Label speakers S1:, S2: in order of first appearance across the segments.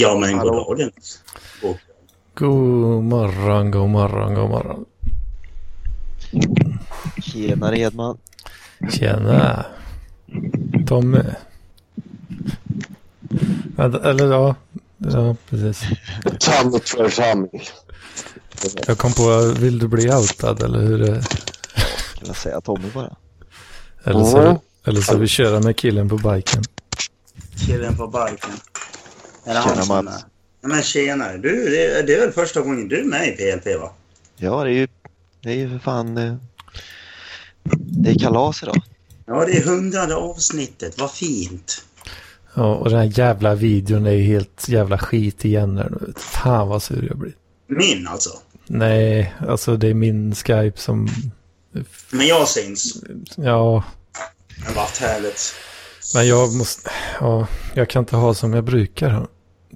S1: Ja, men god dagen. God.
S2: God morgon, god morgon, god morgon.
S3: Tjenare Edman.
S2: Tjena. Tommy. Eller ja. Ja, precis.
S4: Tam för.
S2: Jag kom på, vill du bli outad eller hur? är det?
S3: Kan jag säga Tommy bara?
S2: Eller så,
S4: Mm.
S2: eller så vi köra med killen på biken.
S1: Killen på biken. Är det
S3: Tjena,
S1: han som
S3: Mats.
S1: är? Ja, men tjenare. Du, det, är- det är väl första gången du är med i PLP va?
S3: Ja, det är ju, det är ju för fan... eh, Det är kalas idag.
S1: Ja, det är hundrade avsnittet. Vad fint.
S2: Ja, och den här jävla videon är ju helt jävla skit igen. Fan vad sur jag blir.
S1: Min alltså.
S2: Nej, alltså det är min Skype som...
S1: Men jag syns.
S2: Ja,
S1: har varit härligt.
S2: men jag måste... Ja, jag kan inte ha som jag brukar.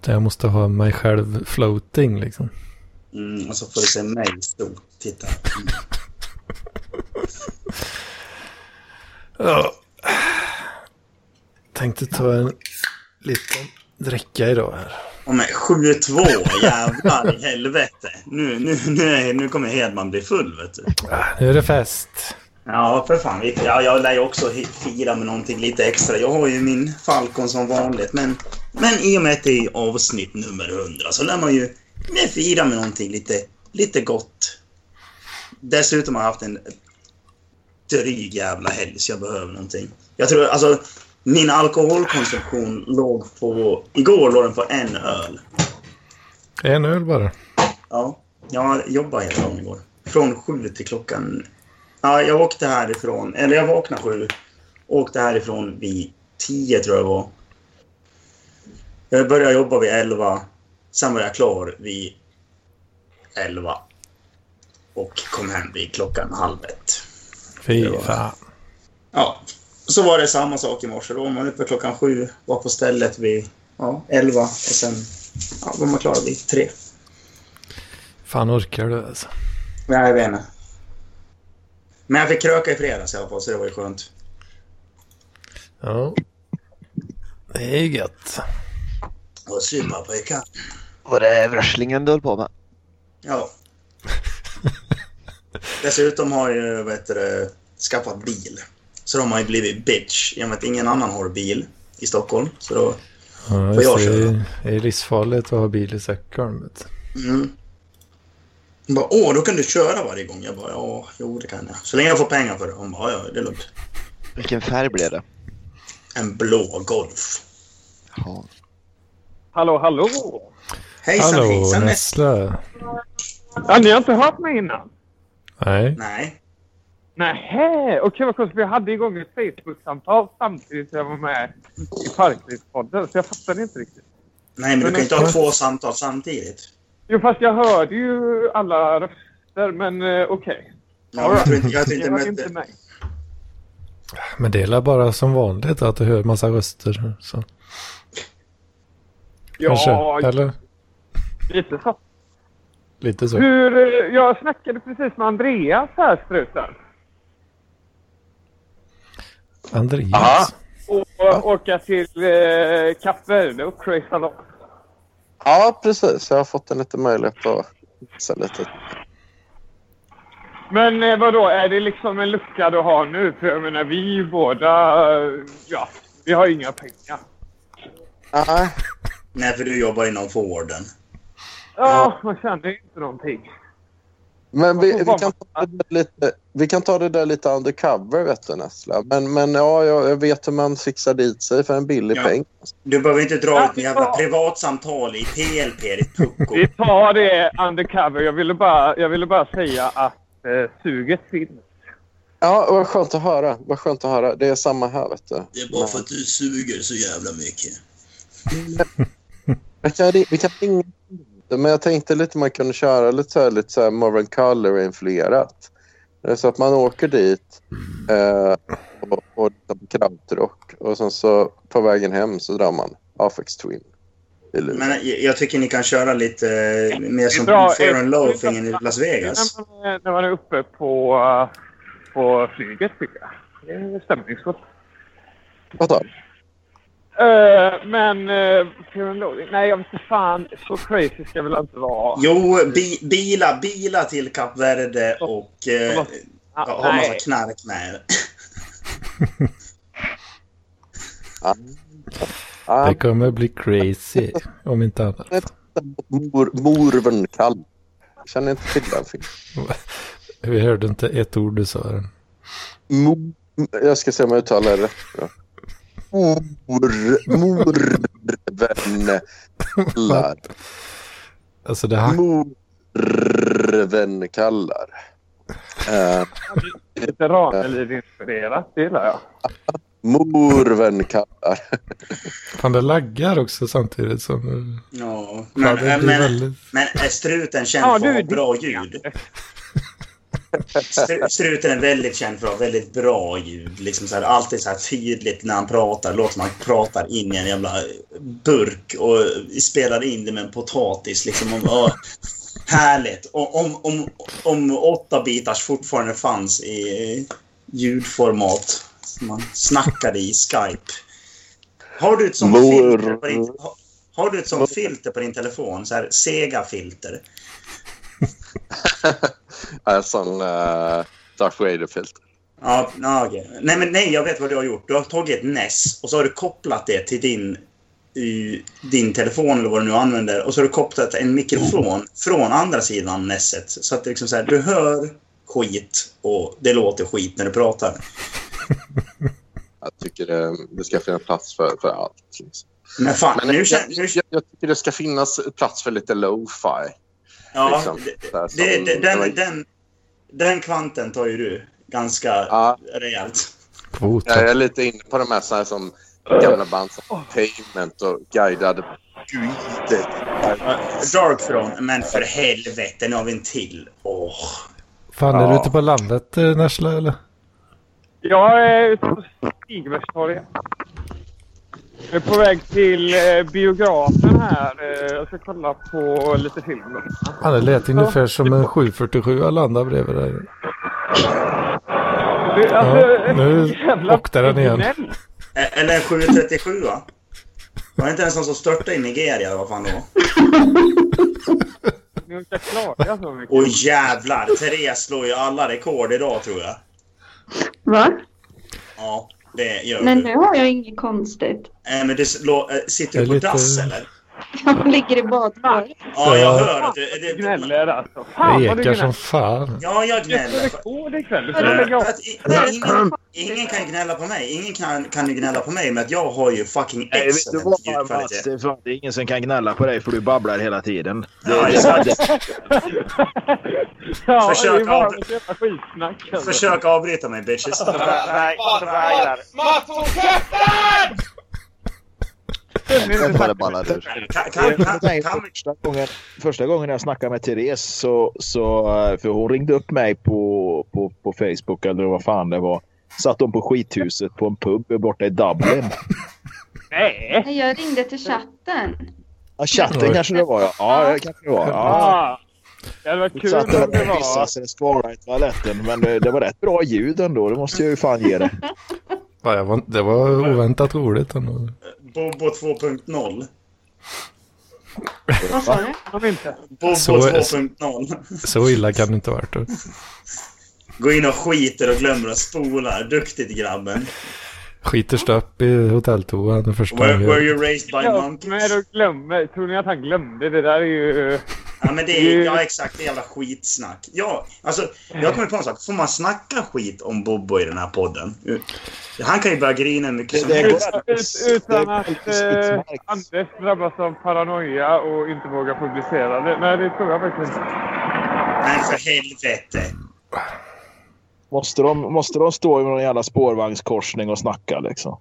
S2: Utan jag måste ha mig själv floating liksom.
S1: Mm, och så får du se mig stort. Titta.
S2: Ja. Tänkte ta en liten dricka idag här.
S1: Och med 7-2, jävlar i helvete. Nu, nu, nu, nu kommer Hedman bli full vet du.
S2: Ah, Nu är det fest.
S1: Ja, för fan. Ja, jag lär ju också fira med någonting lite extra. Jag har ju min Falcon som vanligt. Men, men i och med att det är avsnitt nummer 100 så lär man ju fira med någonting lite, lite gott. Dessutom har jag haft en dryg jävla helg så jag behöver någonting. Jag tror alltså min alkoholkonsumtion låg på... Igår låg den på en öl.
S2: En öl bara.
S1: Ja, jag jobbade hela dagen igår. Från sju till klockan... Ja, jag åkte härifrån... Eller jag vaknade sju. Åkte härifrån vid tio, tror jag var. Jag började jobba vid elva. Sen var jag klar vid elva. Och kom hem vid klockan halv ett.
S2: Fy
S1: var-
S2: fan.
S1: Ja, så var det samma sak i morse. Då var man uppe klockan sju, var på stället vid ja, elva och sen ja, var man klar vid tre.
S2: Fan orkar du alltså?
S1: Nej, jag vet inte. Men jag fick kröka i fredags i alla fall, så det var ju skönt.
S2: Ja. Det är gött.
S1: Och supa pojkar.
S3: Var det wrestlingen du höll på med?
S1: Ja. Dessutom har jag ju, vad heter det, skaffat bil. Så de har ju blivit bitch. I och med att ingen annan har bil i Stockholm. Så då...
S2: Ja,
S1: Får jag köra?
S2: det är livsfarligt att ha bil i Stockholm. vet.
S1: Mm. De bara, åh, då kan du köra varje gång. Jag bara, ja, jo, det kan jag. Så länge jag får pengar för det. Hon bara, ja, det är lugnt.
S3: Vilken färg blev det?
S1: En blå Golf.
S3: Ja.
S5: Hallå, hallå!
S1: Hejsan,
S2: Hallå
S1: hejsan.
S2: Nessla.
S5: Ja, ni har inte hört mig innan?
S2: Nej.
S1: Nej.
S5: Nähä, okej vad konstigt. Vi hade igång ett Facebook-samtal samtidigt som jag var med i Parklivspodden, så jag fattade inte riktigt.
S1: Nej, men du kan ju inte ha två samtal samtidigt.
S5: Jo, fast jag hörde ju alla röster, men eh, okej.
S1: Ja, men jag tror inte, jag tror
S5: Jag
S1: inte mötte...
S5: inte mig.
S2: Men det är bara som vanligt att du hör massa röster. Så. Kanske.
S5: Ja,
S2: Eller?
S5: lite så.
S2: Lite så.
S5: Hur, eh, jag snackade precis med Andreas här, struten.
S2: Andreas.
S4: Aha.
S5: Och åka till eh, Kap Verde och Crazy Salon.
S4: Ja, precis. Jag har fått en liten möjlighet att se lite.
S5: Men eh, vadå, är det liksom en lucka du har nu? För jag menar, vi båda... eh, Ja, vi har inga pengar.
S4: Nej,
S1: Nej, för du jobbar inom vården.
S5: Ja, man känner ju inte någonting.
S4: Men vi, vi, kan ta det där lite, vi kan ta det där lite undercover, vet du, Nessla. Men, men ja, jag, vet hur man fixar dit sig för en billig
S1: Ja.
S4: peng.
S1: Du behöver inte dra
S5: Ja,
S1: ut en jävla privatsamtal i PLP, ditt pucko.
S5: Vi tar det undercover. Jag ville bara, jag ville bara säga att eh, suget finns.
S4: Ja, vad skönt att höra. Vad skönt att höra. Det är samma här, vet du.
S1: Det är bara för att du suger så jävla mycket.
S4: Vi kan, ri- vi kan ringa men jag tänkte lite man kunde köra lite så här, lite så här Marvin Color-influerat. Så att man åker dit eh, och, och liksom krautrock och sen så på vägen hem så drar man Afex Twin.
S1: Men jag, jag tycker ni kan köra lite eh, mer som. Fair and Loafing i Las Vegas.
S5: När man, när man är uppe på, eh, på flyget, tycker jag. Det är stämningsfullt.
S4: Vad då?
S5: Eh, men... Uh, nej, jag vet inte fan. Så crazy ska jag väl inte vara.
S1: Jo, bi, bila, bila till Kap Verde och eh,
S5: Ah,
S1: ja, ha massa knark med.
S4: Ja. Ja,
S2: Det kommer bli crazy om inte annat.
S4: mor, morven kall. Jag känner inte till den filmen.
S2: Vi hörde inte ett ord du sa.
S4: Jag ska se om jag uttalar det rätt. Mor, morven kallar.
S2: Alltså det här,
S4: Morven kallar. Eh,
S5: Lite Ranelid-inspirerat, det gillar jag.
S4: morven kallar.
S2: fan det laggar också samtidigt som...
S1: Ja,
S2: Men,
S1: men,
S2: väldigt...
S1: men är struten känd
S5: Ja,
S1: för
S5: du,
S1: bra ljud? Stru- Struten är väldigt känd för att ha väldigt bra ljud. Liksom så här, alltid så här tydligt när han pratar. Låter som han pratar in i en jävla burk och spelar in det med en potatis. Liksom, om, ja, härligt. Och, om, om, om åtta bitars fortfarande fanns i ljudformat som man snackade i Skype. Har du ett sånt filter på din, har du ett sånt filter på din telefon? Så här Sega-filter?
S4: En sån uh, Darth Vader-filter.
S1: Ja, ja, okej. Nej, men nej, jag vet vad du har gjort. Du har tagit ett NES och så har du kopplat det till din, i, din telefon eller vad du nu använder. Och så har du kopplat en mikrofon från andra sidan NESet. Så att det liksom så här, du hör skit och det låter skit när du pratar.
S4: Jag tycker det, det ska finnas plats för, för allt. Liksom.
S1: Men fan,
S4: Men
S1: nu
S4: jag.
S1: Nu,
S4: jag, jag tycker det ska finnas plats för lite lo-fi.
S1: Ja,
S4: liksom,
S1: det,
S4: här
S1: det,
S4: som-
S1: det, den, den, den kvanten tar ju du ganska
S4: Ja.
S1: rejält.
S2: Kvot.
S4: Jag är lite inne på de här, så här som gamla band som Pavement och Guidad Guide.
S1: Dark Throne, men för helvete, nu har vi en till. Åh.
S2: Fan, är du
S4: Ja.
S2: ute på landet eh, Närsla eller?
S5: Jag är ute på Stigbergstorget. Jag är på väg till eh, biografen här. Eh, jag ska kolla på lite film.
S2: Han det lät ungefär som en 747 jag landade bredvid där.
S5: Det, alltså,
S2: Ja, nu
S5: jävla
S2: åkte den igen.
S5: gnäll.
S1: E- Eller en 737 va? Var det inte en sån som störtade i Nigeria? Vad fan det var?
S5: Ni orkar klaga så mycket.
S1: Oj jävlar! Therese slår ju alla rekord idag tror jag.
S6: Va?
S1: Ja, det gör
S6: Men
S1: du.
S6: nu har jag inget konstigt.
S1: Äh, men slå, äh, sitter du
S2: Det
S1: på
S2: lite-
S1: dass eller?
S6: Jag ligger i badkaret.
S1: Ja, jag
S2: Ja.
S1: hör att du...
S5: Du
S1: Det,
S5: gnäller alltså. Fan
S2: Det
S5: vad du
S2: ekar som fan.
S1: ja, jag gnäller. För,
S5: rekord ikväll. Du får
S6: Ja.
S5: lägga
S1: för
S5: av.
S1: att i, ingen, ingen kan gnälla på mig. Ingen kan, kan ju gnälla på mig med att jag har ju fucking excellent
S7: Mats?
S1: ljudkvalitet.
S7: Det är, fan, det ingen som kan gnälla på dig för du babblar hela tiden. Det,
S1: Ja,
S7: det, det,
S5: Ja,
S1: Försök
S5: det
S1: av-
S5: skitsnack. alltså.
S1: Försök avbryta mig bitches.
S5: Nej, jag vägrar.
S3: Den bara ballar ur.
S7: Första, gången, första gången jag snackade med Therese så, så för hon ringde upp mig på, på, på Facebook eller vad fan det var. Satt de på skithuset på en pub borta i Dublin.
S5: Nej!
S6: Jag ringde till chatten.
S7: Ja, chatten
S2: Oj.
S7: kanske det var ja. Ja, det kanske det var. Ja.
S5: Det hade varit kul
S7: där
S5: om det var...
S7: pissade så det skvalade i toaletten. Men det, det var rätt bra ljud ändå. Det måste jag ju fan ge det.
S2: Ja, var, det var oväntat roligt ändå.
S1: Bobo 2.0.
S6: Vad sa du?
S5: Inte.
S1: Bobo
S2: Så-
S1: 2.0.
S2: Så illa kan det inte ha varit. då.
S1: Gå in och skiter och glömmer att spola. Duktigt grabben.
S2: Skiter stöpp i hotelltoan första
S1: Were, were you raised by
S5: Ja,
S1: monkeys?
S5: men och glömmer. Tror ni att han glömde? Det där är ju...
S1: Ja, men det är, ja, exakt. Det är jävla skitsnack. Ja, alltså, jag kommit på en sak. Får man snacka skit om Bobo i den här podden? Han kan ju börja grina hur mycket som helst.
S5: utan att eh. Anders drabbas av paranoia och inte vågar publicera det. Nej, det tror jag faktiskt inte.
S1: Men för helvete.
S7: Måste de, måste de stå i någon jävla spårvagnskorsning och snacka liksom?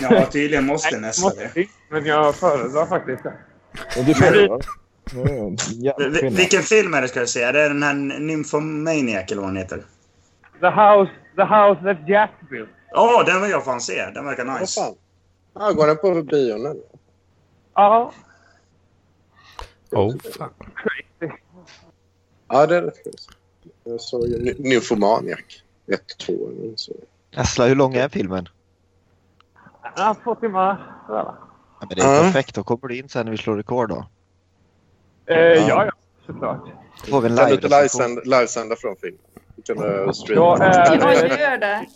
S1: Ja, tydligen måste
S5: Nej,
S1: nästa
S5: måste
S1: det.
S5: inte, Men jag föredrar faktiskt det.
S7: Du föredrar?
S1: Vi-
S7: jävla
S1: vi-
S7: skillnad.
S1: Vilken film är det ska jag säga? Det är den här Nymphomaniac eller vad den heter.
S5: The house, the house that Jack built.
S1: Ja, den vill jag fan se. Den verkar nice.
S4: fan? Ja, går den på bio nu?
S5: Ja,
S2: Oh, fan.
S5: crazy.
S4: Ja, det är rätt schysst. Jag såg ju Ny- Nymphomaniac. Ett, två, eller så.
S3: Asla, hur lång är filmen?
S5: Ja, två timmar. Ja,
S3: men det är perfekt. Då kommer du in sen när vi slår rekord då.
S5: Eh, ja, ja såklart.
S3: Får vi en
S4: Kan du inte livesända, från film? Du kan streama.
S6: Ja,
S5: eh,
S6: jag gör det.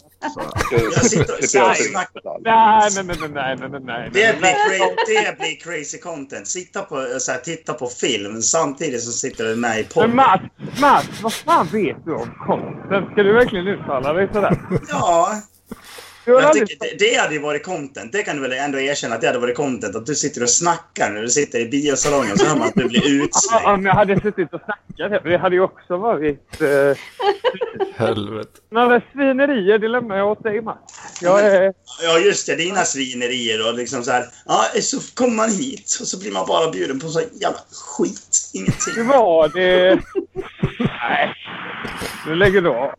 S5: Nej, nej, nej, nej, nej, nej.
S1: Det blir, det blir crazy content. Sitta på, så här, titta på film samtidigt som sitter du med i
S5: Men
S1: podden.
S5: Mats, Mats, vad fan vet du om content? Ska du verkligen uttala dig sådär?
S1: Ja, jag tycker, det, det hade ju varit content. Det kan du väl ändå erkänna att det hade varit content. Att du sitter och snackar när du sitter i biosalongen så hör man att du blir
S5: Ja,
S1: utslängd.
S5: Om jag hade suttit och snackat, det hade ju också varit... Eh,
S2: Helvete.
S5: några svinerier, det lämnar jag åt dig, Mats. Jag är...
S1: Ja, just det. Dina svinerier och liksom så här. Ja, så kommer man hit och så blir man bara bjuden på så jävla skit.
S5: Hur
S1: Ingenting.
S5: var det? Nej. Nu lägger du av.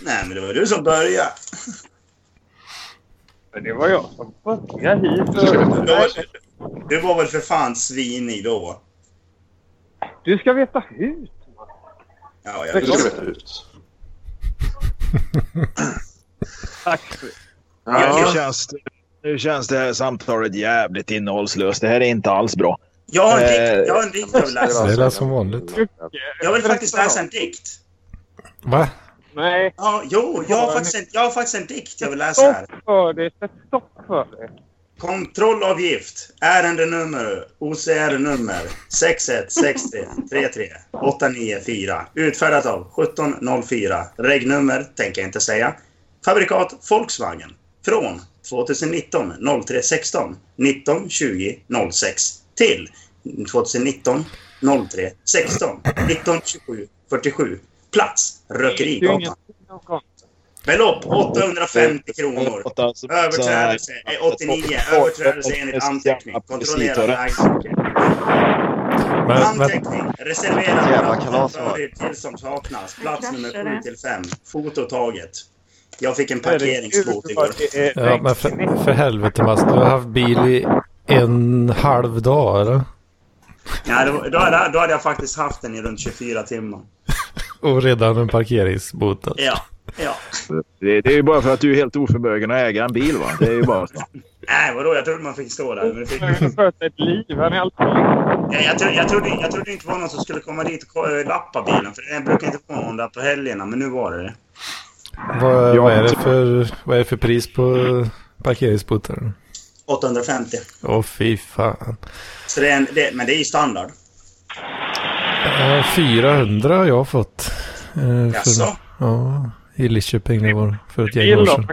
S1: Nej, men det var du som började.
S5: Det var jag som började hit.
S1: Du
S5: Och...
S1: var, du var väl för fan svinig då?
S5: Du ska veta hut.
S1: Ja, jag
S4: Du ska veta ut.
S5: Tack.
S1: Ja.
S7: Nu, känns, det- nu känns det här samtalet jävligt innehållslöst. Det här är inte alls bra.
S1: Jag har en dikt,
S7: Eh,
S1: jag har en dikt jag vill läsa.
S2: Det är väl som vanligt.
S1: Jag vill faktiskt läsa en dikt.
S2: Va?
S5: Nej,
S1: Ja, jo, jag har faktiskt en, jag har faktiskt en dikt jag vill läsa här.
S5: stopp för det. Sätt stopp för det.
S1: Kontrollavgift. Ärendenummer. OCR-nummer 616033 894. Utfärdat av 1704. Regnummer tänker jag inte säga. Fabrikat Volkswagen. Från 2019 03 16 19 20 06 till 2019 03 16 19 27 47. Plats Rökerigatan. Belopp 850 kronor. Överträdelse är 89. Överträdelse enligt anteckning. Kontrollera
S2: men,
S1: Anteckning. Reserverad plats förhyrd tillstånd saknas. Plats nummer
S6: Kraschade.
S1: 7 till 5. Foto taget. Jag fick en parkeringsbot igår.
S2: ja, men för, för helvete Mats, du har haft bil i en halv dag eller?
S1: Ja, då, då, hade, då hade jag faktiskt haft den i runt 24 timmar.
S2: Och redan en parkeringsbot. alltså.
S1: Ja. Ja.
S7: Det, det är ju bara för att du är helt oförmögen att äga en bil. Va? Det är ju bara så.
S1: Nej, vadå? Jag trodde man fick stå där. Men det fick...
S5: Sköta ett liv. Han är alltid
S1: ja, jag, trodde, jag, trodde, jag trodde inte det var någon som skulle komma dit och ko- lappa bilen. För jag brukar inte få någon där på helgerna, men nu var det det.
S2: Vad,
S7: Ja,
S2: vad, är det för, vad är det för pris på parkeringsboten?
S1: 850.
S2: Åh fy fan.
S1: Så det är en, det, men det är ju standard.
S2: Eh, 400 har jag fått. Eh,
S1: Jaså?
S2: ja, i Lidköping det var för ett gäng år sedan.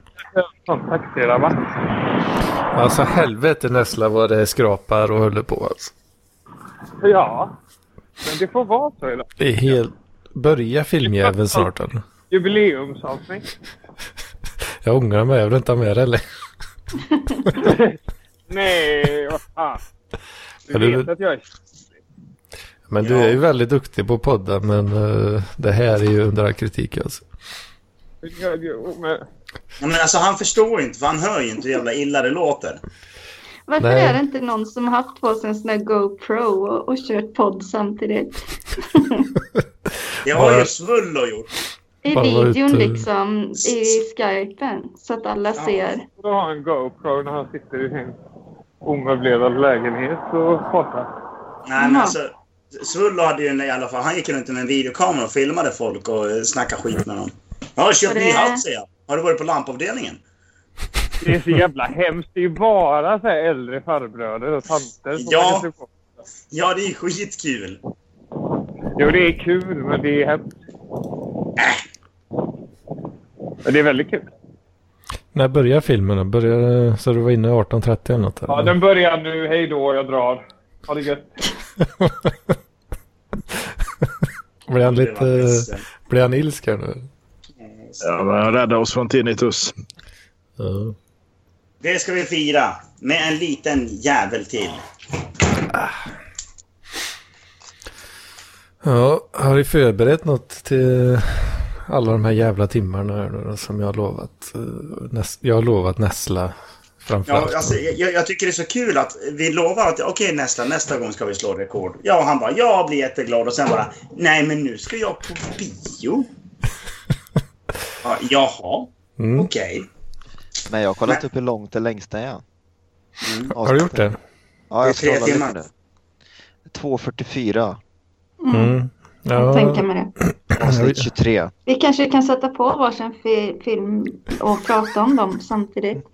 S2: Alltså helvete näsla vad det skrapar och håller på alltså.
S5: Ja. Men det får vara så idag.
S2: Det är helt... Börja filmjäveln snart eller?
S5: Jubileumsavsnitt.
S2: Jag ångrar mig, jag vill inte ha med det eller?
S5: Nej, vad fan. Du
S2: Ja, du-
S5: vet att jag är...
S2: Men du
S1: Ja.
S2: är ju väldigt duktig på podda men eh, det här är ju under all kritik alltså.
S1: Ja, men alltså han förstår ju inte, för han hör ju inte hur jävla illa det låter.
S6: Varför
S2: Nej.
S6: är det inte någon som har haft på sig en sån där GoPro och, och kört podd samtidigt?
S1: Det har ju Svullo gjort.
S6: I videon liksom, i skypen. Så att alla
S1: Ja.
S6: ser.
S5: Du har en GoPro när han sitter i sin omöblerade lägenhet och poddar.
S1: Nej, men alltså. Svullo hade ju en, i alla fall, han gick runt med en videokamera och filmade folk och eh, snackade skit med dem. Jag har köpt
S6: Och
S1: ny
S6: det-
S1: hatt, säger jag. Har du varit på lampavdelningen?
S5: Det är så jävla hemskt. Det är ju bara så här äldre farbröder och tanter som
S1: Ja.
S5: på.
S1: Ja, det är skitkul.
S5: Jo, det är kul, men det är hemskt. Men det är väldigt kul.
S2: När börjar filmen då? Börjar, så du var inne 18.30 eller något?
S5: Ja,
S2: eller?
S5: den börjar nu. Hej då, jag drar. Ha det gött.
S2: Blir han lite... Blir han ilska nu?
S7: Ja, men rädda oss från tinnitus.
S2: Ja.
S1: Det ska vi fira med en liten jävel till.
S2: Ja, har ni förberett något till alla de här jävla timmarna här nu då, som jag har lovat? eh, jag har lovat näsla framför
S1: Ja,
S2: allt.
S1: alltså, jag, jag tycker det är så kul att vi lovar att okej nästa, nästa gång ska vi slå rekord. Ja, och han bara jag blir jätteglad och sen bara nej men nu ska jag på bio. Ja, jaha,
S2: Mm.
S1: okej.
S8: Men jag har kollat
S1: Men-
S8: upp hur långt det längsta är.
S1: Mm.
S2: Har du gjort det?
S8: Ja, jag
S1: tre
S8: scrollade lite
S1: timmar.
S8: nu. 2.44.
S9: Mm.
S2: Mm.
S9: Jag tänker
S2: Ja,
S9: mig det.
S8: Avsnitt 23.
S9: Vi kanske kan sätta på varsin fi- film och prata om dem samtidigt.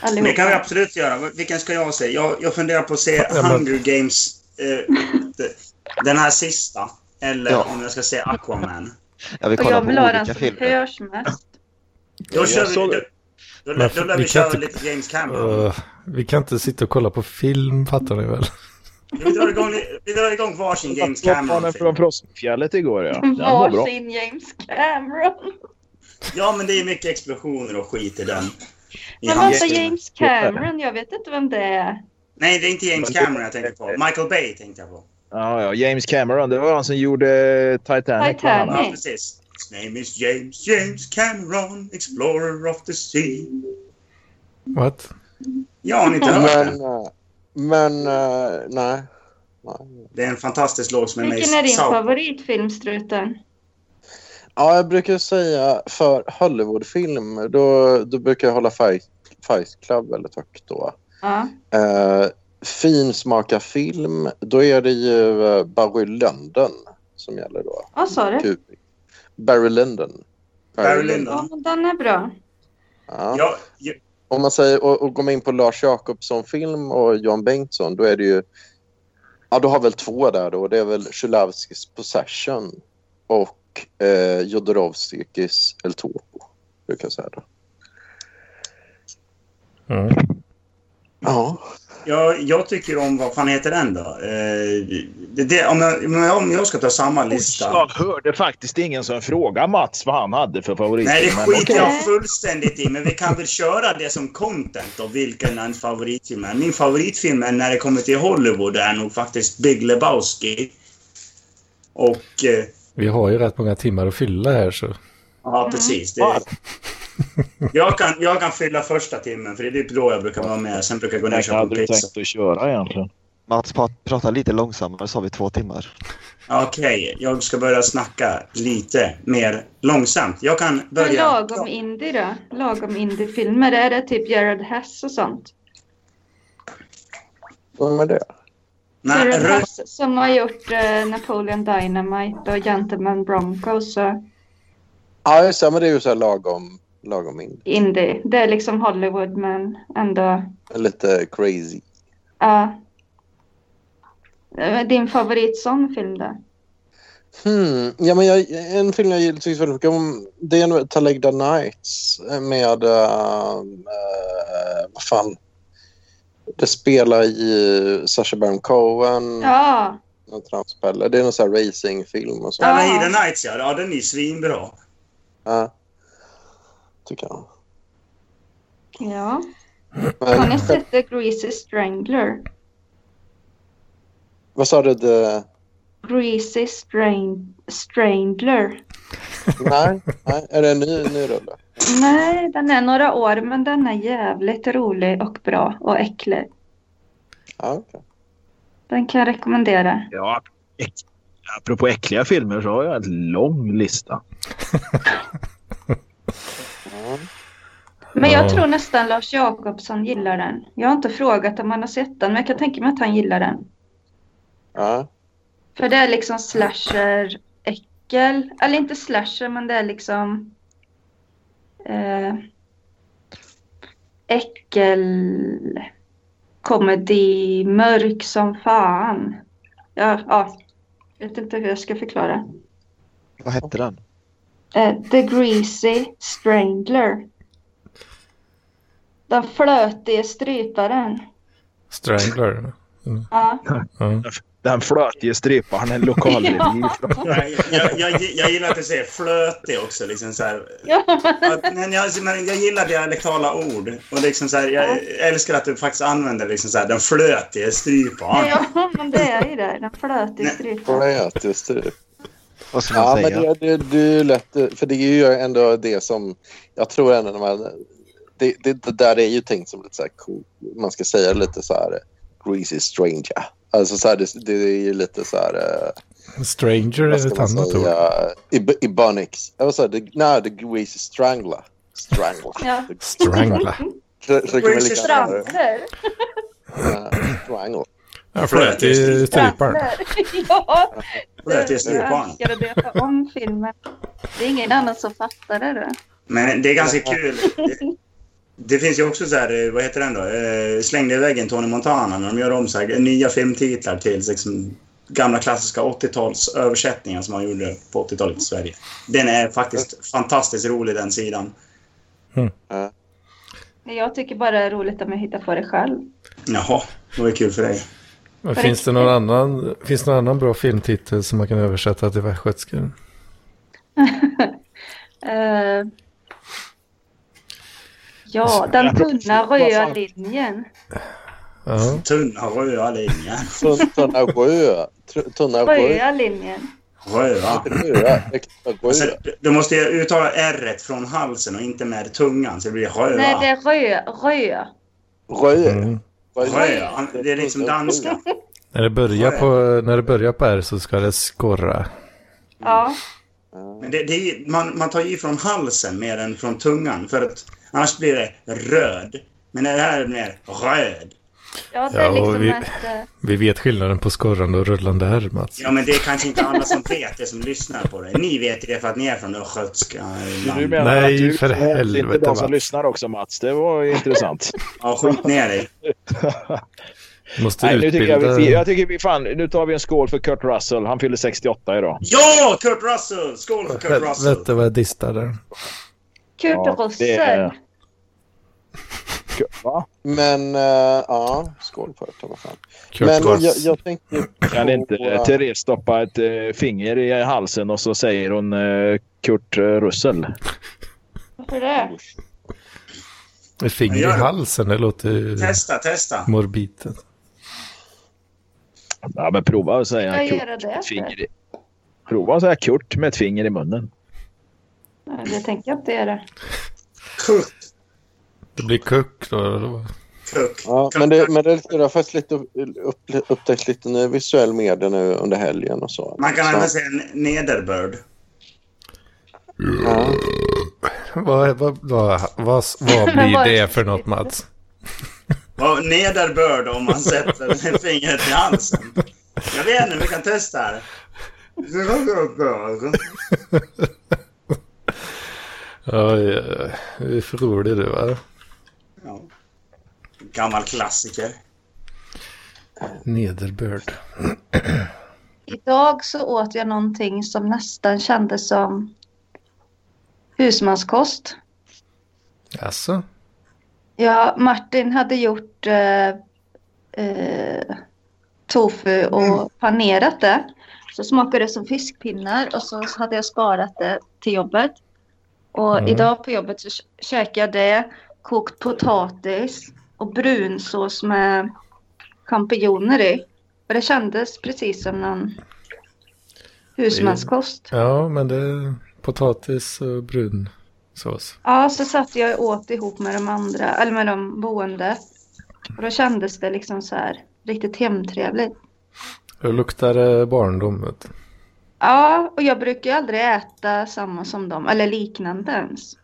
S1: Det kan vi
S9: Allihopa.
S1: absolut göra. Vilken ska jag se? Jag, jag funderar på att se
S2: men-
S1: Hunger Games, eh, de- den här sista. Eller
S8: Ja.
S1: om jag ska se Aquaman.
S8: Jag vill
S9: Och
S8: kolla
S9: jag vill ha den
S8: olika
S9: som
S8: filmer.
S9: hörs mest.
S1: Då kör vi,
S3: såg-
S1: då, då, då lär
S2: vi
S1: vi
S2: kan
S1: köra
S2: inte-
S1: lite James Cameron.
S2: Uh, vi kan inte sitta och kolla på film, fattar ni väl?
S1: Vi drar igång, vi drar igång varsin James
S3: James
S1: Cameron.
S3: från Frostfjället igår ja. Den.
S9: Varsin James Cameron.
S1: Ja, men det är mycket explosioner och skit i den.
S9: Men vänta,
S1: film.
S9: James Cameron, jag vet inte vem det är.
S1: Nej, det är inte James Cameron jag tänkte på. Michael Bay tänkte jag på.
S3: Ja, ja, James Cameron, det var han som gjorde Titanic.
S9: Titanic.
S1: Ja, precis. His name is James, James Cameron, explorer of the sea.
S2: What?
S1: Ja, har ni inte hört
S4: Men, eh, men eh, nej. nej.
S1: Det är en fantastisk låt som är med i
S9: Vilken är din favoritfilm, Struten?
S4: Ja, jag brukar säga för Hollywoodfilm, då, då brukar jag hålla Fight, Fight Club väldigt högt då.
S9: Ja.
S4: Eh, finsmakarfilm, då är det ju eh, Barry Lyndon som gäller då.
S9: Vad sa du?
S4: Barry Lyndon.
S1: Barry Lyndon.
S9: Ja, den är bra.
S4: Ja. Om man säger, och, och går man in på Lars Jakobsson-film och Jan Bengtsson, då är det ju... Ja, du har väl två där då. Det är väl Sjulavskis Possession och eh, Jodorowskis El Topo, brukar jag säga då.
S2: Mm.
S4: Ja.
S1: jag, jag tycker om, vad fan heter den då? Eh, det, det, om, jag, om jag- om jag ska ta samma lista.
S3: Jag hörde faktiskt ingen som frågade Mats vad han hade för favoritfilm.
S1: Nej, det skiter jag fullständigt i. Men vi kan väl köra det som content och vilken en favoritfilm är. Min favoritfilm är när det kommer till Hollywood är nog faktiskt Big Lebowski. Och... Eh,
S2: Vi har ju rätt många timmar att fylla här så.
S1: ja, precis. Det, jag, kan, jag kan fylla första timmen, för det är typ då jag brukar vara med. Sen brukar jag gå ner och köpa
S3: du
S1: pizza.
S3: tänkt att köra egentligen.
S8: Mats, pra- prata lite långsammare så har vi två timmar.
S1: Okej, jag ska börja snacka lite mer långsamt. Jag kan
S9: Men
S1: börja...
S9: lagom indie då? Lagom indie-filmer, är det typ Jared Hess och sånt?
S4: Vem är det?
S1: Nej,
S9: Hess som har gjort eh, Napoleon Dynamite och Gentleman Broncos och
S4: Ja, just det. Men det är ju så här lagom, lagom in.
S9: indie. Det är liksom Hollywood men ändå...
S4: Lite crazy.
S9: Ja. Eh, Din favorit sån film då?
S4: Hmm. Ja, men jag, en film jag gillar- tycker väldigt mycket om det är Talladega Nights med... Uh, uh, vad fan? Det spelar i Sacha Baron Cohen.
S9: Ja,
S4: någon transpeller. Det är någon sån här racingfilm och så.
S9: Ja.
S1: Ja. The Nights, ja. ja. Den är svinbra.
S4: Ja. Tycker jag.
S9: ja.
S4: Men,
S9: Har ni sett The Greasy Strangler?
S4: vad sa du? The...
S9: Greasy Strang- Strangler.
S4: Nej, nej, är det en ny, ny rulle?
S9: Nej, den är några år men den är jävligt rolig och bra och äcklig.
S4: Ja, okej.
S9: Den kan jag rekommendera.
S3: Ja, äck, apropå äckliga filmer så har jag en lång lista.
S9: Men jag
S2: Ja.
S9: tror nästan Lars Jakobsson gillar den. Jag har inte frågat om han har sett den men jag kan tänka mig att han gillar den.
S4: Ja.
S9: För det är liksom slasher äckel. Eller inte slasher men det är liksom eh, äckel komedi mörk som fan. Ja, ja. Jag vet inte hur jag ska förklara.
S8: Vad hette den?
S9: Eh, The Greasy Strangler. Den flötige stryparen.
S2: Strangler.
S9: Ja.
S2: Ja.
S3: Den flötige stryparen, en lokalrevy.
S1: Jag, jag, jag, jag gillar att du säger flötig också. Liksom så här.
S9: ja.
S1: Att- Men jag, men jag gillar dialektala ord. Och liksom så här, jag älskar att du faktiskt använder liksom så här, den flötige stryparen.
S9: ja, men det är ju det. Den flötige stryparen.
S4: Flöt, just det.
S8: Vad ska man
S4: Ja, men
S8: säga?
S4: det, det, det är lätt, för det är ju ändå det som jag tror ändå när man... Det, det, det där är ju tänkt som lite så här cool. Man ska säga lite så här greasy stranger. Alltså så här, det, det är ju lite så här... eh,
S2: Stranger är
S4: ska
S2: ett annat ord.
S4: Ib- Ibonics. Jag vill säga, det, nej, the greasy strangler. Strangle.
S9: Ja.
S2: Strangla.
S4: Så, så kan vi lika gärna kalla det
S9: Strander.
S4: eh, Strangle.
S2: Jag flöt i stryparen.
S9: ja.
S1: Flöt i
S9: Jag
S1: stryparen.
S9: älskade att döpa om filmen. Det är ingen annan som fattar det.
S1: Men det är ganska kul. Det, finns ju också så här, eh, vad heter den då? Eh, Släng dig i väggen Tony Montana när de gör om så här, nya filmtitlar till liksom, gamla klassiska 80-tals översättningar som man gjorde på 80-talet i Sverige. Den är faktiskt fantastiskt rolig den sidan.
S9: Jag tycker bara det är roligt om jag hittar på det själv.
S1: Jaha, det var kul för dig.
S2: Men finns det någon annan, finns det någon annan bra filmtitel som man kan översätta till västgötska?
S9: Eh, ja, den tunna röda linjen.
S2: Ja.
S1: Tunna röda linjen.
S4: Tun- Tunna rö. Tr- Tunna rö.
S9: Röda linjen.
S1: Röda.
S4: Rö. Äkta
S1: Alltså, du- måste uttala r från halsen och inte med tungan så det blir röda.
S9: Nej, det är rö. Rö.
S4: Rö.
S2: Mm.
S1: Röda. Det är liksom danska.
S2: När, det börjar på, när det börjar på R så ska det skorra.
S9: Ja.
S1: Men det, det är, man, man tar ju från halsen mer än från tungan för att annars blir det röd. Men det här är mer röd.
S9: Ja, det är
S2: Ja, och
S9: liksom
S2: vi-
S9: ett... eh,
S2: Vi vet skillnaden på skorrande och rullande R, Mats.
S1: Ja, men det är kanske inte alla som vet det som lyssnar på det. Ni vet det för att ni är från östgötska
S3: Du menar
S2: Nej,
S3: att du
S2: för helvete,
S3: till de som
S2: Mats.
S3: lyssnar också Mats. Det var ju intressant.
S1: Ja, skit ner dig.
S2: Måste
S3: Nej, nu tycker jag, vi, jag tycker vi fan, nu tar vi en skål för Kurt Russell. Han fyller 68 idag.
S1: Ja, Kurt Russell! Skål för Kurt Russell!
S2: Helvete vad jag distar där.
S9: Kurt
S3: Ja,
S9: Russell.
S3: är- Va?
S4: Men uh, ja, skål på det. vad fan.
S2: Kurt
S4: Men jag,
S2: Russell.
S4: jag tänkte...
S3: Kan inte
S4: på-
S3: Therese stoppa ett eh, finger i halsen och så säger hon eh, Kurt Russell?
S9: Varför det?
S2: Ett finger i halsen, det låter
S1: Testa, testa.
S2: morbid.
S3: Ja, men prova att säga Kurt
S9: det
S3: med ett finger i... Prova att säga Kurt med ett finger i munnen.
S9: Nej, Det tänker jag inte göra.
S1: Kurt.
S2: Det blir kuck då.
S4: Ja, men det, men det, jag har faktiskt lite upp, upp, upptäckt lite visuell media nu under helgen och så.
S1: Man kan även säga en nederbörd.
S4: ja.
S2: Vad, vad, vad, vad, vad blir det för något, Mats?
S1: Vad nederbörd om man sätter fingret i halsen. Jag vet inte, vi kan testa här.
S2: Oj, oj, oj. Det är för rolig du, va?
S1: Ja. Gammal klassiker.
S2: Nederbörd.
S9: Idag så åt jag någonting som nästan kändes som husmanskost.
S2: Alltså?
S9: Ja, Martin hade gjort eh, eh, tofu och panerat det. Så smakade det som fiskpinnar och så hade jag sparat det till jobbet. Och
S2: Mm.
S9: idag på jobbet så kä- käkade jag det, kokt potatis och brunsås med champinjoner i. Och det kändes precis som någon husmanskost.
S2: Ja, men det är potatis och brunsås.
S9: Ja, så satt jag och åt ihop med de andra, eller med de boende. Och då kändes det liksom så här riktigt hemtrevligt.
S2: Det luktar eh, barndom. vet.
S9: Ja, och jag brukar ju aldrig äta samma som dem, eller liknande ens.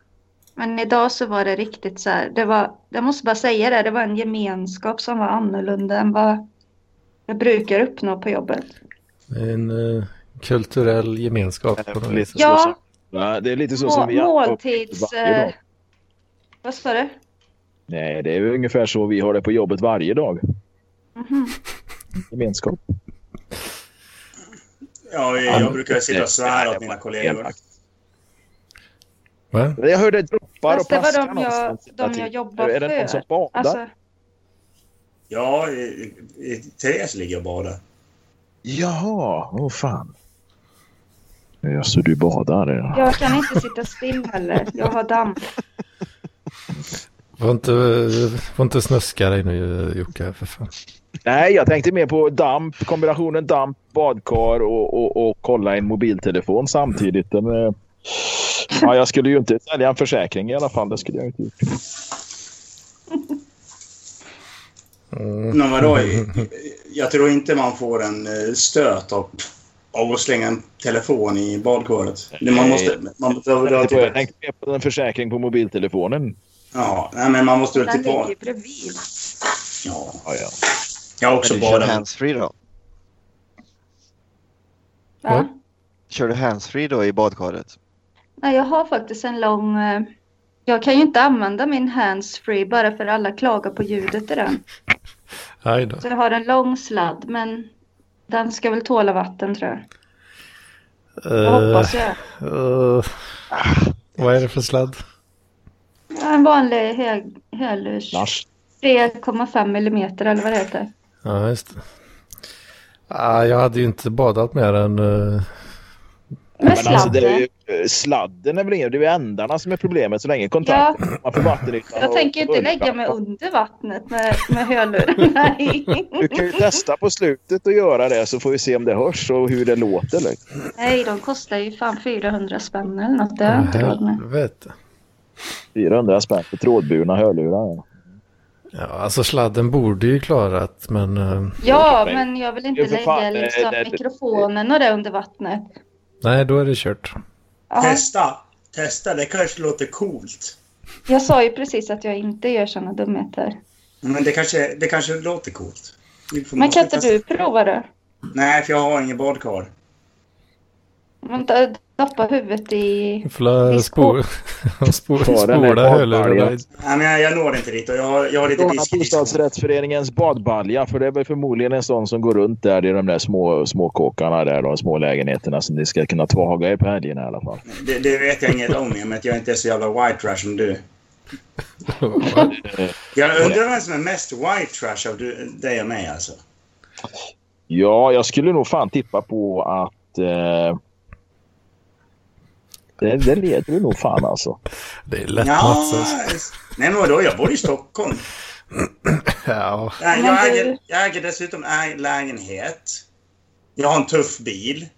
S9: Men idag så var det riktigt så här, det var, jag måste bara säga det, det var en gemenskap som var annorlunda än vad jag brukar uppnå på jobbet.
S2: Det är en eh, kulturell gemenskap på något
S9: Ja.
S3: Som, ja, det är lite så som
S9: Må,
S3: vi har
S9: måltids...
S3: varje dag.
S9: Eh, vad sa du?
S3: Nej, det är ju ungefär så vi har det på jobbet varje dag.
S9: Mhm.
S3: Gemenskap.
S1: Ja, jag brukar sitta och svära åt mina kollegor.
S2: Va?
S3: Jag hörde droppar
S9: Fast
S3: och
S9: det var
S3: plaskar
S9: de jag, de jag
S3: tiden.
S9: jobbar
S3: Är det någon som
S9: för.
S3: badar?
S9: Alltså,
S1: Ja, i, i, Therese ligger och badar.
S3: Jaha, åh fan. Ja, så du badar? Ja.
S9: jag kan inte sitta still heller, jag har damp.
S2: Var inte, var inte snöska dig nu Jocke, för fan.
S3: Nej, jag tänkte mer på damp, kombinationen damp, badkar och, och, och kolla en mobiltelefon samtidigt. Men, eh, ja, jag skulle ju inte sälja en försäkring i alla fall. Det skulle jag inte gjort.
S2: Mm.
S1: Men vadå? Jag tror inte man får en eh, stöt av av att slänga en telefon i badkaret. Det- Man måste... Man behöver dra
S3: Jag
S1: till...
S3: tänkte mer på en försäkring på mobiltelefonen.
S1: Ja, nej, men man måste dra
S9: Den
S1: till
S9: ligger
S1: bad.
S9: ju bredvid.
S1: Ja.
S3: Ja, ja.
S1: Jag har också
S8: du kör
S1: badat.
S8: handsfree då?
S9: Va?
S8: Kör du handsfree då i badkaret?
S9: Nej, jag har faktiskt en lång... eh, Jag kan ju inte använda min handsfree bara för alla klagar på ljudet i den.
S2: Aj då.
S9: Så jag har en lång sladd, men den ska väl tåla vatten tror jag. Det
S2: Eh,
S9: hoppas jag.
S2: eh, vad är det för sladd?
S9: Ja, En vanlig hög, hörlurs.
S3: Lars.
S9: 3,5 millimeter eller vad det heter.
S2: Ja, just det. Ah, jag hade ju inte badat mer än...
S3: Men alltså, det är
S9: sladden.
S3: ju, sladden är väl inget, det är ju ändarna som är problemet så länge kontakten man får vattenytan.
S9: Jag
S3: och-
S9: tänker inte
S3: och-
S9: lägga mig under vattnet med, med hörlurar. Nej.
S3: Du kan ju testa på slutet att göra det så får vi se om det hörs och hur det låter. Liksom.
S9: Nej, de kostar ju fan 400 spänn eller något. Det har jag inte råd med.
S2: helvete.
S3: 400 spänn för trådburna hörlurar. Ja.
S2: Ja, alltså sladden borde ju klarat, men... eh,
S9: Ja, men jag vill inte lägga
S3: det-
S9: liksom,
S3: det-
S9: mikrofonen och det under vattnet.
S2: Nej, då är det kört.
S9: Ja,
S1: Testa! Testa, det kanske låter coolt.
S9: jag sa ju precis att jag inte gör sådana dumheter.
S1: Men det kanske, det kanske låter coolt.
S9: Men kan inte
S1: testa.
S9: du prova det?
S1: Nej, för jag har ingen badkar.
S9: Vänta, doppa huvudet i...
S2: Spola hörlurarna.
S1: Nej, men jag, jag når inte dit och jag har, jag har lite diskis.
S3: bostadsrättsföreningens badbalja för det är väl förmodligen en sån som går runt där i de där små, små kåkarna där, de små lägenheterna som ni ska kunna tvaga i på helgerna i alla fall.
S1: Det, det vet jag inget om att jag inte är så jävla white trash som du. Jag undrar vem som är mest white trash av du, dig och mig alltså.
S3: Ja, jag skulle nog fan tippa på att eh, det, det leder du nog fan alltså.
S2: Det är lätt
S1: Ja,
S2: alltså.
S1: nej men vadå, jag bor i Stockholm.
S2: Ja,
S1: Nej, jag, äger, jag äger dessutom lägenhet. Jag har en tuff bil.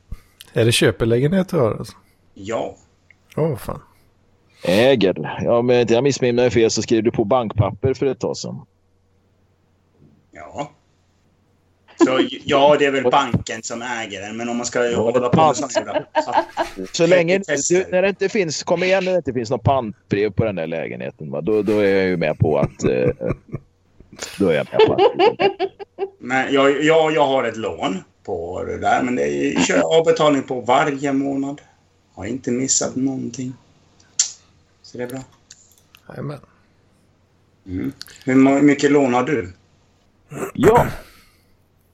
S2: är det köpelägenhet du har alltså?
S1: Ja.
S2: Åh fan.
S3: Äger. Ja, men inte jag missminner mig fel så skrev du på bankpapper för ett tag sedan.
S1: Ja. Så ja, det är väl banken som äger den, men om man ska hålla på med sådana jävla...
S3: Så länge du, när det inte finns, kom igen när det inte finns något pantbrev på den där lägenheten. Va? Då, då är jag ju med på att... Eh, då är jag med på att...
S1: Men jag, jag, jag har ett lån på det där, men det är, kör jag avbetalning på varje månad. Har inte missat någonting. Så det är bra.
S2: Jajamän.
S1: Mm. Hur mycket lån har du?
S3: Ja,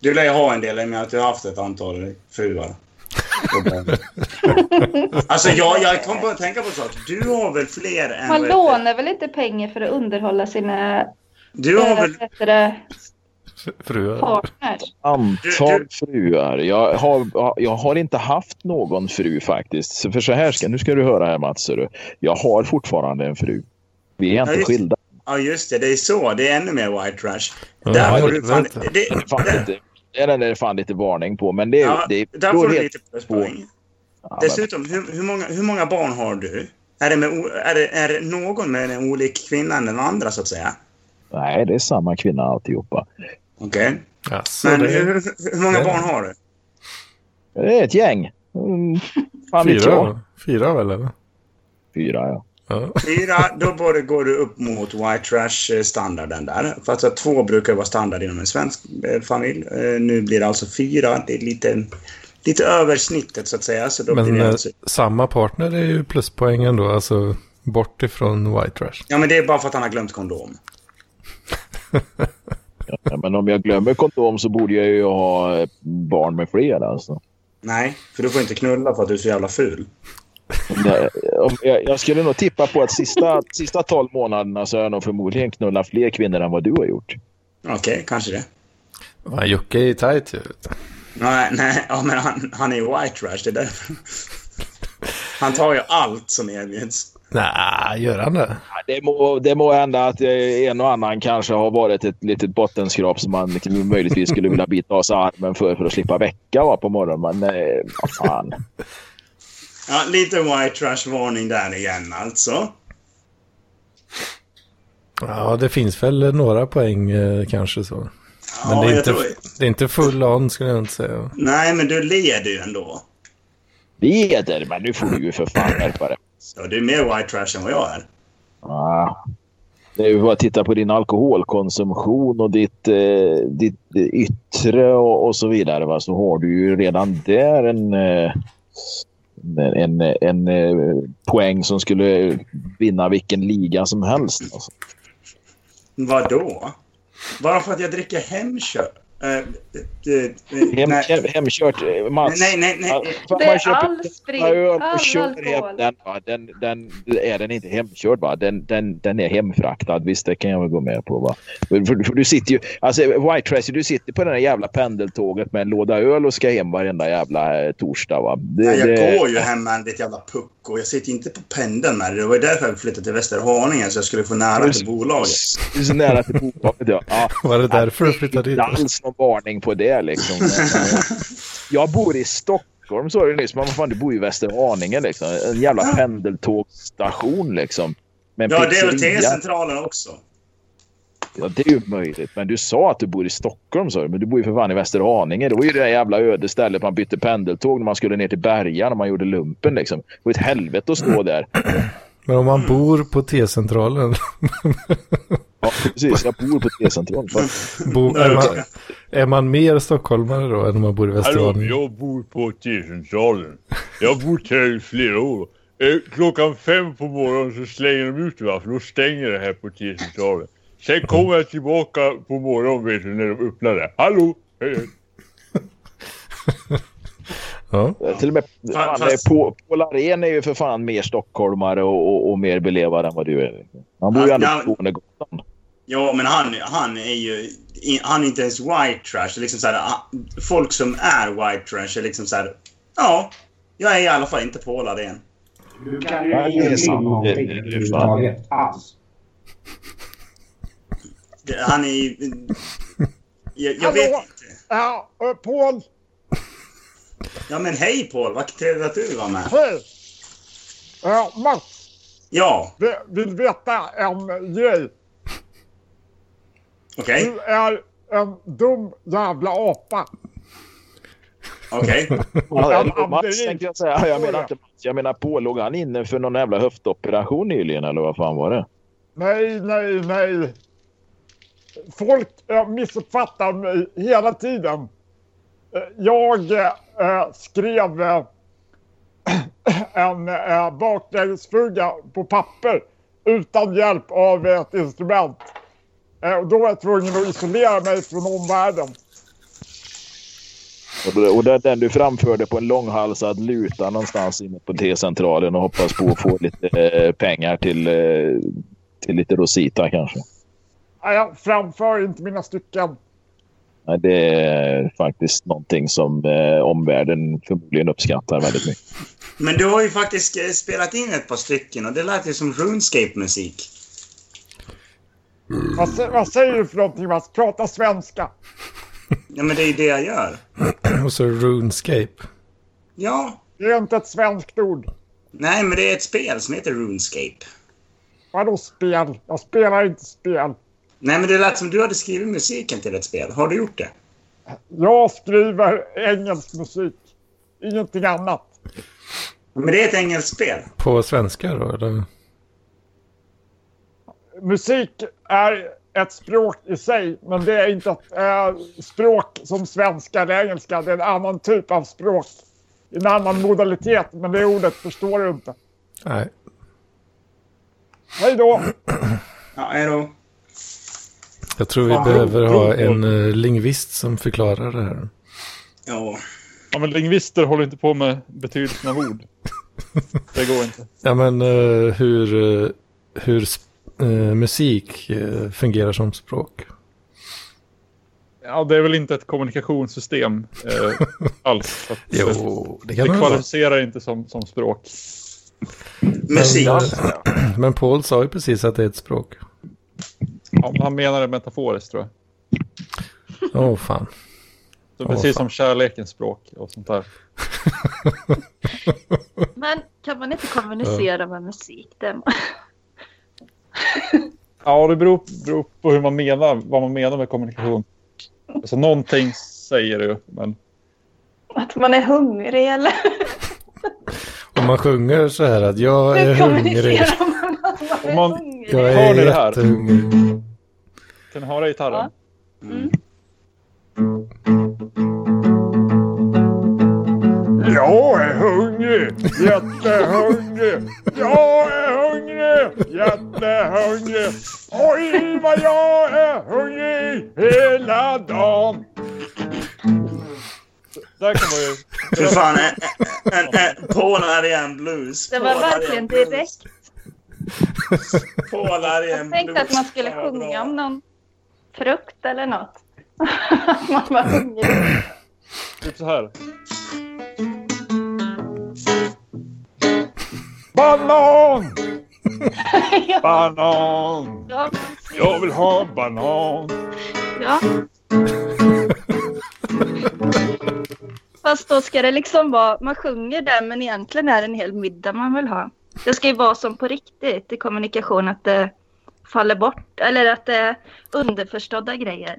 S1: Du lär ju ha en del i och med att du har haft ett antal fruar. alltså jag, jag kom på att tänka på en sak. Du har väl fler än...
S9: Man lånar väl inte pengar för att underhålla sina
S1: Du har
S9: äh,
S1: väl...
S9: det,
S2: Fruar.
S9: partners?
S3: antal
S1: Du-
S3: fruar. Jag har, jag har inte haft någon fru faktiskt. Så För så här ska, nu ska du höra här Mats. Jag har fortfarande en fru. Vi är
S1: Ja,
S3: inte
S1: just-
S3: skilda.
S1: Ja, just det. Det är så. Det är ännu mer white trash.
S2: Ja,
S1: där
S2: ja, det
S1: du fan... Det,
S3: Det det den är fan lite varning på. Men det,
S1: ja,
S3: det
S1: där får du
S3: helt
S1: lite pluspoäng.
S3: Ja,
S1: Dessutom, hur, hur, många, hur många barn har du? Är det, med, är, det, är det någon med en olik kvinna än den andra, så att säga?
S3: Nej, det är samma kvinna alltihopa.
S1: Okej.
S2: Alltså,
S1: Men
S2: det
S1: hur, hur, hur många
S2: det-
S1: barn har du?
S3: Det är ett gäng. Mm, fan
S2: fyra, fyra väl eller?
S3: Fyra, ja.
S1: Fyra, då både går du upp mot white trash-standarden där. För att två brukar vara standard inom en svensk eh, familj. Eh, Nu blir det alltså fyra. Det är lite, lite över snittet, så att säga. Så då
S2: Men
S1: blir det
S2: eh,
S1: alltså,
S2: samma partner är ju pluspoäng ändå, alltså bort ifrån white trash.
S1: ja, men det är bara för att han har glömt kondom.
S3: Ja, Men om jag glömmer kondom så borde jag ju ha eh, barn med fler alltså.
S1: Nej, för du får inte knulla för att du är så jävla ful.
S3: Jag, jag skulle nog tippa på att sista, sista 12 månaderna så har jag nog förmodligen knullat fler kvinnor än vad du har gjort.
S1: Okej, kanske det.
S2: Fan, Jocke är ju tajt ju.
S1: Nej, nej ja, men han, han är ju white trash. Det är därför. Han tar ju allt som erbjuds.
S2: Nej, gör han det?
S3: Ja, Det må, det må hända att eh, en och annan kanske har varit ett litet bottenskrap som man möjligtvis skulle vilja bita av sig armen för, för att slippa väcka va, på morgonen. Men eh, vad fan.
S1: Ja, lite white trash-varning där igen alltså.
S2: Ja, det finns väl några poäng eh, kanske så. Men
S1: Ja,
S2: det, är
S1: jag
S2: inte,
S1: tror...
S2: det är inte full on skulle jag inte säga.
S1: Nej, men du leder ju ändå.
S3: Leder, men nu får du ju för fan skärpa dig.
S1: Ja, du är mer white trash än vad jag är.
S3: Ah. Det är ju bara att titta på din alkoholkonsumtion och ditt, eh, ditt yttre och, och så vidare. Va? Så har du ju redan där en, eh, en, en, en poäng som skulle vinna vilken liga som helst. Alltså.
S1: Vadå? Bara för att jag dricker hemkött?
S3: Hem,
S1: nej.
S3: hem, hemkört, eh, Mats.
S1: nej, nej, nej.
S9: Det är all sprit,
S3: öl och
S9: all
S3: kör
S9: alkohol.
S3: den, va? Den, den, är den inte hemkörd. Va? Den, den, den är hemfraktad. Visst, det kan jag väl gå med på. Va? För, för, för du sitter ju... Alltså, White Tracy, du sitter på det där jävla pendeltåget med en låda öl och ska hem varenda jävla eh, torsdag. Va? Det,
S1: Nej, jag
S3: det,
S1: går ju hem med ditt jävla pucko. Jag sitter inte på pendeln med det. Det var ju därför jag flyttade till Västerhaninge så jag skulle få nära till bolaget.
S3: Du är så nära till bolaget. Ja. Ja.
S2: Var det därför du flyttade dit?
S3: Någon varning på det liksom. Jag bor i Stockholm sa du nyss, men vad fan du bor i Västerhaninge liksom. En jävla
S1: Ja.
S3: pendeltågsstation liksom. Med en
S1: Ja, det är väl. T-centralen också.
S3: Ja, det är ju möjligt. Men du sa att du bor i Stockholm, sa du. Men du bor ju för fan i Västerhaninge. Det var ju det där jävla öde stället man bytte pendeltåg när man skulle ner till Berga när man gjorde lumpen liksom. Det var ett helvete att stå där.
S2: Men om man bor på T-centralen,
S3: Ja, precis. Jag bor på T-centralen.
S2: bo, är, man, är man mer stockholmare då än om man bor i
S10: Hallå,
S2: Västerhaninge?
S10: jag bor på T-centralen. Jag har bott här i flera år. Eh, klockan fem på morgonen så slänger de ut va, för då stänger det här på T-centralen. Sen kommer jag tillbaka på morgonen vet du, när de öppnar det. Hallå, hej hej.
S2: Ja.
S3: Till och med fan,
S1: fast-
S3: det är på, Paul är ju för fan mer stockholmare och, och, och mer belevad än vad du är. Han bor ju ändå på Skånegatan.
S1: Ja, men han, han är ju... Han är inte ens white trash. Liksom så här, ah, folk som är white trash är liksom så här... Ja, jag är i alla fall inte Paul Arén.
S11: Du kan ju skit
S3: det är
S11: överhuvudtaget alls.
S1: Han är ju... Jag, jag
S7: Hallå?
S1: vet inte.
S7: Ja, Paul.
S1: Ja, men hej Paul. Vad trevligt att du var med.
S7: Hej. Ja, Mats.
S1: Ja,
S7: vi- Vill veta en grej.
S1: Okej.
S7: Du är en dum jävla apa.
S1: Okej.
S3: Ja,
S7: Ja,
S3: Mats tänkte jag säga. Jag menar inte Mats. Jag menar Paul. Låg han inne för någon jävla höftoperation nyligen eller vad fan var det?
S7: Nej, nej, nej. Folk äh, missuppfattar mig hela tiden. Eh, Jag äh, skrev äh, en äh, baklängesfluga på papper utan hjälp av ett instrument. Eh, och då var jag tvungen att isolera mig från omvärlden.
S3: Och, det- och det är den du framförde på en långhalsad luta någonstans inne på T-centralen och hoppas på att få lite eh, pengar till, eh, till lite Rosita kanske.
S7: Nej, Jag framför inte mina stycken.
S3: Nej, det är faktiskt någonting som eh, omvärlden förmodligen uppskattar väldigt mycket.
S1: Men du har ju faktiskt spelat in ett par stycken och det lät ju som RuneScape-musik.
S7: Vad, vad säger du för någonting Mats? Prata svenska.
S1: Ja, men det är ju det jag gör.
S2: Och så RuneScape.
S1: Ja.
S7: Det är inte ett svenskt ord.
S1: Nej, men det är ett spel som heter RuneScape.
S7: Vadå spel? Jag spelar inte spel.
S1: Nej, men det lät som du hade skrivit musiken till ett spel. Har du gjort det?
S7: Jag skriver engelsk musik. Ingenting annat.
S1: Men det är ett engelskt spel.
S2: På svenska då eller?
S7: Musik är ett språk i sig, men det är inte ett äh, språk som svenska eller engelska. Det är en annan typ av språk. En annan modalitet, men det ordet förstår du inte.
S2: Nej.
S7: Hej då!
S1: Ja, hej då.
S2: Jag tror vi
S10: Fan,
S2: behöver ha en uh, lingvist som förklarar det här.
S1: Ja.
S10: Ja, men lingvister håller inte på med betydelsen av ord. Det går inte.
S2: Ja men eh, hur, eh, hur eh, musik eh, fungerar som språk.
S10: Ja, det är väl inte ett kommunikationssystem eh, alls.
S2: Jo, det
S10: det
S2: kan det vara.
S10: kvalificerar inte som, som språk.
S1: Musik.
S2: Men, men Paul sa ju precis att det är ett språk.
S10: Ja, men han menar det metaforiskt tror jag.
S2: Åh oh, fan.
S10: Så precis
S2: fan.
S10: som kärlekens språk och sånt där.
S9: Men kan man inte kommunicera med musik? Det
S10: Ja, det beror, beror på hur man menar, vad man menar med kommunikation. Alltså någonting säger ju, men
S9: Att man är hungrig eller?
S2: Om man sjunger så här att jag är
S9: Hur
S2: hungrig.
S9: kommunicerar man att man är hungrig?
S2: Jag
S10: Hör
S2: är
S10: ni det här?
S2: jättehungrig.
S10: kan ni höra gitarren?
S9: Mm.
S7: Jag är hungrig, jättehungrig. Jag är hungrig, jättehungrig. Oj, vad jag är hungrig hela dagen.
S10: Där kan man ju...
S1: För fan, en, en, en, Paul Arjen Blues.
S9: Det var verkligen
S1: Blues.
S9: direkt.
S1: Paul Arjen
S9: Jag tänkte att man skulle sjunga om någon frukt eller något. Man var hungrig.
S10: Typ så här.
S7: Banan,
S9: ja,
S7: banan.
S9: ja,
S7: Jag vill ha banan.
S9: ja. Fast då ska det liksom vara, man sjunger där men egentligen är det en hel middag man vill ha. Det ska ju vara som på riktigt i kommunikation att det faller bort eller att det är underförstådda grejer.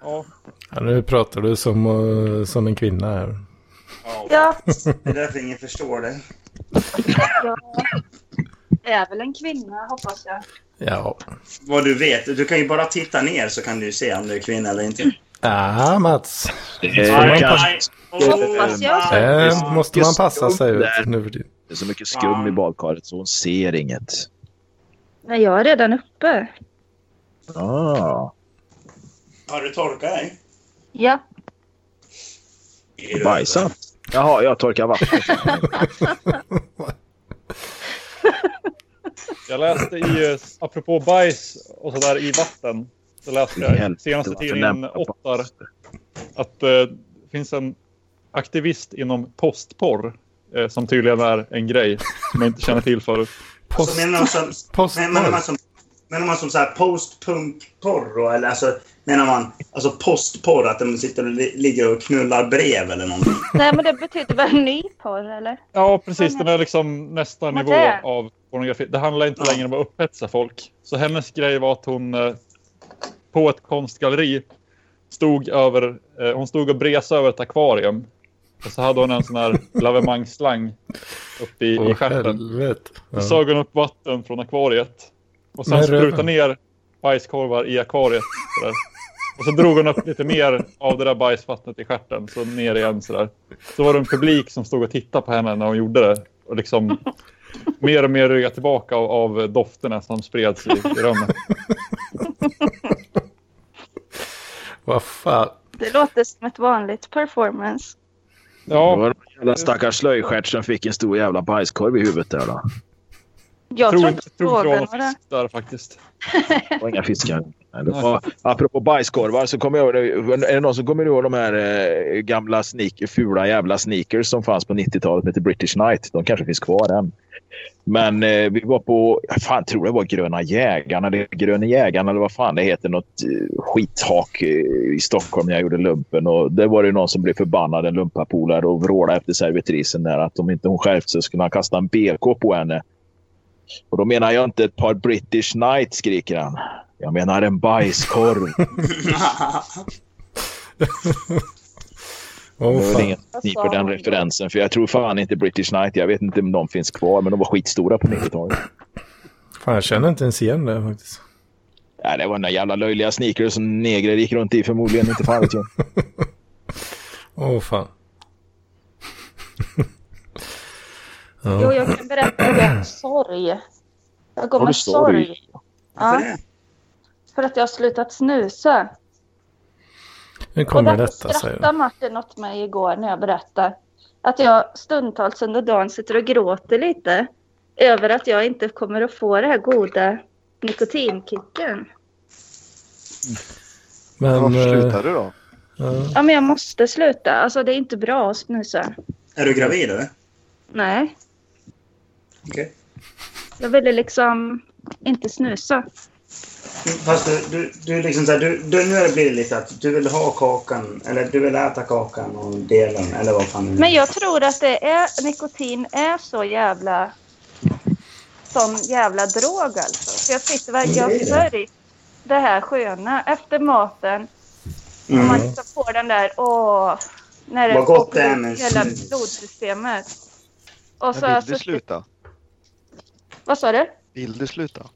S10: Ja.
S2: Ja, nu pratar du som, eh, som en kvinna här.
S9: Ja,
S1: Det är därför ingen förstår det.
S9: Jag är väl en kvinna hoppas jag.
S2: Ja.
S1: Vad du vet, du kan ju bara titta ner så kan du se om du är kvinna eller inte.
S2: Ja, Mats.
S3: Det
S9: Hoppas jag
S2: måste man passa sig ut nu för tiden.
S3: det är så mycket skum i badkaret så hon ser inget.
S9: Nej, jag är redan uppe.
S3: Ah,
S1: Har du torkat dig?
S9: Ja.
S3: bajsat. Jaha, jag torkar vatten.
S10: Jag läste i, eh, apropå bajs och sådär i vatten, så läste jag
S3: Helvete,
S10: senaste tidningen Ottar att eh, det finns en aktivist inom postporr eh, som tydligen är en grej som jag inte känner till förut.
S2: Post,
S1: Alltså, menar man som,
S2: post,
S1: menar man som, menar man som så här post-punk-porr då? Eller alltså, menar man alltså postporr? Att de sitter och li- ligger och knullar brev eller någonting?
S9: Nej, men det betyder väl ny porr eller?
S10: Ja, precis. Den är liksom nästa
S9: Vad
S10: nivå
S9: det?
S10: av pornografi. Det handlar inte längre om att upphetsa folk. Så hennes grej var att hon eh, på ett konstgalleri stod över, eh, hon stod och bresade över ett akvarium. Och så hade hon en sån här lavemangsslang uppe i, i
S2: Åh,
S10: stjärten.
S2: helvete.
S10: Så
S2: Ja.
S10: sög hon upp vatten från akvariet. Och sen sprutade ner bajskorvar i akvariet. Sådär. Och så drog hon upp lite mer av det där bajsvattnet i stjärten. Så ner igen sådär. Så var det en publik som stod och tittade på henne när hon gjorde det. Och liksom mer och mer rygga tillbaka av, av dofterna som spreds i, i rummet.
S2: Vad fan.
S9: Det låter som ett vanligt performance.
S3: Det
S10: Ja,
S3: var en jävla stackars slöjstjärt som fick en stor jävla bajskorv i huvudet där då.
S9: Jag
S10: tror
S9: tror
S10: inte det
S9: det.
S10: fisk där faktiskt.
S3: Det var inga fiskar. Nej, det var, apropå bajskorvar så kommer jag är det någon som kommer ihåg de här eh, gamla sneak, fula jävla sneakers som fanns på 90-talet med British Knight? De kanske finns kvar än. Men eh, vi var på, fan tror det var Gröna Jägarna, eller Gröna Jägarna eller vad fan det heter, något eh, skithak eh, i Stockholm när jag gjorde lumpen. Och det var det någon som blev förbannad, en lumpapolare, och vrålade efter servitrisen där att om inte hon skärpte sig skulle han kasta en BK på henne. Och då menar jag inte ett par British Knight, skriker han. Jag menar en bajskorv.
S2: Åh,
S3: Det
S2: fan.
S3: ingen ni på den referensen. För jag tror fan inte British Knight. Jag vet inte om de finns kvar. Men de var skitstora på 90-talet.
S2: fan, jag känner inte ens igen det faktiskt.
S3: Ja, det var några jävla löjliga sneakers som negrer gick runt i förmodligen. Inte fan vet jag.
S2: Åh, fan.
S9: Jo,
S2: ja.
S9: jag kan berätta att jag har sorg. Jag går med
S3: sorg?
S9: sorg. Ja, för att jag har slutat snusa.
S2: Nu
S9: Och
S2: kommer
S9: därför
S2: detta,
S9: skrattade. Martin åt mig igår när jag berättade att jag stundtals under dagen sitter och gråter lite över att jag inte kommer att få det här goda nikotinkicken.
S2: Men...
S8: Varför
S2: eh,
S8: slutar du då?
S2: ja.
S9: Ja, men jag måste sluta. Alltså, det är inte bra att snusa.
S1: Är du gravid eller?
S9: Nej,
S1: Okej.
S9: jag ville liksom inte snusa.
S1: Fast du, du, du liksom så här, du, du, nu har det blivit lite att du vill ha kakan, eller du vill äta kakan och dela den, eller vad fan det är.
S9: Men jag tror att det är, nikotin är så jävla sån jävla drog alltså. Så jag sitter verkligen, jag
S1: Det är det.
S9: har sörjt det här sköna efter maten. Om man
S1: Mm.
S9: liksom får den där, åh, när det
S1: Vad gott det är med
S9: hela blodsystemet. Och så jag
S8: vill du
S9: suttit-
S8: sluta?
S9: Vad sa du?
S8: Vill du sluta?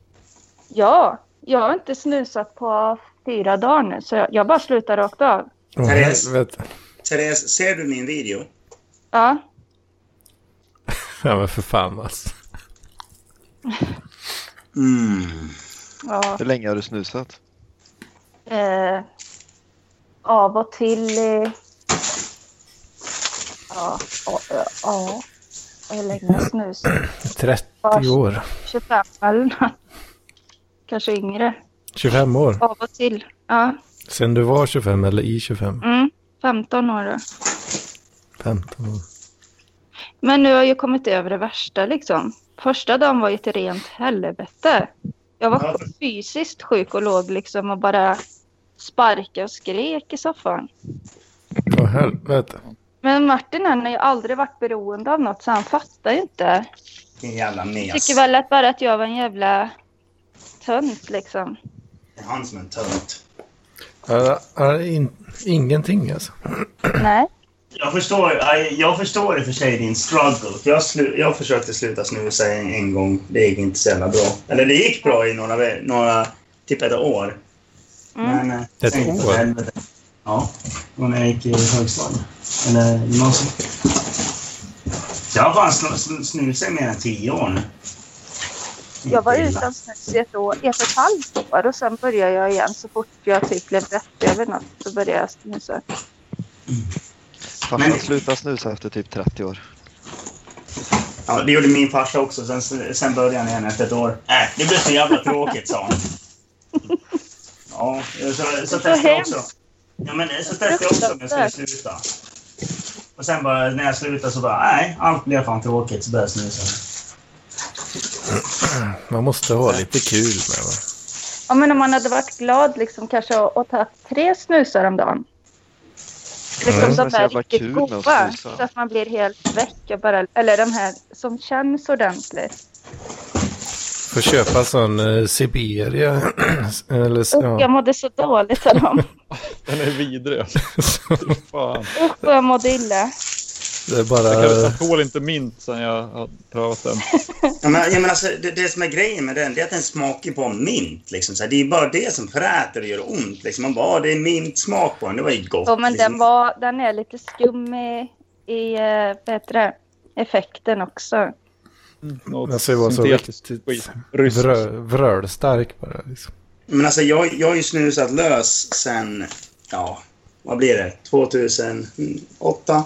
S9: Ja, jag har inte snusat på fyra dagar nu, så jag, jag bara slutar rakt av.
S2: Åh,
S1: Therese.
S2: helvete.
S1: Therese, ser du min video?
S9: Ja,
S2: Ja men för fan alltså.
S1: Mm.
S9: ja.
S8: Hur länge har du snusat?
S9: Eh, av och till. Eh, ja, ja, ja. Hur länge snusat?
S2: 30 år.
S9: 25 eller något. Kanske yngre.
S2: 25 år.
S9: Av och till. Ja,
S2: Sen du var 25 eller i 25?
S9: mm, 15 år då.
S2: 15 år.
S9: Men nu har jag kommit över det värsta liksom. Första dagen var ju ett rent helvete. Jag var
S1: Ja.
S9: fysiskt sjuk och låg liksom och bara sparkade och skrek i soffan.
S2: Åh helvete.
S9: Men Martin han har ju aldrig varit beroende av något så han fattar ju inte.
S1: Vilken jävla mes.
S9: Tycker väl att bara att jag var en jävla tönt liksom.
S1: Det är han som är en tönt.
S2: Ja, ja, in, ingenting alltså.
S9: Nej.
S1: Jag förstår, jag- jag förstår i och för sig din struggle. För jag, slu, jag försökte sluta snusa en, en gång. Det gick inte så jävla bra. Eller det gick bra i några, några typ ett år.
S9: Mm.
S1: Men,
S2: Ett år?
S1: Ja, var när jag gick i högstadiet. Eller gymnasiet. Jag har snu- snusat i mer än tio år nu.
S9: Jag var utan snus i ett år, ett och ett halvt år och sen började jag igen så fort jag typ blev rätt över något så började jag snusa.
S8: Farsan
S1: Men-
S8: slutade snusa efter typ 30 år.
S1: Ja, det gjorde min farsa också. Sen, sen började han igen efter ett år. Äh, det blev så jävla tråkigt, sa han. Ja, så, så testade jag också. Ja, men så testade jag också om jag skulle sluta. Och sen bara, när jag slutade så bara, nej, allt blev fan tråkigt. Så började jag snusa.
S2: Man måste ha lite kul med va?
S9: Ja men om man hade varit glad liksom kanske och, och tagit tre snusar om dagen. Liksom
S8: Mm.
S9: de
S8: Det är så
S9: här riktigt goda. Så att man blir helt väck. Och bara, eller de här som känns ordentligt.
S2: Får köpa sån eh, Siberia. eller
S9: Och jag
S2: ja.
S9: mådde så dåligt av dem.
S10: Den är vidrig. Fy Fan.
S9: Usch jag mådde illa.
S2: Det är
S10: Jag, kan,
S2: bara...
S10: jag tål inte mint sen jag har prövat den.
S1: Ja, men, ja, men alltså, det, det som är grejen med den, det är att den smakar på mint. Liksom, så här, det är bara det som fräter och gör ont. Liksom. Man bara, "Ah, det är mintsmak på den. Det var ju gott.
S9: Ja, men
S1: liksom.
S9: den, var, den är lite skum i, i eh, vad heter det, effekten också.
S10: Något
S2: Alltså det var så
S10: syntetiskt
S2: riktigt
S10: skit. Ryskt.
S2: vrö, vrölstark bara. Liksom.
S1: Men alltså, jag, jag har ju snusat lös sen, ja, vad blir det? 2008?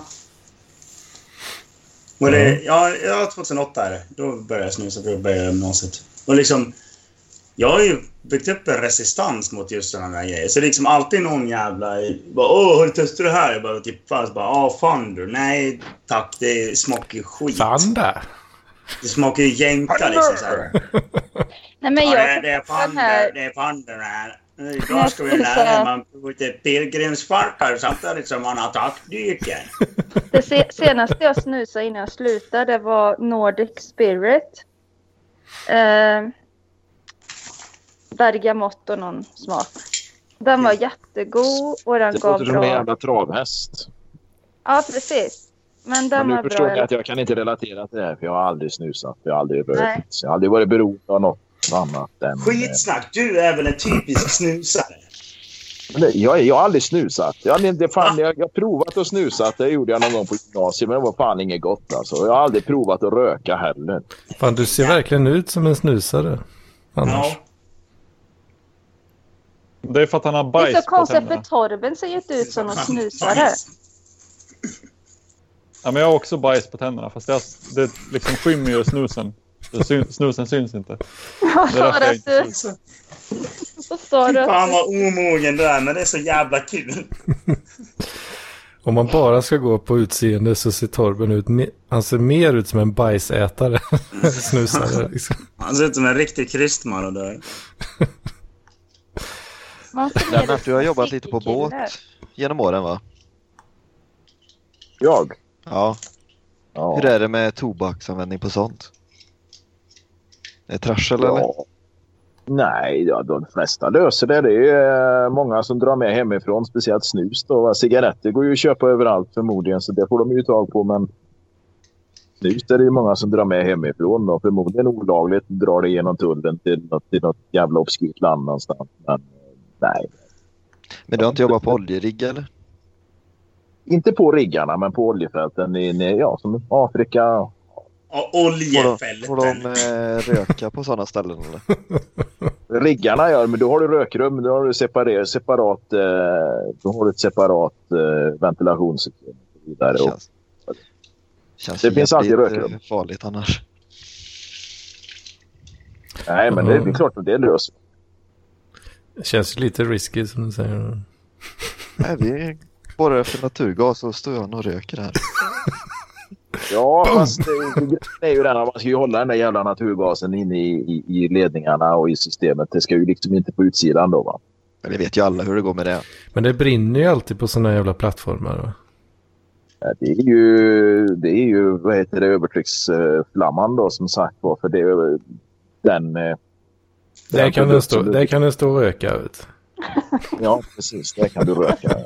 S1: Var det, ja, ja, 2008 är det. Då började jag snusa för att börja gymnasiet. Och liksom, jag har ju byggt upp en resistans mot just sådana där grejer. Så liksom alltid någon jävla... Bara, Åh, har du testat det här? Jag bara typ, fan, så bara, ja, fan du. Nej, tack. Det smakar ju skit.
S2: Fanda!
S1: Det smakar ju jänka liksom så här.
S9: Nej, men
S1: Ja,
S9: jag
S1: det, är- det är pandor, det är pandor här. Idag ska vi lära man lite pilgrimsfarkar samtidigt som man attackdyker.
S9: det se, senaste jag snusade innan jag slutade det var Nordic Spirit. Eh, bergamott och någon smak. Den var jättegod och den
S3: Det
S9: gav
S3: låter som en
S9: bra...
S3: jävla travhäst.
S9: Ja, precis. Men den
S3: Men nu förstår
S9: bra.
S3: ni att jag kan inte relatera till det här för jag har aldrig snusat. Jag har aldrig rökt. Jag har aldrig varit beroende av något annat än...
S1: Skitsnack! Du är väl en typisk snusare?
S3: Jag, jag har aldrig snusat. Jag, har aldrig- det fan, jag, jag provat att snusa. Det gjorde jag någon gång på gymnasiet, men det var fan inget gott. Alltså. Jag har aldrig provat att röka heller.
S2: Fan, du ser verkligen ut som en snusare. Annars.
S1: Ja.
S10: Det är för att han har
S9: Det är
S10: bajs
S9: så konstigt för. Torben ser ju inte ut som någon snusare.
S10: Ja, men jag har också bajs på tänderna fast det, det liksom skymmer ju snusen. Det syn, snusen syns inte.
S9: Vad
S10: Det är
S9: sa
S10: därför
S9: du
S10: jag.
S9: Vad sa du
S1: Fan vad omogen du är, men det är så jävla kul.
S2: Om man bara ska gå på utseende så ser Torben ut, han ser mer ut som en bajsätare. snusare liksom.
S1: Han ser ut som en riktig kristmarodör.
S9: man ser mer
S8: Lennart, du har jobbat lite på båt genom åren va?
S3: Jag?
S8: Ja.
S3: Ja.
S8: Hur är det med tobaksanvändning på sånt? Är det trassel eller?
S3: Ja. Nej, ja, de flesta löser det. Det är eh, många som drar med hemifrån, speciellt snus. Då. Cigaretter går ju att köpa överallt förmodligen, så det får de ju tag på. Men snus är det ju många som drar med hemifrån. Och förmodligen olagligt drar det genom tullen till något, till något jävla obskyrt land någonstans. Men eh, nej,
S8: Men du har inte jobbat på oljerigg eller?
S3: Inte på riggarna, men på oljefälten i ja, som Afrika.
S1: Ja,
S8: Får de, får de
S1: oljefälten.
S8: eh, röka på sådana ställen eller?
S3: Riggarna gör, men då har du rökrum, då har du separat, separat, eh, då har du ett separat eh, ventilationssystem. Och vidare. Och,
S8: Känns, känns
S3: Det finns alltid
S8: jävligt,
S3: rökrum.
S8: eh, farligt annars.
S3: nej, men det, det är klart att det löser
S2: Det känns lite risky som du säger.
S8: Nej, vi borrar efter naturgas och står jag och röker här.
S3: Ja, fast det, det är ju den att man ska ju hålla den där jävla naturgasen inne i, i, i ledningarna och i systemet. Det ska ju liksom inte på utsidan då va.
S8: Men det vet ju alla hur det går med det.
S2: Men det brinner ju alltid på sådana jävla plattformar. Va?
S3: Ja, Det är ju, det är ju vad heter det, övertrycksflamman då som sagt var. För det är ju den... eh,
S2: Där
S3: den
S2: kan, den stå, där kan den stå och röka. Du.
S3: Ja, precis. Där kan du röka.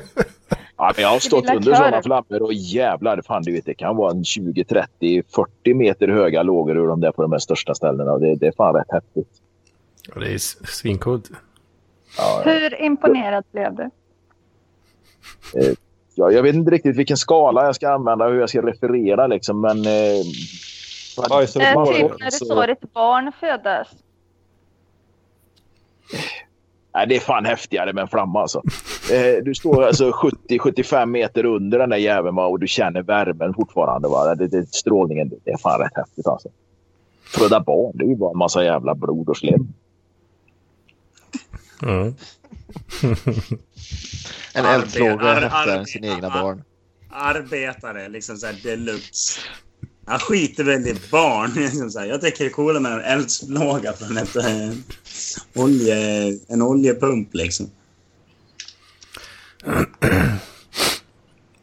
S3: Ja, men jag har stått under sådana flammor och jävlar, fan du vet, det kan vara en 20, 30, 40 meter höga lågor ur de där på de här största ställena. Det, det är fan rätt häftigt.
S2: Ja, det är svincoolt.
S3: Ja,
S9: Hur imponerad blev du?
S3: ja, jag vet inte riktigt vilken skala jag ska använda, hur jag ska referera liksom, men... Eh,
S7: Ja,
S9: Eh,
S7: var-
S9: typ när du
S3: så-
S9: såg ett barn födas.
S3: Nej, det är fan häftigare med en flamma alltså. Eh, du står alltså 70-75 meter under den där jäveln va, och du känner värmen fortfarande. Va? Det, det, strålningen, det är fan rätt häftigt alltså. Föda barn, det är ju bara en massa jävla blod och slem.
S2: Mm.
S8: En
S1: ar-
S8: än sina egna
S1: ar-
S8: barn.
S1: Arbetare, liksom såhär deluxe. Han skiter väl i barn. Jag tycker det är coolare med en eldslåga från ett, eh, olje, en oljepump liksom.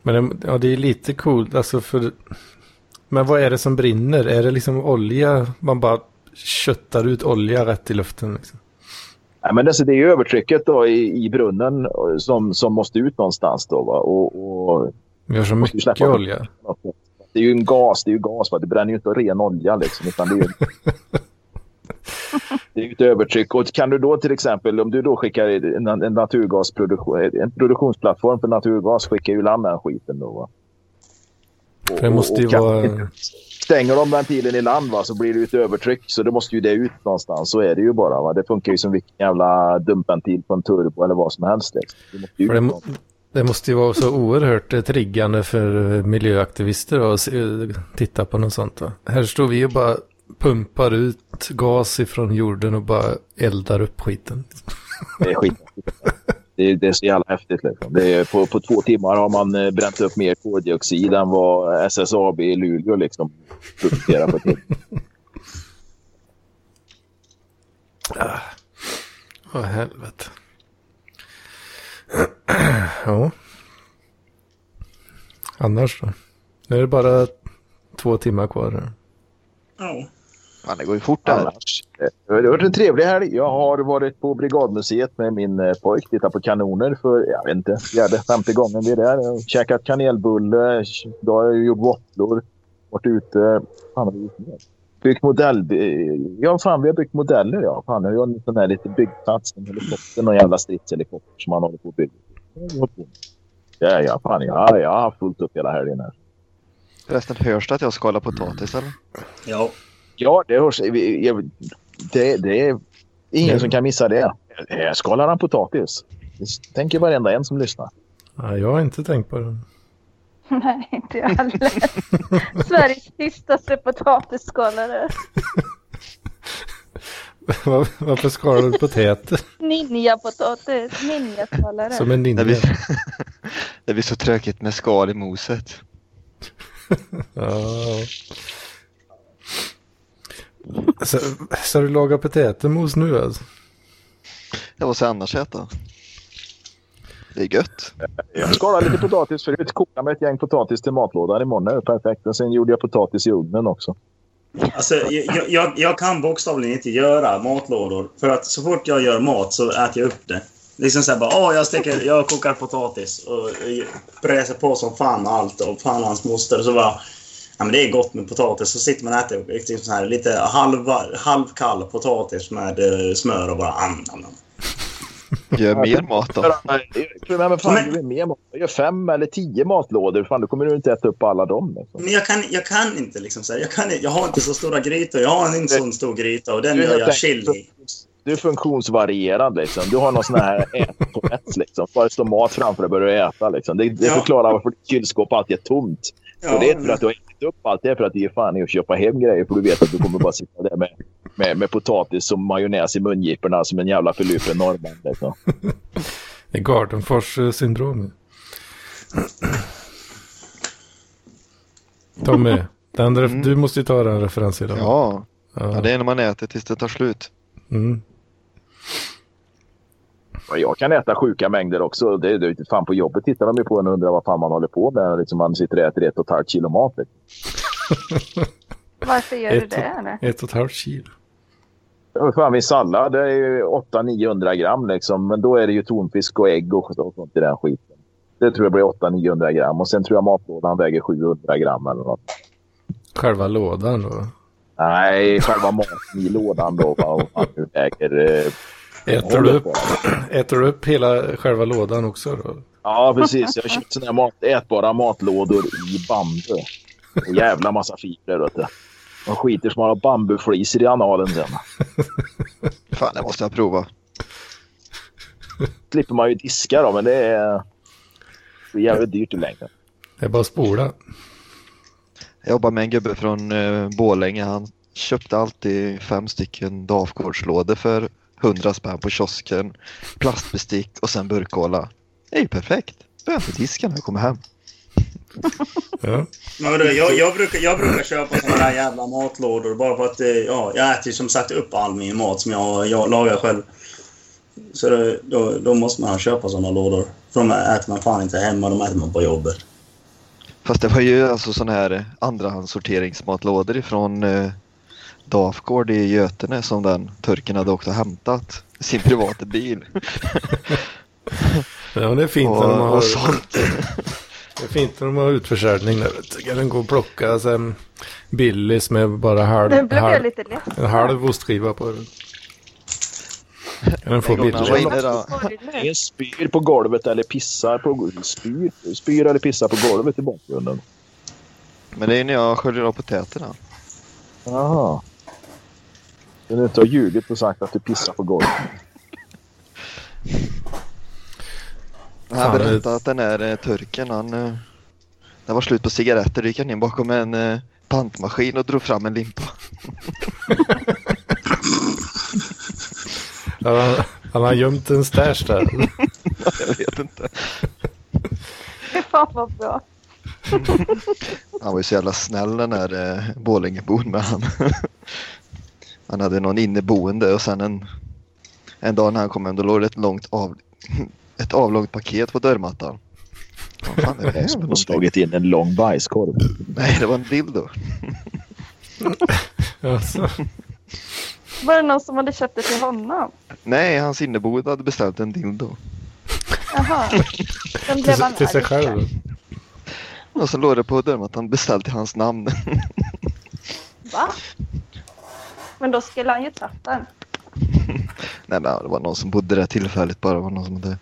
S2: Men det, ja, det är lite coolt. Alltså för... Men vad är det som brinner? Är det liksom olja? Man bara köttar ut olja rätt i luften. Liksom.
S3: Nej, men alltså, det är ju övertrycket då i, i brunnen eh, som, som måste ut någonstans. Då, va? Och, och,
S2: Vi har så mycket
S3: släppa-
S2: olja.
S3: Det är ju en gas, det är ju gas. Va? Det bränner ju inte ren olja liksom, utan det är ju Det är ju ett övertryck. Och kan du då till exempel, om du då skickar en, en naturgasproduktion, en produktionsplattform för naturgas, skickar ju land den skiten då. Va? Och-
S2: Det måste ju vara...
S3: Stänger de ventilen i land va, så blir det ju ett övertryck. Så då måste ju det ut någonstans. Så är det ju bara. Va? Det funkar ju som vilken jävla dumpventil på en turbo eller vad som helst. Liksom. Det måste ju
S2: För det, måste ju vara så oerhört eh, triggande för eh, miljöaktivister att se, titta på något sånt. Va? Här står vi och bara pumpar ut gas ifrån jorden och bara eldar upp skiten.
S3: Det är skit. Det är, det är så jävla häftigt. Liksom. Det är, på, på två timmar har man eh, bränt upp mer koldioxid än vad SSAB i Luleå liksom, producerar på ett helt
S2: Åh helvete. ja. Annars då? Nu är det bara två timmar kvar. här.
S1: Ja.
S8: Fan, det går ju fort
S3: annars. Det har varit en trevlig helg. Jag har varit på Brigadmuseet med min eh, pojk. Tittat på kanoner för, jag vet inte, fjärde, femte gången vi är där. Käkat kanelbulle. Då har jag gjort våfflor. Varit ute. Fan, har vi gjort mer? Byggt modell... Ja, fan, vi har byggt modeller. Ja, fan, jag har en sån här lite byggplats. En helikopter, någon jävla stridshelikopter som man håller på att bygga. Ja, ja, fan, ja, jag har haft fullt upp hela helgen här.
S8: Förresten, hörs det att jag skalar potatis eller?
S1: Ja.
S3: Ja, det hörs. Det, det är ingen som kan missa det. Eh, Skalar han potatis? Det tänker varenda en som lyssnar.
S2: Ja, jag har inte tänkt på det.
S9: Nej, inte jag heller. Sveriges tystaste potatisskalare.
S2: Var- Varför skalar du potäter?
S9: Ninja-potatis. Ninja-skalare.
S2: Som en
S8: Det
S2: ninja.
S8: blir, det blir så tråkigt med skal i moset.
S2: Ja. Så, så du lagar potätermos nu alltså?
S8: Det var så annars äta. Det är gött.
S3: Jag skalade lite potatis förut. Kokade med ett gäng potatis till matlådan imorgon. Det är perfekt. Och sen gjorde jag potatis i ugnen också.
S1: Alltså, jag, jag, jag kan bokstavligen inte göra matlådor. För att så fort jag gör mat så äter jag upp det. Liksom såhär bara, åh jag, steker, jag kokar potatis och bräser på som fan allt och fan hans moster. Och så bara, ja men det är gott med potatis. Så sitter man och äter liksom så här, lite halva, halvkall potatis med eh, smör och bara annan.
S8: Gör mer mat då.
S3: Men, men fan, gör mer mat. Gör fem eller tio matlådor. Fan, då kommer du inte äta upp alla dem. Liksom.
S1: Men jag kan, jag kan inte liksom så här, jag, kan, jag har inte så stora grytor. Jag har en sån stor gryta och den
S3: Du är
S1: gör jag chili i.
S3: Du är funktionsvarierad. Liksom. Du har någon sån här ättourette. Liksom. Bara det står mat framför dig börjar du äta. Liksom. Det, det
S1: Ja.
S3: förklarar varför ditt kylskåp alltid är tomt.
S1: Ja,
S3: och det är inte för att du har ätit upp allt. Det är för att det är fan i att köpa hem grejer. För du vet att du kommer bara sitta där med, med, med potatis och majonnäs i mungiporna som en jävla förlupen norrman. Liksom.
S2: Det är Gardenfors eh, syndrom. Tommy, den ref- du måste ju ta den referensen idag.
S8: Ja.
S2: Ja.
S8: ja, det är när man äter tills det tar slut.
S2: Mm.
S3: Jag kan äta sjuka mängder också. Det, det, fan på jobbet tittar de ju på en och undrar vad fan man håller på med. Liksom man sitter och äter ett och ett halvt kilo mat. Liksom.
S9: Varför gör du
S2: Ett,
S9: det? Eller?
S2: ett och ett halvt kilo.
S3: Fan, min sallad det är ju 800-900 gram liksom. Men då är det ju tonfisk och ägg och sånt i den skiten. Det tror jag blir 800-900 gram. Och sen tror jag matlådan väger 700 gram eller något.
S2: Själva lådan då.
S3: Nej, själva maten i lådan då. Vad fan nu väger... Eh,
S2: Äter du upp, äter du upp hela själva lådan också då?
S3: Ja, precis. Jag har köpt såna här mat, ätbara matlådor i bambu. Jävla massa fibrer, vet du. De skiter som har bambufliser i analen sen.
S8: Fan, det måste jag prova.
S3: slipper man ju diska då, men det är, det är jävligt dyrt i längden.
S2: Det är bara att spola.
S8: Jag jobbar med en gubbe från uh, Bålänge. Han köpte alltid fem stycken Dafgårdslådor för 100 spänn på kiosken. Plastbestick och sen burkkola. Det är ju perfekt. Behöver inte diska när jag kommer hem.
S2: Ja.
S1: Jag, jag, brukar, jag brukar köpa såna där jävla matlådor bara för att eh, ja, jag äter som sagt upp all min mat som jag, jag lagar själv. Så det, då, då måste man köpa såna lådor. För de äter man fan inte hemma, de äter man på jobbet.
S8: Fast det var ju alltså sådana här andrahandssorteringsmatlådor ifrån uh, Dafgård i Götene som den turken hade och hämtat sin privata bil.
S2: Ja, det är fint när
S8: och,
S2: de har,
S8: och sånt.
S2: Det är fint när de har utförsäljning där. Kan den gå och plocka sen Billys med bara halv,
S9: Nu blev
S2: halv,
S9: lite ledsen.
S2: en halv ostskiva på den. Kan den få
S8: En då.
S3: Ingen spyr på golvet eller pissar på spyr, spyr eller pissar på golvet i bakgrunden.
S8: Men det är när jag sköljer av potäterna.
S3: Jaha. Du har inte har ljugit och sagt att du pissar på golvet.
S8: Han
S2: Fan,
S8: berättade att den här eh, turken, han... Eh, det var slut på cigaretter, då gick han in bakom en eh, pantmaskin och drog fram en limpa.
S2: Han, han har gömt en stash där.
S8: jag vet inte.
S9: Fan vad bra.
S8: Han var ju så jävla snäll den där eh, Borlängebon med han. han hade någon inneboende och sen en, en dag när han kom hem då låg det ett långt av, ett avlångt paket på dörrmattan. Vad fan är det här
S3: Som
S8: någonting?
S3: slagit in en lång bajskorv.
S8: Nej, det var en dildo.
S2: Alltså,
S9: Var det någon som hade köpt det till honom?
S8: Nej, hans inneboende hade beställt en dildo.
S9: Jaha. Den
S2: till,
S9: blev han
S2: till sig
S9: arg.
S2: själv.
S8: Och så låg det på dörrmattan beställt i hans namn.
S9: Va? Men då skulle han ju tagit den.
S8: Nej, men det var någon som bodde där tillfälligt bara. Det var någon som hade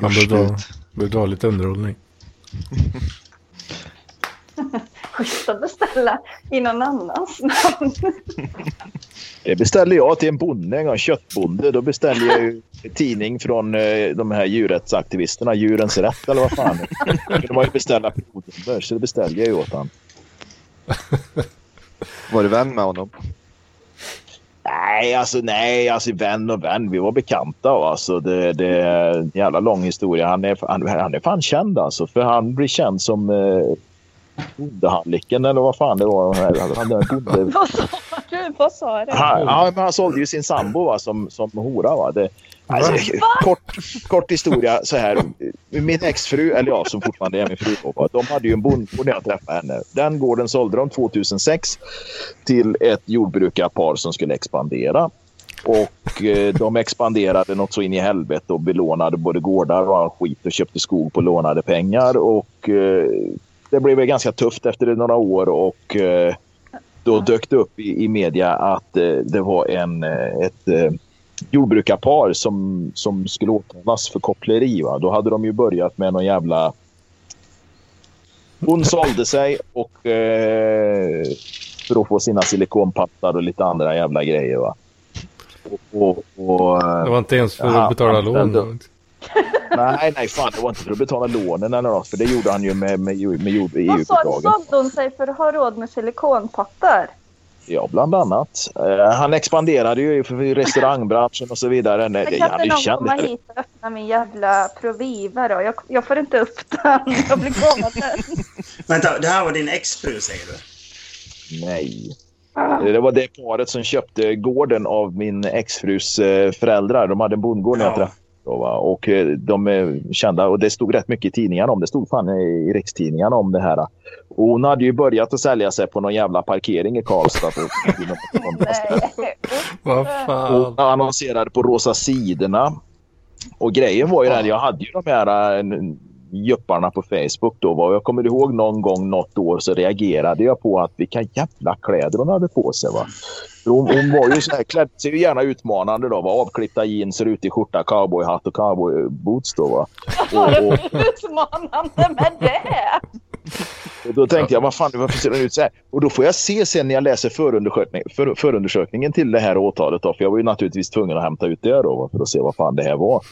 S8: Gjort
S2: behövde ha, lite underhållning.
S9: Schysst att beställa i någon annans namn.
S3: Det beställde jag till en bonde en gång, köttbonde. Då beställde jag ju tidning från eh, de här djurrättsaktivisterna, Djurens Rätt eller vad fan. De har ju beställa provnummer, så det beställde jag ju åt honom.
S8: Var du vän med honom?
S3: Nej, alltså nej, alltså vän och vän. Vi var bekanta. Alltså, det, det är en jävla lång historia. Han är, han, han är fan känd alltså. För han blir känd som eh, bondehalliken eller vad fan det var. Han, bonde,
S9: Vad sa du? Vad sa du?
S3: han, ja, men han sålde ju sin sambo va, som, som hora. Va. Det, Alltså, kort, kort historia så här. Min exfru, eller jag som fortfarande är min fru, de hade ju en bondgård när jag träffade henne. Den gården sålde de 2006 till ett jordbrukarpar som skulle expandera. Och eh, de expanderade något så in i helvete och belånade både gårdar och all skit och köpte skog på lånade pengar. Och eh, det blev väl ganska tufft efter några år och eh, då dök det upp i, i media att det var en, ett jordbrukarpar som, som skulle åtalas för koppleri. Va? Då hade de ju börjat med någon jävla... Hon sålde sig och eh, för att få sina silikonpattar och lite andra jävla grejer. Va? Och, och, och,
S2: Det var inte ens för
S3: Ja,
S2: att betala lån.
S3: nej, nej, fan det var inte för att betala lånen eller något. För det gjorde han ju med, med, med, med jord-
S9: Vad?
S3: EU-bidragen.
S9: Sålde hon sig för att ha råd med silikonpattar?
S3: Ja, bland annat. Eh, han expanderade ju i restaurangbranschen och så vidare. Nej, det-
S9: kan inte någon komma hit och öppna min jävla Proviva då? Jag, jag får inte upp den. Jag blir galen.
S1: Vänta, det här var din exfru säger du?
S3: Nej. Det var det paret som köpte gården av min exfrus eh, föräldrar. De hade en bondgård när jag
S1: Ja.
S3: Dem, va? Och eh, de är kända och det stod rätt mycket i tidningarna om det. stod fan i rikstidningarna om det här. Och hon hade ju börjat att sälja sig på någon jävla parkering i Karlstad.
S2: Vad fan.
S3: och annonserade på Rosa sidorna. Och grejen var ju den, jag hade ju de här jupparna på Facebook då. va? Jag kommer ihåg någon gång något år så reagerade jag på att vilka jävla kläder hon hade på sig. Va? För hon, hon var ju så här, klädde sig gärna utmanande då. Va? Avklippta jeans, rutig skjorta, cowboyhatt och cowboyboots då. Va? Och, och,
S9: utmanande med det?
S3: Och då tänkte jag, vad fan, varför ser den ut så här? Och då får jag se sen när jag läser förundersökning, för, förundersökningen till det här åtalet. Då, för jag var ju naturligtvis tvungen att hämta ut det då, för att se vad fan det här var.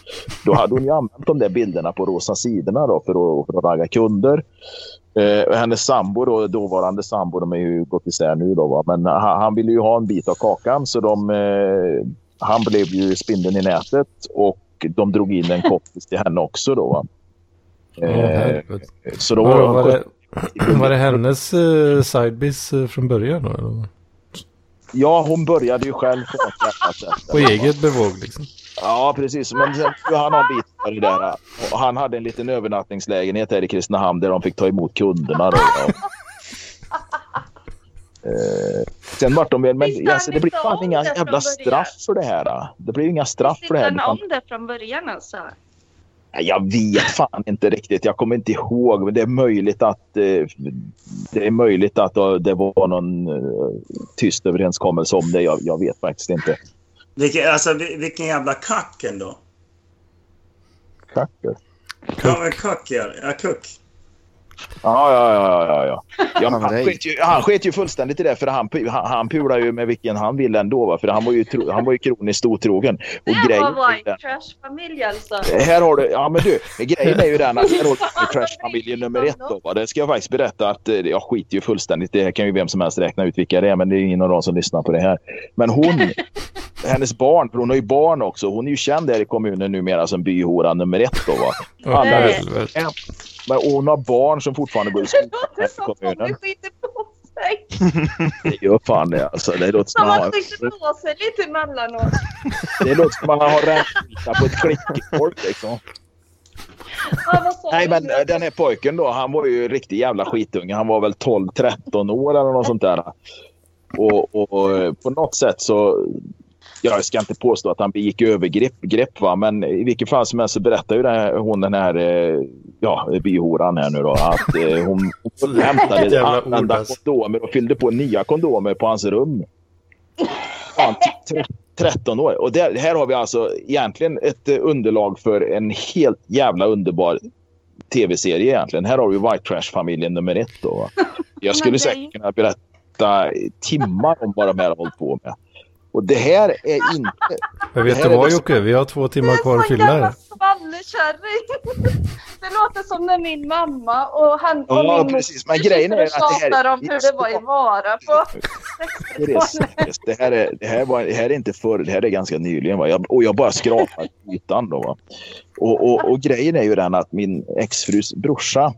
S3: Då hade hon ju använt de där bilderna på rosa sidorna då, för, att, för att ragga kunder. Eh, och hennes sambo, då, dåvarande sambo, de är ju gått isär nu då, va? men han, han ville ju ha en bit av kakan så de, eh, han blev ju spindeln i nätet och de drog in en kompis till henne också då. Va?
S2: Helvete.
S3: så då
S2: Var, var, det, var det hennes uh, sidebiz eh, från början då? Eller?
S3: Ja, hon började ju själv på
S2: eget bevåg liksom?
S3: Ja, precis. Men sen han har en bit för det där. Och han hade en liten övernattningslägenhet här i Kristinehamn där de fick ta emot kunderna. Då. Eh, sen vart de väl... Men
S9: Visste han
S3: alltså, det blir fan inga jävla straff för det här. då. Det blir inga straff för det
S9: Visste
S3: här.
S9: han
S3: utan-
S9: om det från början alltså?
S3: Jag vet fan inte riktigt. Jag kommer inte ihåg. Men det är möjligt att eh, det är möjligt att det var någon eh, tyst överenskommelse om det. Jag, jag vet faktiskt inte.
S1: Vilken, alltså, vi- vilken jävla kack ändå.
S3: Kacker.
S1: Ja, men kack. Ja, kuck.
S3: Ja, ja, ja. ja, ja. ja han, sket ju, han sket ju fullständigt i det för han, han, han pulade ju med vilken han ville ändå. Va? För han var ju, tro, han var ju kroniskt otrogen. Och
S9: Det
S3: grejen
S9: var
S3: är ju
S9: white
S3: den-
S9: trash-familj alltså.
S3: här har du, ja men du, grejen är ju den att här har du Trash-familjen nummer ett då. Va? Det ska jag faktiskt berätta att eh, jag skiter ju fullständigt. Det här kan ju vem som helst räkna ut vilka det är men det är ingen av dem som lyssnar på det här. Men hon, hennes barn, för hon har ju barn också. Hon är ju känd här i kommunen numera som byhora nummer ett då va. Alla. Men hon har barn som fortfarande går i
S9: Det
S3: skolan
S9: låter
S3: här i
S9: som att hon skiter på sig.
S3: Det gör fan det alltså. Det låter som
S9: Som
S3: man
S9: att
S3: har,
S9: skiter på sig lite emellanåt.
S3: det låter som man har räknat på ett klickboard liksom.
S9: Ja,
S3: Nej men eh, den här pojken då, han var ju riktig jävla skitunge. Han var väl 12-13 år eller något sånt där. Och, och, och eh, på något sätt så, jag ska inte påstå att han begick övergrepp, grepp, va? men i vilket fall som helst så berättar ju den här, hon den här eh, ja, byhoran här nu då att eh, hon, hon hämtade använda kondomer och fyllde på nya kondomer på hans rum. Fan, t- 13 år. Och där, här har vi alltså egentligen ett eh, underlag för en helt jävla underbar tv-serie egentligen. Här har vi White Trash-familjen nummer ett då. va. Jag skulle säkert kunna berätta timmar om vad de här har hållit på med. Och det här är inte...
S2: Men
S3: Det
S2: vet du
S3: är
S2: vad
S3: liksom-
S2: Jocke? Vi har två timmar kvar att
S9: Du är
S2: fylla
S9: en sån
S2: här.
S9: gammal. Det låter som när min mamma och, han, och
S3: Ja,
S9: min
S3: precis. Men grejen är att det här-
S9: om hur det var i Vara på
S3: Therese,
S9: 60-talet.
S3: Therese, det, här är, det, här var, det här är inte förr, det här är ganska nyligen. Va? Jag, och jag bara skrapar ytan. Då, va? Och, och, och grejen är ju den att min exfrus brorsa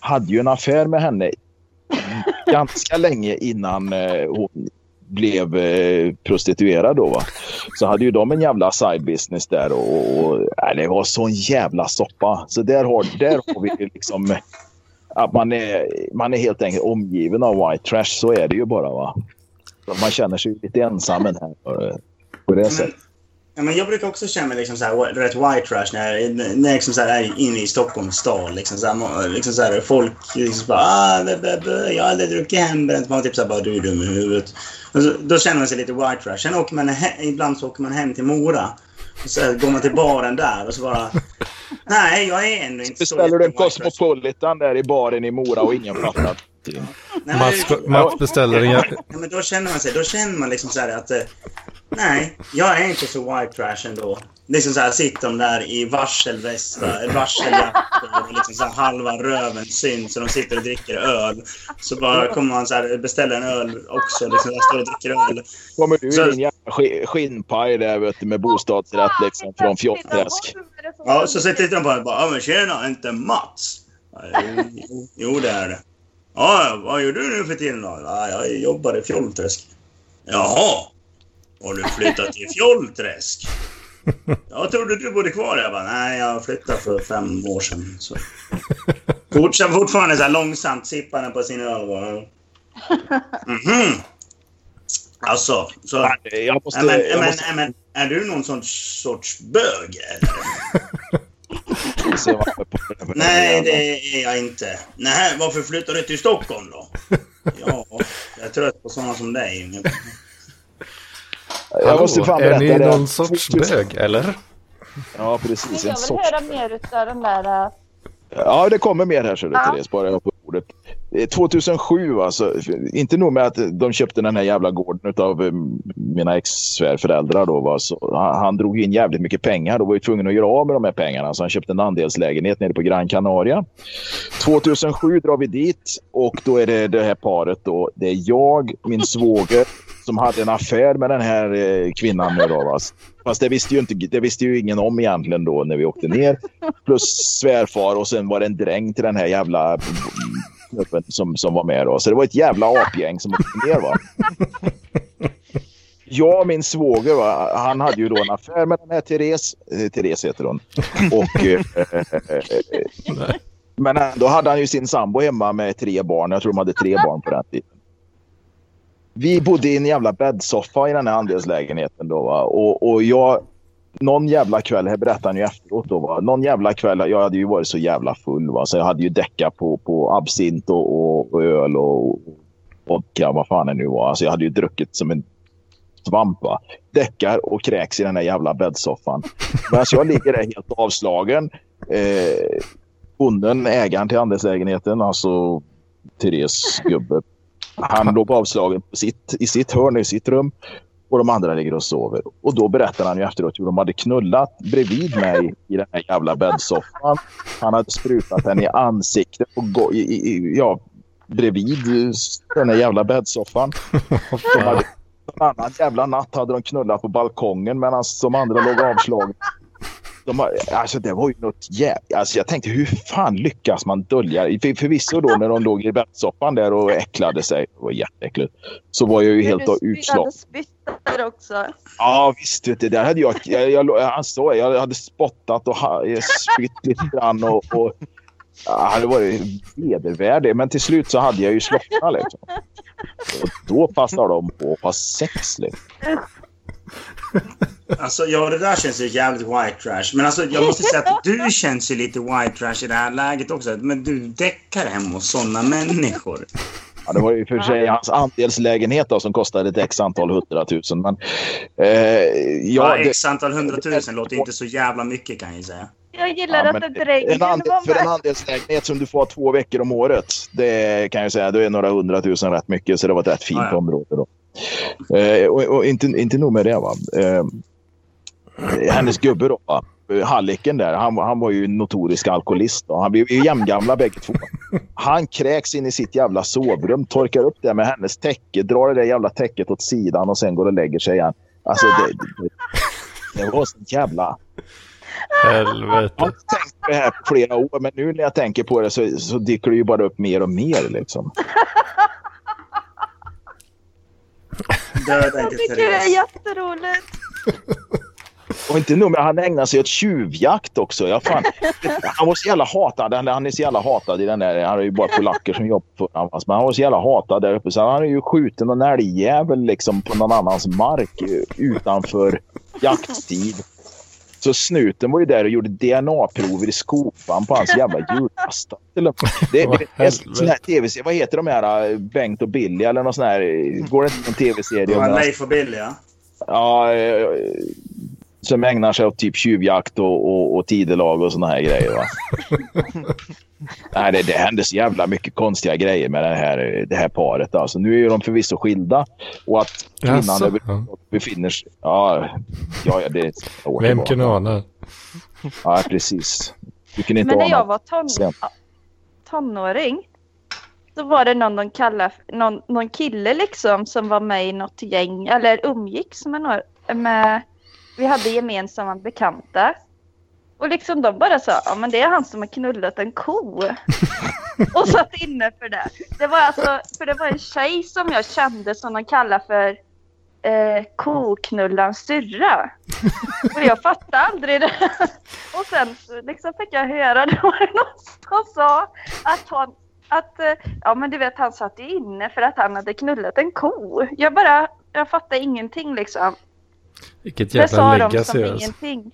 S3: hade ju en affär med henne ganska länge innan eh, hon blev eh, prostituerad. Då, va? så hade ju de en jävla side business där och, och nej, det var sån jävla soppa. Så där har, där har vi liksom att man är, man är helt enkelt omgiven av white trash. Så är det ju bara va. Man känner sig lite ensam här på, på det sättet.
S1: Ja, men jag brukar också känna mig liksom så här, rätt white trash när, jag- när jag liksom så här är inne i Stockholms stad. Liksom så här, liksom så här, folk liksom bara ah, bä, bä, bä, jag har aldrig druckit hembränt. Man typ så här, bara du är dum i huvudet. Så, då känner man sig lite white trash. Sen åker man he- ibland så åker man hem till Mora. Och så går man till baren där och så bara... Nej, jag är ändå inte så...
S3: Beställer du en. Cosmopolitan där i baren i Mora och ingen fattar.
S1: Nej, men-
S2: Mats, Mats beställer en...
S1: Ja, men då känner man sig, då känner man liksom så här att... eh, Nej, jag är inte så white trash ändå. Liksom så här sitter de där i varselvästar, varseljackor och liksom så här halva röven syns och de sitter och dricker öl. Så bara kommer man så här beställer en öl också, liksom där står och dricker öl.
S3: Kommer du
S1: Så-
S3: i din jävla sk- skinnpaj där vet du, med bostadsrätt liksom från Fjoltträsk.
S1: Ja, så sitter de bara, bara ja men tjena, inte Mats? Ja, Jo, jo, det är det. Ja, vad gör du nu för tiden då? Ja, jag jobbar i Fjollträsk. Jaha, har du flyttat till Fjollträsk? Jag trodde du bodde kvar. Jag bara, nej, jag flyttade för fem år sedan. Så. Fortsätter fortfarande så här långsamt sippande på sin öl. Mhm. Alltså, så...
S3: Jag måste...
S1: Men,
S3: jag måste
S1: men, är du någon sån sorts bög? Eller?
S3: Se vad jag är på det här.
S1: Nej, det är jag inte. Nej, varför flyttar du till Stockholm då? Ja, jag är trött på sådana som dig.
S3: Jag måste fan
S2: är
S3: berätta
S2: ni
S3: det.
S2: någon sorts bög, eller?
S3: Ja, precis. En
S9: Jag vill
S3: sorts
S9: höra mer utav den där...
S3: Ja, det kommer mer här, så du,
S9: Ja.
S3: Therese. Bara jag på bordet. Eh, 2007, alltså. Inte nog med att de köpte den här jävla gården av mina ex-svärföräldrar. Då, va, så han, drog in jävligt mycket pengar. Då var ju tvungen att göra av med de här pengarna. Så han köpte en andelslägenhet nere på Gran Canaria. 2007 drar vi dit och då är det det här paret. Då. Det är jag, min svåger, som hade en affär med den här eh, kvinnan. Nu då, va. Fast det visste, ju inte, det visste ju ingen om egentligen då när vi åkte ner. Plus svärfar och sen var det en dräng till den här jävla snubben som, som var med. Då. Så det var ett jävla apgäng som åkte ner. Va? Jag och min svåger, va? han hade ju då en affär med den här Therese. Eh, Therese heter hon. Och, eh, men då hade han ju sin sambo hemma med tre barn. Jag tror de hade tre barn på den tiden. Vi bodde i en jävla bäddsoffa i den här andelslägenheten då. Va? Och, och jag, någon jävla kväll, här berättar han ju efteråt då. Va? Någon jävla kväll, jag hade ju varit så jävla full. Va? Så jag hade ju däckat på, på absint och, och, och öl och, och vodka, vad fan det nu var. Alltså jag hade ju druckit som en svamp. Va? Däckar och kräks i den här jävla bäddsoffan. Men alltså jag ligger där helt avslagen. Eh, bonden, ägaren till andelslägenheten, alltså Therese gubbe. Han låg avslagen på sitt, i sitt hörn i sitt rum och de andra ligger och sover. Och då berättar han ju efteråt hur de hade knullat bredvid mig i den här jävla bäddsoffan. Han hade sprutat henne i ansiktet och gå, i, i, ja, bredvid den här jävla bäddsoffan. En annan jävla natt hade de knullat på balkongen medan de andra låg avslagna. De, har- alltså det var ju något jävligt. Alltså jag tänkte hur fan lyckas man dölja? För, förvisso då när de låg i bäddsoffan där och äcklade sig. Det var jätteäckligt. Så var jag ju helt
S9: Du
S3: utslagen.
S9: där också.
S3: Ja visst, du, där hade jag, jag, jag, han sa, jag hade spottat och spytt lite grann och, och ja, hade varit vedervärdig. Men till slut så hade jag ju slocknat liksom. Och då passade de på att ha sex liksom.
S1: Alltså, ja, det där känns ju jävligt white trash. Men alltså, jag måste säga att du känns ju lite white trash i det här läget också. Men du däckar hemma hos sådana människor.
S3: Ja, det var ju för sig hans andelslägenhet då, som kostade ett x antal hundratusen. Men, eh,
S1: Ja,
S3: ja,
S1: x antal hundratusen låter inte så jävla mycket kan jag säga.
S9: Jag gillar
S3: Ja,
S9: att det dränger
S3: en andel, för en andelslägenhet som du får ha två veckor om året, det kan jag säga, då är några hundratusen rätt mycket. Så det var ett rätt fint
S1: Ja, ja.
S3: område då. Eh, och, och inte, inte nog med det va. Eh, hennes gubbe då, va? Halliken där, han, han var ju en notorisk alkoholist. Då. Han blev ju jämngamla bägge två. Han kräks in i sitt jävla sovrum, torkar upp det med hennes täcke, drar det där jävla täcket åt sidan och sen går och lägger sig igen. Alltså det, det, det var så jävla... Jag har
S2: Helvete.
S3: inte tänkt på det här på flera år, men nu när jag tänker på det så, så dyker det ju bara upp mer och mer. Liksom.
S1: Döda
S9: Jag
S1: inte
S9: tycker det är jätteroligt.
S3: Och inte nog med han ägnar sig åt tjuvjakt också. Jag fan, han var så jävla hatad. Han, han är så jävla hatad i den där. Han är ju bara polacker som jobbar för honom. Men han var så jävla hatad där uppe. Så han är ju skjuten någon älgjävel liksom på någon annans mark utanför jakttid. Så snuten var ju där och gjorde DNA-prover i skopan på hans jävla. Det, det, det, TV-serie. Vad heter de här? eh, Bengt och Billy eller någon sån här? Går det inte en TV-serie?
S1: Leif och Billy, ja.
S3: Ja, eh, som ägnar sig åt typ tjuvjakt och, och, och tidelag och såna här grejer. Va? Nej, det, det händer så jävla mycket konstiga grejer med det här, det här paret. Alltså, nu är ju de förvisso skilda och att kvinnan över-
S2: ja.
S3: befinner sig... Ja, ja, ja, det är ett år
S2: Vem
S3: tillbaka.
S2: kunde ana?
S3: Ja, precis. Du kunde inte
S9: Men när
S3: ana.
S9: jag var ton
S3: Sen.
S9: tonåring. Då var det någon de kallade, någon, någon kille liksom som var med i något gäng eller umgicks med några, med, vi hade gemensamma bekanta. Och liksom de bara sa, ja men det är han som har knullat en ko. och satt inne för det. Det var alltså, för det var en tjej som jag kände som de kallade för eh, koknullarens syrra. Och jag fattade aldrig det. Och sen liksom fick jag höra det var någon som sa att han att, eh, ja men du vet han satt ju inne för att han hade knullat en ko. Jag bara, jag fattade ingenting liksom.
S2: Vilket
S9: Det
S2: jävla
S9: sa de som
S2: alltså.
S9: ingenting.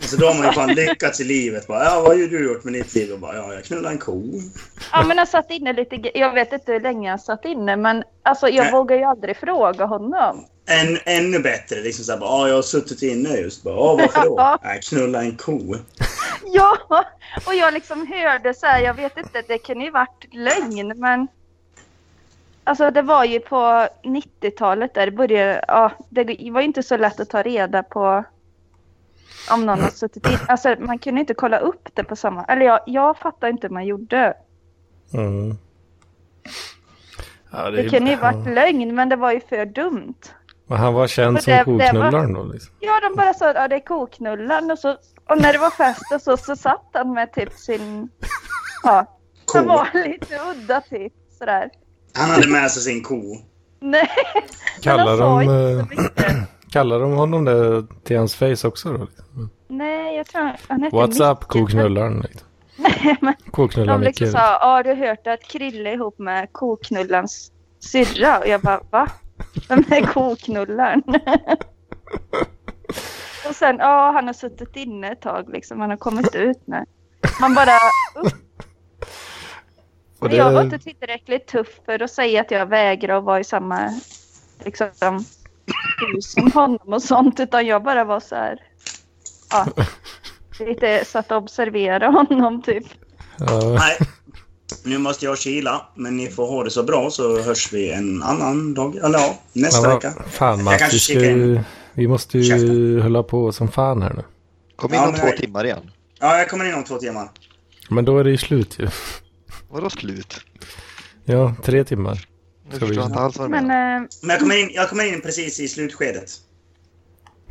S1: Så då har man ju fan lyckats i livet. Bara, ja, vad har ju du gjort med ditt liv? Och bara, ja, jag knullade en ko.
S9: Ja men han satt inne lite, jag vet inte hur länge han satt inne men alltså jag
S1: Nej.
S9: vågar ju aldrig fråga honom.
S1: En, ännu bättre. Liksom såhär, bara, ja, jag har suttit inne just. Bara, ja, varför då?
S9: Ja.
S1: Jag knullade en ko.
S9: Ja, och jag liksom hörde så här, jag vet inte, det kunde ju varit lögn men Alltså det var ju på 90-talet där det började, ja det var ju inte så lätt att ta reda på om någon har suttit in. Alltså man kunde inte kolla upp det på samma, eller jag, jag fattar inte hur man gjorde.
S2: Mm. Ja,
S9: Det
S2: är-
S9: kunde ju
S2: ja.
S9: varit lögn men det var ju för dumt.
S2: Men han var känd som
S9: det- det var-
S2: koknullaren då liksom.
S9: Ja, de bara sa att ja, det är koknullan och, så, och när det var fest och så, så satt han med typ sin... Ja, han var lite udda typ sådär.
S1: Han hade med sig sin ko.
S9: Nej,
S2: Kallar de, eh, kallar de honom det till hans face också då? Liksom?
S9: Nej, jag tror han hette
S2: What's up koknullaren? Liksom.
S9: Nej, men
S2: Koknullar
S9: de liksom sa, ja har du hört att Krille ihop med koknullans syrra? Och jag bara, va? Vem är koknullaren? och sen, ja han har suttit inne ett tag liksom, han har kommit ut nu. Man bara, upp.
S2: Och
S9: Men Jag var
S2: det-
S9: inte tillräckligt tuff för att säga att jag vägrar att vara i samma liksom, hus som honom och sånt. Utan jag bara var så här. Ja, lite så att observera honom typ.
S1: Nej. Nu måste jag kila, men ni får ha det så bra så hörs vi en annan dag. Eller ja, nästa
S2: men vad-
S1: vecka.
S2: Fan Mats, vi, ska ju, vi måste ju hålla på som fan här nu.
S8: Kom in
S1: Ja,
S8: om två
S1: jag-
S8: timmar igen.
S1: Ja, jag kommer in om två timmar.
S2: Men då är det ju slut ju.
S8: Vadå slut?
S2: Ja, tre timmar.
S8: Nu
S2: vi-
S8: förstår jag inte alls vad du
S9: Men
S8: menar.
S9: eh,
S1: Men jag kommer in, jag kommer in precis i slutskedet.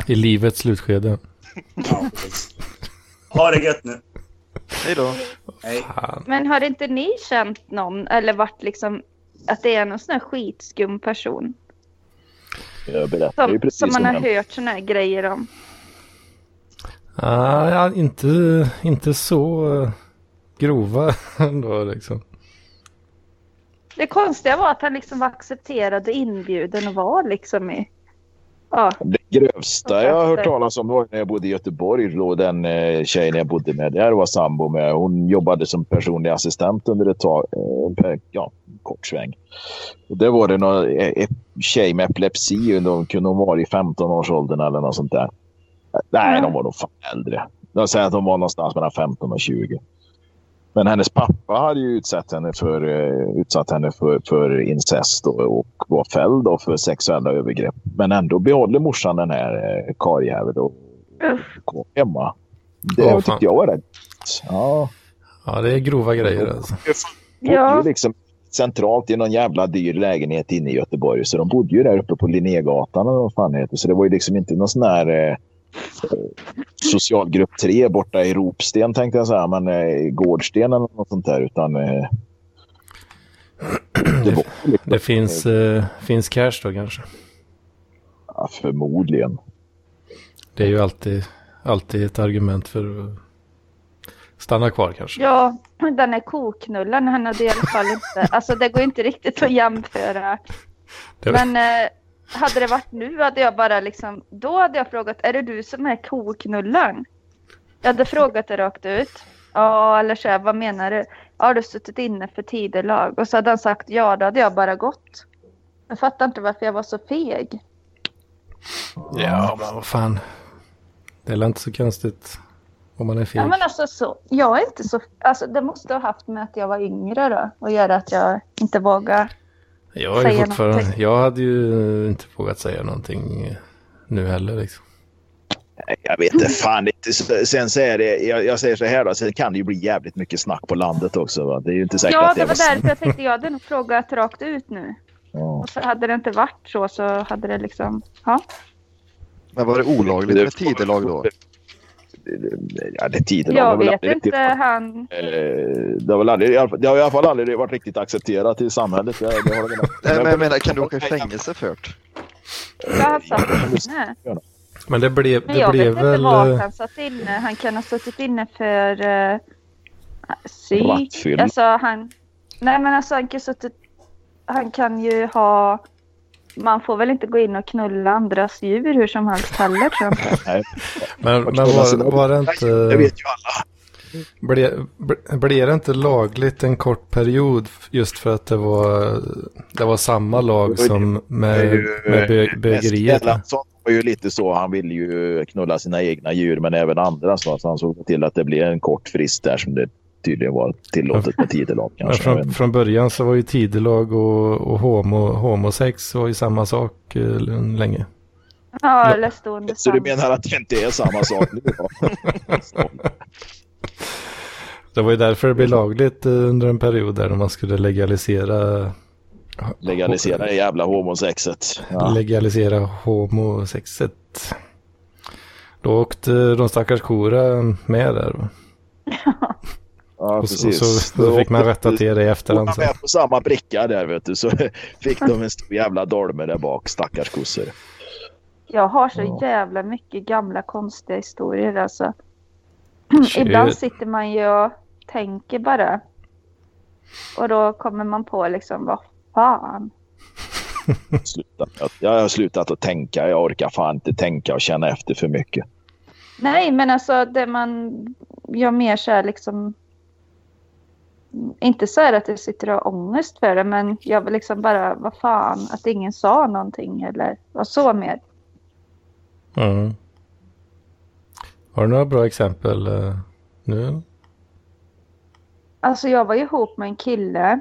S2: I livets slutskede.
S1: Ja, precis. Ha det gött nu.
S8: Hej då.
S1: Hej.
S2: Fan.
S9: Men har inte ni känt någon eller varit liksom att det är någon sån här skitskum person?
S3: Jag berättar ju
S9: Som,
S3: precis
S9: som man har hört såna här grejer om.
S2: Ah, ja, inte, inte så eh, grova ändå liksom.
S9: Det konstiga var att han liksom var accepterad och inbjuden och var liksom i... Ja,
S3: Det grövsta jag har hört talas om var när jag bodde i Göteborg. Då den eh, tjejen jag bodde med där var sambo med. Hon jobbade som personlig assistent under ett tag. Eh, ja, kort sväng. Och det var det någon eh, tjej med epilepsi. De kunde hon vara i 15-årsåldern eller något sånt där. Nej, de var nog fan äldre. Jag säger att de var någonstans mellan 15 och 20. Men hennes pappa hade ju utsatt henne för, eh, utsatt henne för, för incest och, och var fälld för sexuella övergrepp. Men ändå behåller morsan den här eh, karljäveln och går hemma. Det
S2: fan.
S3: tyckte jag var rätt. Ja.
S2: Ja, det är grova grejer alltså.
S9: Ja.
S3: Bodde ju liksom centralt i någon jävla dyr lägenhet inne i Göteborg. Så de bodde ju där uppe på Linnégatan eller vad fan heter. Så det var ju liksom inte någon sån här eh, socialgrupp 3 borta i Ropsten tänkte jag säga. Men eh, Gårdsten eller något sånt där. Utan eh, det var liksom,
S2: Det finns, eh, finns cash då kanske.
S3: ja, förmodligen.
S2: Det är ju alltid, alltid ett argument för att stanna kvar kanske.
S9: Ja, den är koknullen. Han hade i alla fall inte... Alltså det går inte riktigt att jämföra.
S2: Det-
S9: Men eh, hade det varit nu hade jag bara liksom... Då hade jag frågat, är det du som är koknullen? Jag hade frågat det rakt ut. Ja, eller så här, vad menar du? Har du suttit inne för tidelag? Och så hade han sagt ja, då hade jag bara gått. Jag fattar inte varför jag var så feg.
S2: Ja, men vad fan. Det är väl inte så konstigt om man är feg.
S9: Ja, men alltså så, jag är inte så... Alltså det måste ha haft med att jag var yngre då. Och göra att jag inte vågar.
S2: Jag, är
S9: säga
S2: fortfarande, jag hade ju inte vågat säga någonting nu heller. Liksom.
S3: Jag vet inte fan. Sen så är det, jag, jag säger så här då, sen kan det ju bli jävligt mycket snack på landet också. Va? Det är ju inte säkert
S9: Ja,
S3: att
S9: det var
S3: var
S9: därför jag tänkte jag hade nog frågat rakt ut nu.
S3: Ja.
S9: Och så hade det inte varit så så hade det liksom... Ja.
S8: Men var det olagligt med tidelag då?
S3: Ja, det har
S9: Jag
S3: väl
S9: vet
S3: aldrig
S9: inte,
S3: riktigt-
S9: han...
S3: Eh, Det har, väl aldrig, det har i alla fall aldrig varit riktigt accepterat i samhället. Det, det har det väl-
S8: Nej, men jag menar, kan du åka i fängelse för det?
S9: Jag har satt inne.
S2: Men det blev,
S9: Men
S2: det
S9: jag vet
S2: blev
S9: inte
S2: väl...
S9: vart
S2: eh,
S9: han satt inne. Han kan ha suttit inne för uh, psyk.
S3: Rattfylla.
S9: Alltså han... Nej men alltså han kan, suttit, han kan ju ha... Man får väl inte gå in och knulla andras djur hur som helst heller tror jag inte.
S2: Men, men var, var det inte...
S3: Det vet ju alla.
S2: Ble, ble, blev det inte lagligt en kort period just för att det var, det var samma lag som med, med bö, bögeriet?
S3: Erlandsson var ju lite så. Han ville ju knulla sina egna djur men även andra. Så han såg till att det blev en kort frist där som det tydligen var tillåtet med tidelag. Kanske. Jag vet
S2: från, från början så var ju tidelag och, och homo, homosex var ju samma sak eh, länge.
S9: Ja, eller stående
S3: Så du menar att det inte är samma sak nu?
S2: Det var ju därför det blev lagligt eh, under en period där man skulle legalisera
S3: Legalisera det jävla homosexet. Ja.
S2: legalisera homosexet. Då åkte de stackars kora med där.
S3: Ja,
S2: Och så,
S3: precis.
S2: så, så fick man rätta till det i efterhand.
S3: Var
S2: sen.
S3: med på samma bricka där vet du så fick de en stor jävla dolme där bak, stackars kossor.
S9: Jag har så
S3: Ja.
S9: jävla mycket gamla konstiga historier alltså.
S2: Shit.
S9: Ibland sitter man ju och tänker bara. Och då kommer man på liksom, vad fan.
S3: Jag har slutat att tänka, jag orkar fan inte tänka och känna efter för mycket.
S9: Nej, men alltså det man gör mer så här liksom. Inte så här att jag sitter och har ångest för det, men jag vill liksom bara, vad fan, att ingen sa någonting eller vad så mer.
S2: Mm. Har du några bra exempel eh, nu?
S9: Alltså jag var ihop med en kille.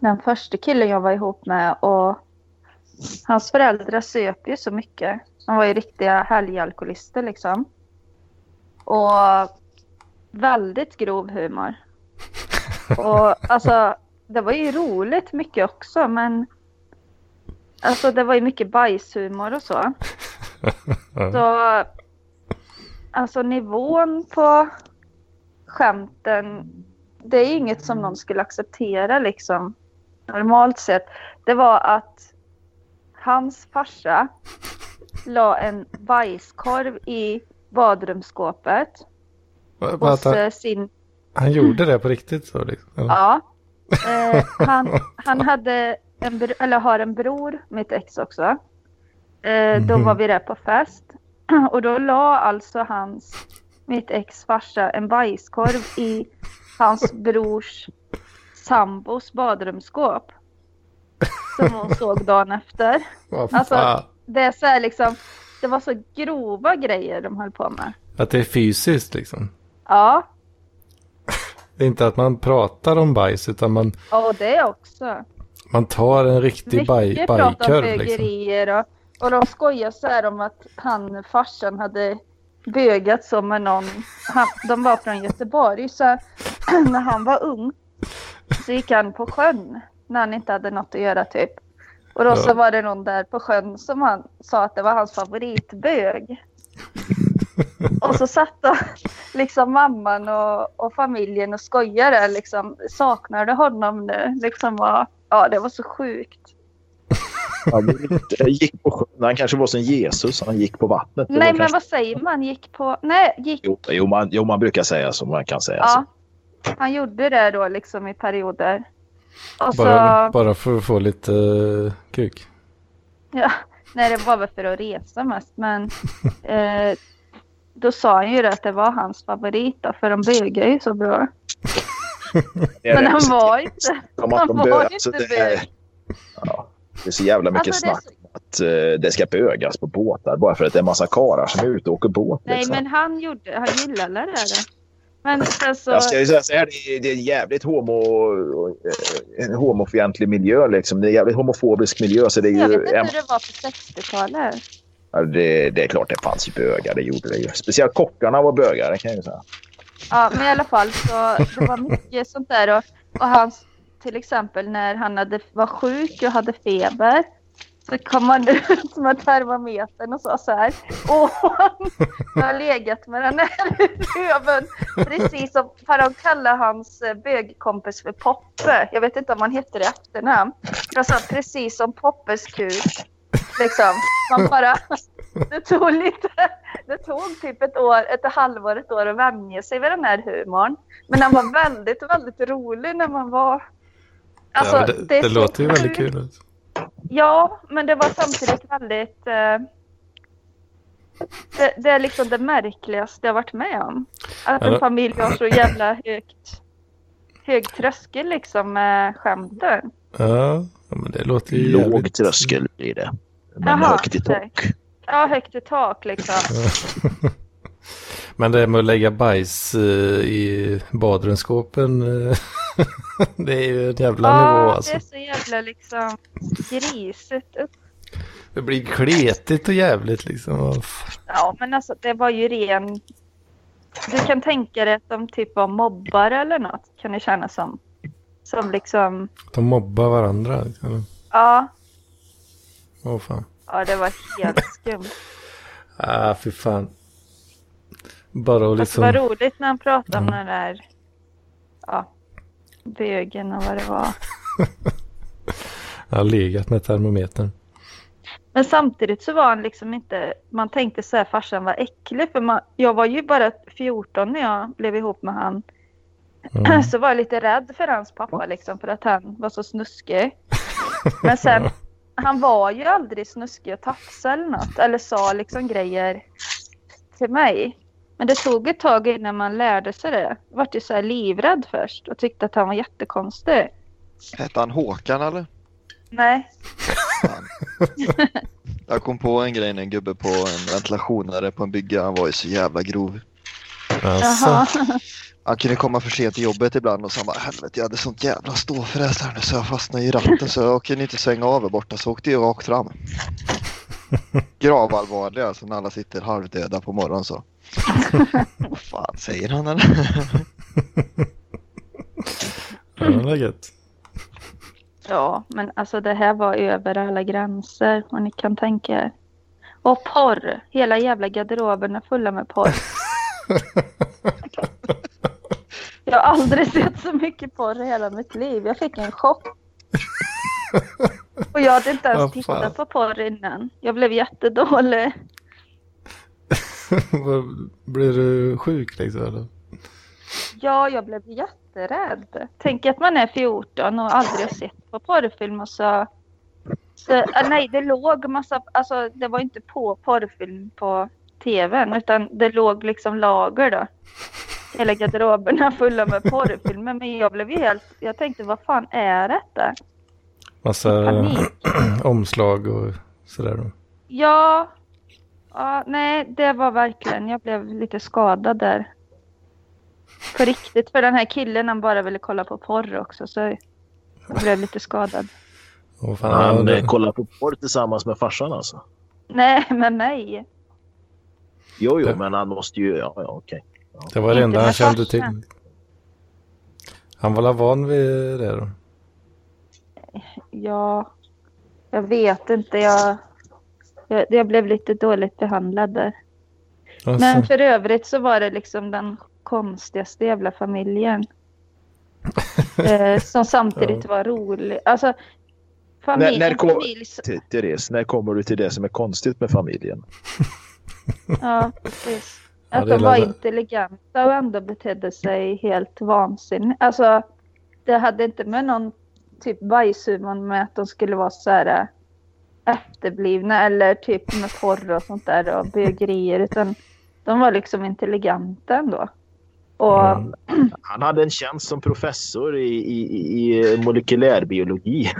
S9: Den första killen jag var ihop med och hans föräldrar söp ju så mycket. De var ju riktiga helgalkoholister liksom. Och väldigt grov humor. Och alltså det var ju roligt mycket också men alltså det var ju mycket bajshumor och så. Så alltså nivån på skämten det är inget som någon skulle acceptera liksom normalt sett. Det var att hans farsa la en bajskorv i badrumsskåpet hos eh, sin
S2: han gjorde det på riktigt så liksom? eller?
S9: Ja. Eh, han, han hade en, br- eller har en bror, mitt ex också. Eh, då
S2: Mhm.
S9: var vi där på fest. Och då la alltså hans, mitt ex farsa en bajskorv i hans brors sambos badrumsskåp. Som hon såg dagen efter. Alltså, det är så här liksom, det var så grova grejer de höll på med.
S2: Att det är fysiskt liksom?
S9: Ja,
S2: Det är inte att man pratar om bajs utan man,
S9: och det också.
S2: man tar en riktig baj,
S9: Mycket
S2: bajkorv liksom.
S9: bögerier och, och de skojar så här om att han, farsan hade bögat så med någon. Han, de var från Göteborg så när han var ung så gick han på sjön när han inte hade något att göra typ. Och då
S2: Ja.
S9: så var det någon där på sjön som han sa att det var hans favoritbög. Och så satt då liksom mamman och, och familjen och skojade liksom saknar du honom nu? Liksom var, ja det var så sjukt.
S3: Han gick- på sjön. Han kanske var som Jesus. Han gick på vattnet.
S9: Nej, men
S3: kanske...
S9: vad säger man? Gick på... Nej, gick...
S3: jo, jo, man, jo, man brukar säga så. Man kan säga
S9: Ja.
S3: så.
S9: Han gjorde det då liksom i perioder. Och så...
S2: Bara, bara för att få lite eh, kuk.
S9: Ja, nej, det var väl för att resa mest. Men eh, då sa han ju att det var hans favorit då, för de bugar ju så bra. Men han var inte, han
S3: de
S9: var ju
S3: Alltså,
S9: inte
S3: det,
S9: bög.
S3: ja, det är så jävla mycket
S9: Alltså,
S3: snack om att eh, det ska bögas på båtar bara för att det är en massa karlar som är ute och åker båt.
S9: Nej,
S3: liksom.
S9: men han gjorde, han gillade det där. Men sen så...
S3: Jag ska ju säga så här, det är, det är jävligt homo, en homofientlig miljö. Liksom. Det är en jävligt homofobisk miljö. Så det, är
S9: Jag vet
S3: ju,
S9: inte hur det var på 60-talet
S3: det, det är klart det fanns ju bögar, det gjorde det ju. Speciellt kockarna var bögar, det kan jag ju säga.
S9: Ja, men i alla fall så det var mycket sånt där. Och, och han, till exempel när han hade, var sjuk och hade feber. Så kom han ut med termometern och sa så här. Åh, jag har legat med den här röven. Precis som, för de kallar hans eh, bögkompis för Poppe. Jag vet inte om han hette det i efternamn. Jag sa precis som Poppes kuk. Liksom. Man bara, det tog lite, det tog typ ett år, ett halvår, ett år att vänja sig vid den här humorn. Men han var väldigt, väldigt rolig när man var... Alltså,
S2: ja, det, det
S9: så
S2: låter ju väldigt kul. ut.
S9: Ja, men det var samtidigt väldigt... Eh, det, det är liksom det märkligaste jag varit med om. Att en familj har så jävla högt, hög tröskel liksom med skämten.
S2: Ja, ja, men det låter ju
S3: Låg
S2: jävligt...
S3: tröskel blir det. Men
S9: Jaha,
S3: högt i tak.
S9: Ja, högt i tak liksom.
S2: Men det med att lägga bajs eh, i badrumsskåpen, eh, det är ju en jävla nivå
S9: Ja,
S2: alltså.
S9: det är så jävla liksom grisigt. Upp.
S2: Det blir kletigt och jävligt liksom.
S9: Ja, men alltså det var ju ren... Du kan tänka dig att de typ var mobbare eller något, kan det kännas som. Som liksom,
S2: De mobbar varandra. Liksom.
S9: ja,
S2: Åh fan.
S9: ja det var helt skumt.
S2: Ah, fy fan. Bara att
S9: Fast det var
S2: liksom...
S9: roligt när han pratade om
S2: Mm.
S9: den där, ja, bögen och vad det var.
S2: Jag har legat med termometern.
S9: Men samtidigt så var han liksom inte, man tänkte så här farsan var äcklig för man, jag var ju bara 14 när jag blev ihop med han.
S2: Mm.
S9: Så var jag lite rädd för hans pappa liksom för att han var så snuskig. Men sen, han var ju aldrig snuskig och tafsade eller något eller sa liksom grejer till mig. Men det tog ett tag innan man lärde sig det. Jag var ju så här livrädd först och tyckte att han var jättekonstig.
S8: Hette han Håkan eller?
S9: Nej,
S8: Jag kom på en grej när en gubbe på en ventilationare på en bygge. Han var ju så jävla grov.
S2: Alltså,
S9: jaha.
S8: Han kunde komma för sent till jobbet ibland och så han bara helvete jag hade sånt jävla ståfräs här nu så jag fastnade i ratten så jag kunde inte svänga av här borta så åkte jag rakt fram. Gravallvarlig alltså när alla sitter halvdöda på morgonen så. Vad fan säger han eller?
S2: ja.
S9: Ja, men alltså det här var över alla gränser vad ni kan tänka er. Och porr. Hela jävla garderoben är fulla med porr. Jag har aldrig sett så mycket porr i hela mitt liv. Jag fick en chock. Och jag hade inte ens
S2: fan.
S9: tittat på porr innan. Jag blev jättedålig.
S2: Blir du sjuk liksom? Eller?
S9: Ja, jag blev jätterädd. Tänk att man är 14 och aldrig har sett på porrfilm och så... så äh, nej, det låg massa... Alltså, det var inte på porrfilm på tvn utan det låg liksom lager då. Hela garderoberna fulla med porrfilmer. Men jag blev ju helt... Jag tänkte, vad fan är detta?
S2: Massa omslag och sådär då.
S9: Ja... ja... Nej, det var verkligen... Jag blev lite skadad där. På riktigt. För den här killen han bara ville kolla på porr också. Så jag blev lite skadad.
S2: Åh, fan,
S3: Han eh,
S2: det,
S3: kollar på porr tillsammans med farsan alltså.
S9: Nej, med mig.
S3: Jo, jo,
S2: Det-
S3: men han måste ju... Ja, ja, okej.
S2: Det var det enda han kände till. Han var van vid det då?
S9: Ja, jag vet inte. Jag, jag, jag blev lite dåligt behandlad där.
S2: Alltså,
S9: Men för övrigt så var det liksom den konstigaste jävla familjen. eh, som samtidigt var rolig. Alltså, familj,
S3: När- när kom-
S9: familj
S3: Therese, när kommer du till det som är konstigt med familjen?
S9: Ja, precis. Att de var intelligenta och ändå betedde sig helt vansinnigt. Alltså, det hade inte med någon typ bajshumor med att de skulle vara så här äh, efterblivna eller typ med porr och sånt där och bögerier utan de var liksom intelligenta ändå. Och
S3: Han hade en tjänst som professor i, i, i molekylärbiologi.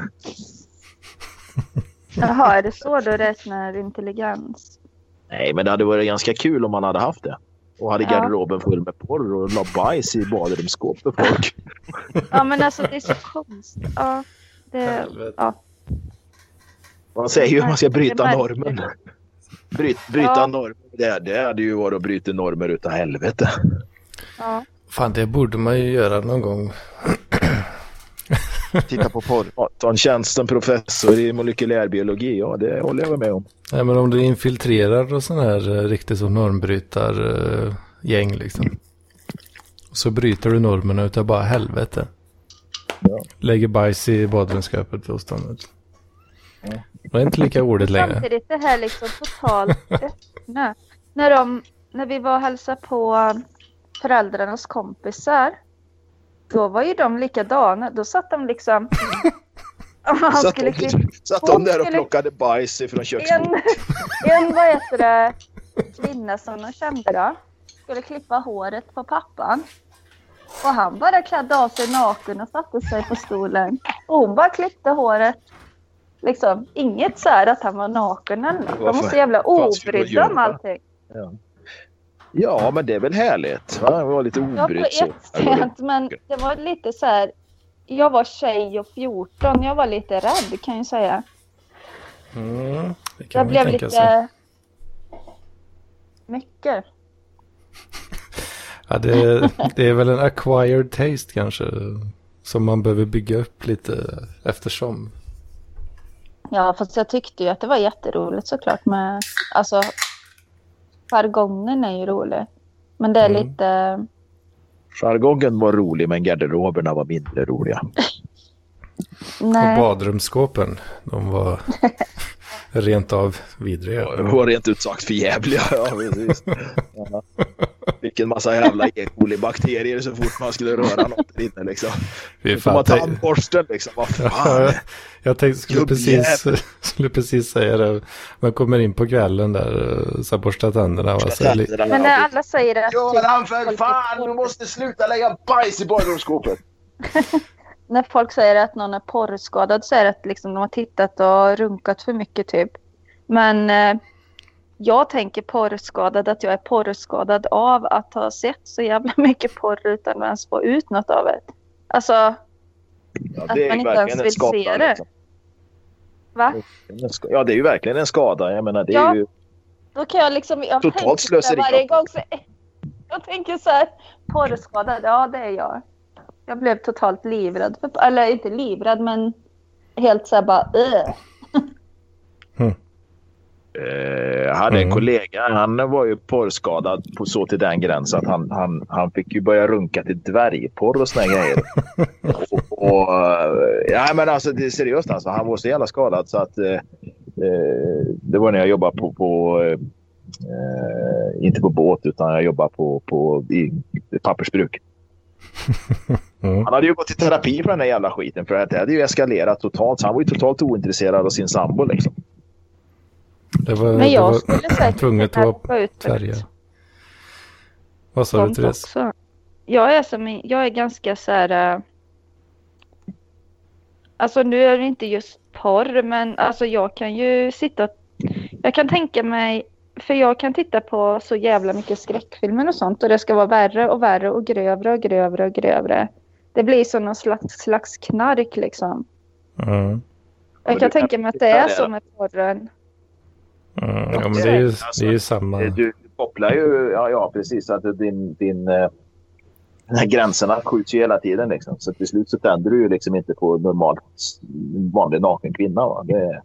S9: jaha, är det så du räknar intelligens?
S3: Nej, men det hade varit ganska kul om han hade haft det. Och hade
S9: Ja.
S3: garderoben full med porr och la bajs i badrumsskåp för folk.
S9: Ja men alltså det är så konstigt. Ja, det, ja.
S3: Man säger ju att man ska bryta normen. Bryt, bryta
S9: Ja.
S3: normen. Det, det hade ju varit att bryta normer utav helvete.
S9: ja.
S2: Fan, det borde man ju göra någon gång.
S8: Titta på porr.
S3: Ja, Ta en tjänst som professor i molekylärbiologi. Ja, det håller jag med om.
S2: Nej, men om du infiltrerar och sån här eh, riktigt så normbrytar eh, gäng liksom. Så bryter du normerna utav bara helvete. Lägger bajs i badrumsskåpet hos dem. Det är inte lika roligt längre.
S9: Samtidigt det här liksom totalt öppna. När, de, när vi var och hälsade på föräldrarnas kompisar. Då var ju de likadana. Då satt de liksom... Han
S3: Satt
S9: skulle
S3: de, satt de där och
S9: skulle-
S3: plockade bajs ifrån köksbordet.
S9: en vad heter det, kvinna som de kände då. Skulle klippa håret på pappan. Och han bara klädde av sig naken och satte sig på stolen. Och hon bara klippte håret. Liksom, inget så här att han var naken eller något. De var så jävla obrydda om allting.
S3: Ja. Ja, men det är väl härligt. Va? Det var lite
S9: Ja, på
S3: obrytt
S9: ett sätt. Men det var lite så här. Jag var tjej och 14. Jag var lite rädd kan jag säga.
S2: Mm, det kan
S9: Jag blev
S2: tänka
S9: lite...
S2: sig.
S9: Mycket.
S2: Ja, det, det är väl en acquired taste kanske. Som man behöver bygga upp lite eftersom.
S9: Ja, fast jag tyckte ju att det var jätteroligt såklart med... Alltså, jargongen är ju rolig. Men det är
S3: Mm.
S9: lite...
S3: Jargongen var rolig, men garderoberna var mindre roliga.
S2: Och
S9: Nej.
S2: badrumsskåpen, de var rent av vidriga.
S3: Det var rent ut sagt för jävliga. Ja, precis. Ja. Vilken massa jävla E. coli-bakterier så fort man skulle röra något där inne liksom. Får
S2: fan,
S3: man tandborsten liksom. Vad fan.
S2: Ja, jag tänkte, skulle precis, skulle precis säga det. Man kommer in på kvällen där, eh, så här, borsta tänderna. Va? Så
S9: Men när alla säger att...
S3: Göran för fan, du måste sluta lägga bajs i badrumsskåpet.
S9: När folk säger att någon är porrskadad så är det att liksom de har tittat och runkat för mycket typ. Men eh, jag tänker porrskadad att jag är porrskadad av att ha sett så jävla mycket porr utan att ens få ut något av det. Alltså,
S3: Ja,
S9: att man inte ens vill se det.
S3: liksom.
S9: Va?
S3: Ja, det är ju verkligen en skada. Jag menar, det är
S9: Ja.
S3: ju...
S9: Då kan jag liksom... Jag
S3: Totalt slöseri.
S9: Varje gång så, jag tänker så här, porrskadad, ja det är jag. Jag blev totalt livrädd. För, eller inte livrädd men helt så här bara "Ugh."
S3: Eh, jag hade en
S2: Mm.
S3: kollega, han var ju porrskadad på så till den gränsen att han, han, han fick ju börja runka till dvärgporr och såna grejer. och, och, eh, ja, men alltså det är seriöst alltså. Han var så jävla skadad så att eh, eh, det var när jag jobbade på, på eh, eh, inte på båt utan jag jobbade på, på i, i pappersbruk.
S2: Mm.
S3: Han hade ju gått i terapi för den här jävla skiten för det hade ju eskalerat totalt. Så han var ju totalt ointresserad av sin sambo liksom.
S2: Det var,
S9: Men
S2: det
S9: jag
S2: var
S9: skulle säkert
S2: tvunget att vara
S9: ut
S2: färger. Vad sa du Therese?
S9: också. Jag är, som, jag är ganska så här... äh, Alltså nu är det inte just porr men alltså jag kan ju sitta Jag kan tänka mig För jag kan titta på så jävla mycket skräckfilmer och sånt och det ska vara värre och värre och grövre och grövre och grövre. Det blir som någon slags, slags knark liksom.
S2: Mm.
S9: Jag kan tänka mig att det är så med porren.
S2: Mm. Ja, men det är ju, det är ju samma.
S3: Eh, Du kopplar ju, ja, ja precis, att din, din, eh, de här gränserna skjuts ju hela tiden. Liksom. Så till slut så tänder du ju liksom inte på normalt vanlig naken kvinna. Va? Det,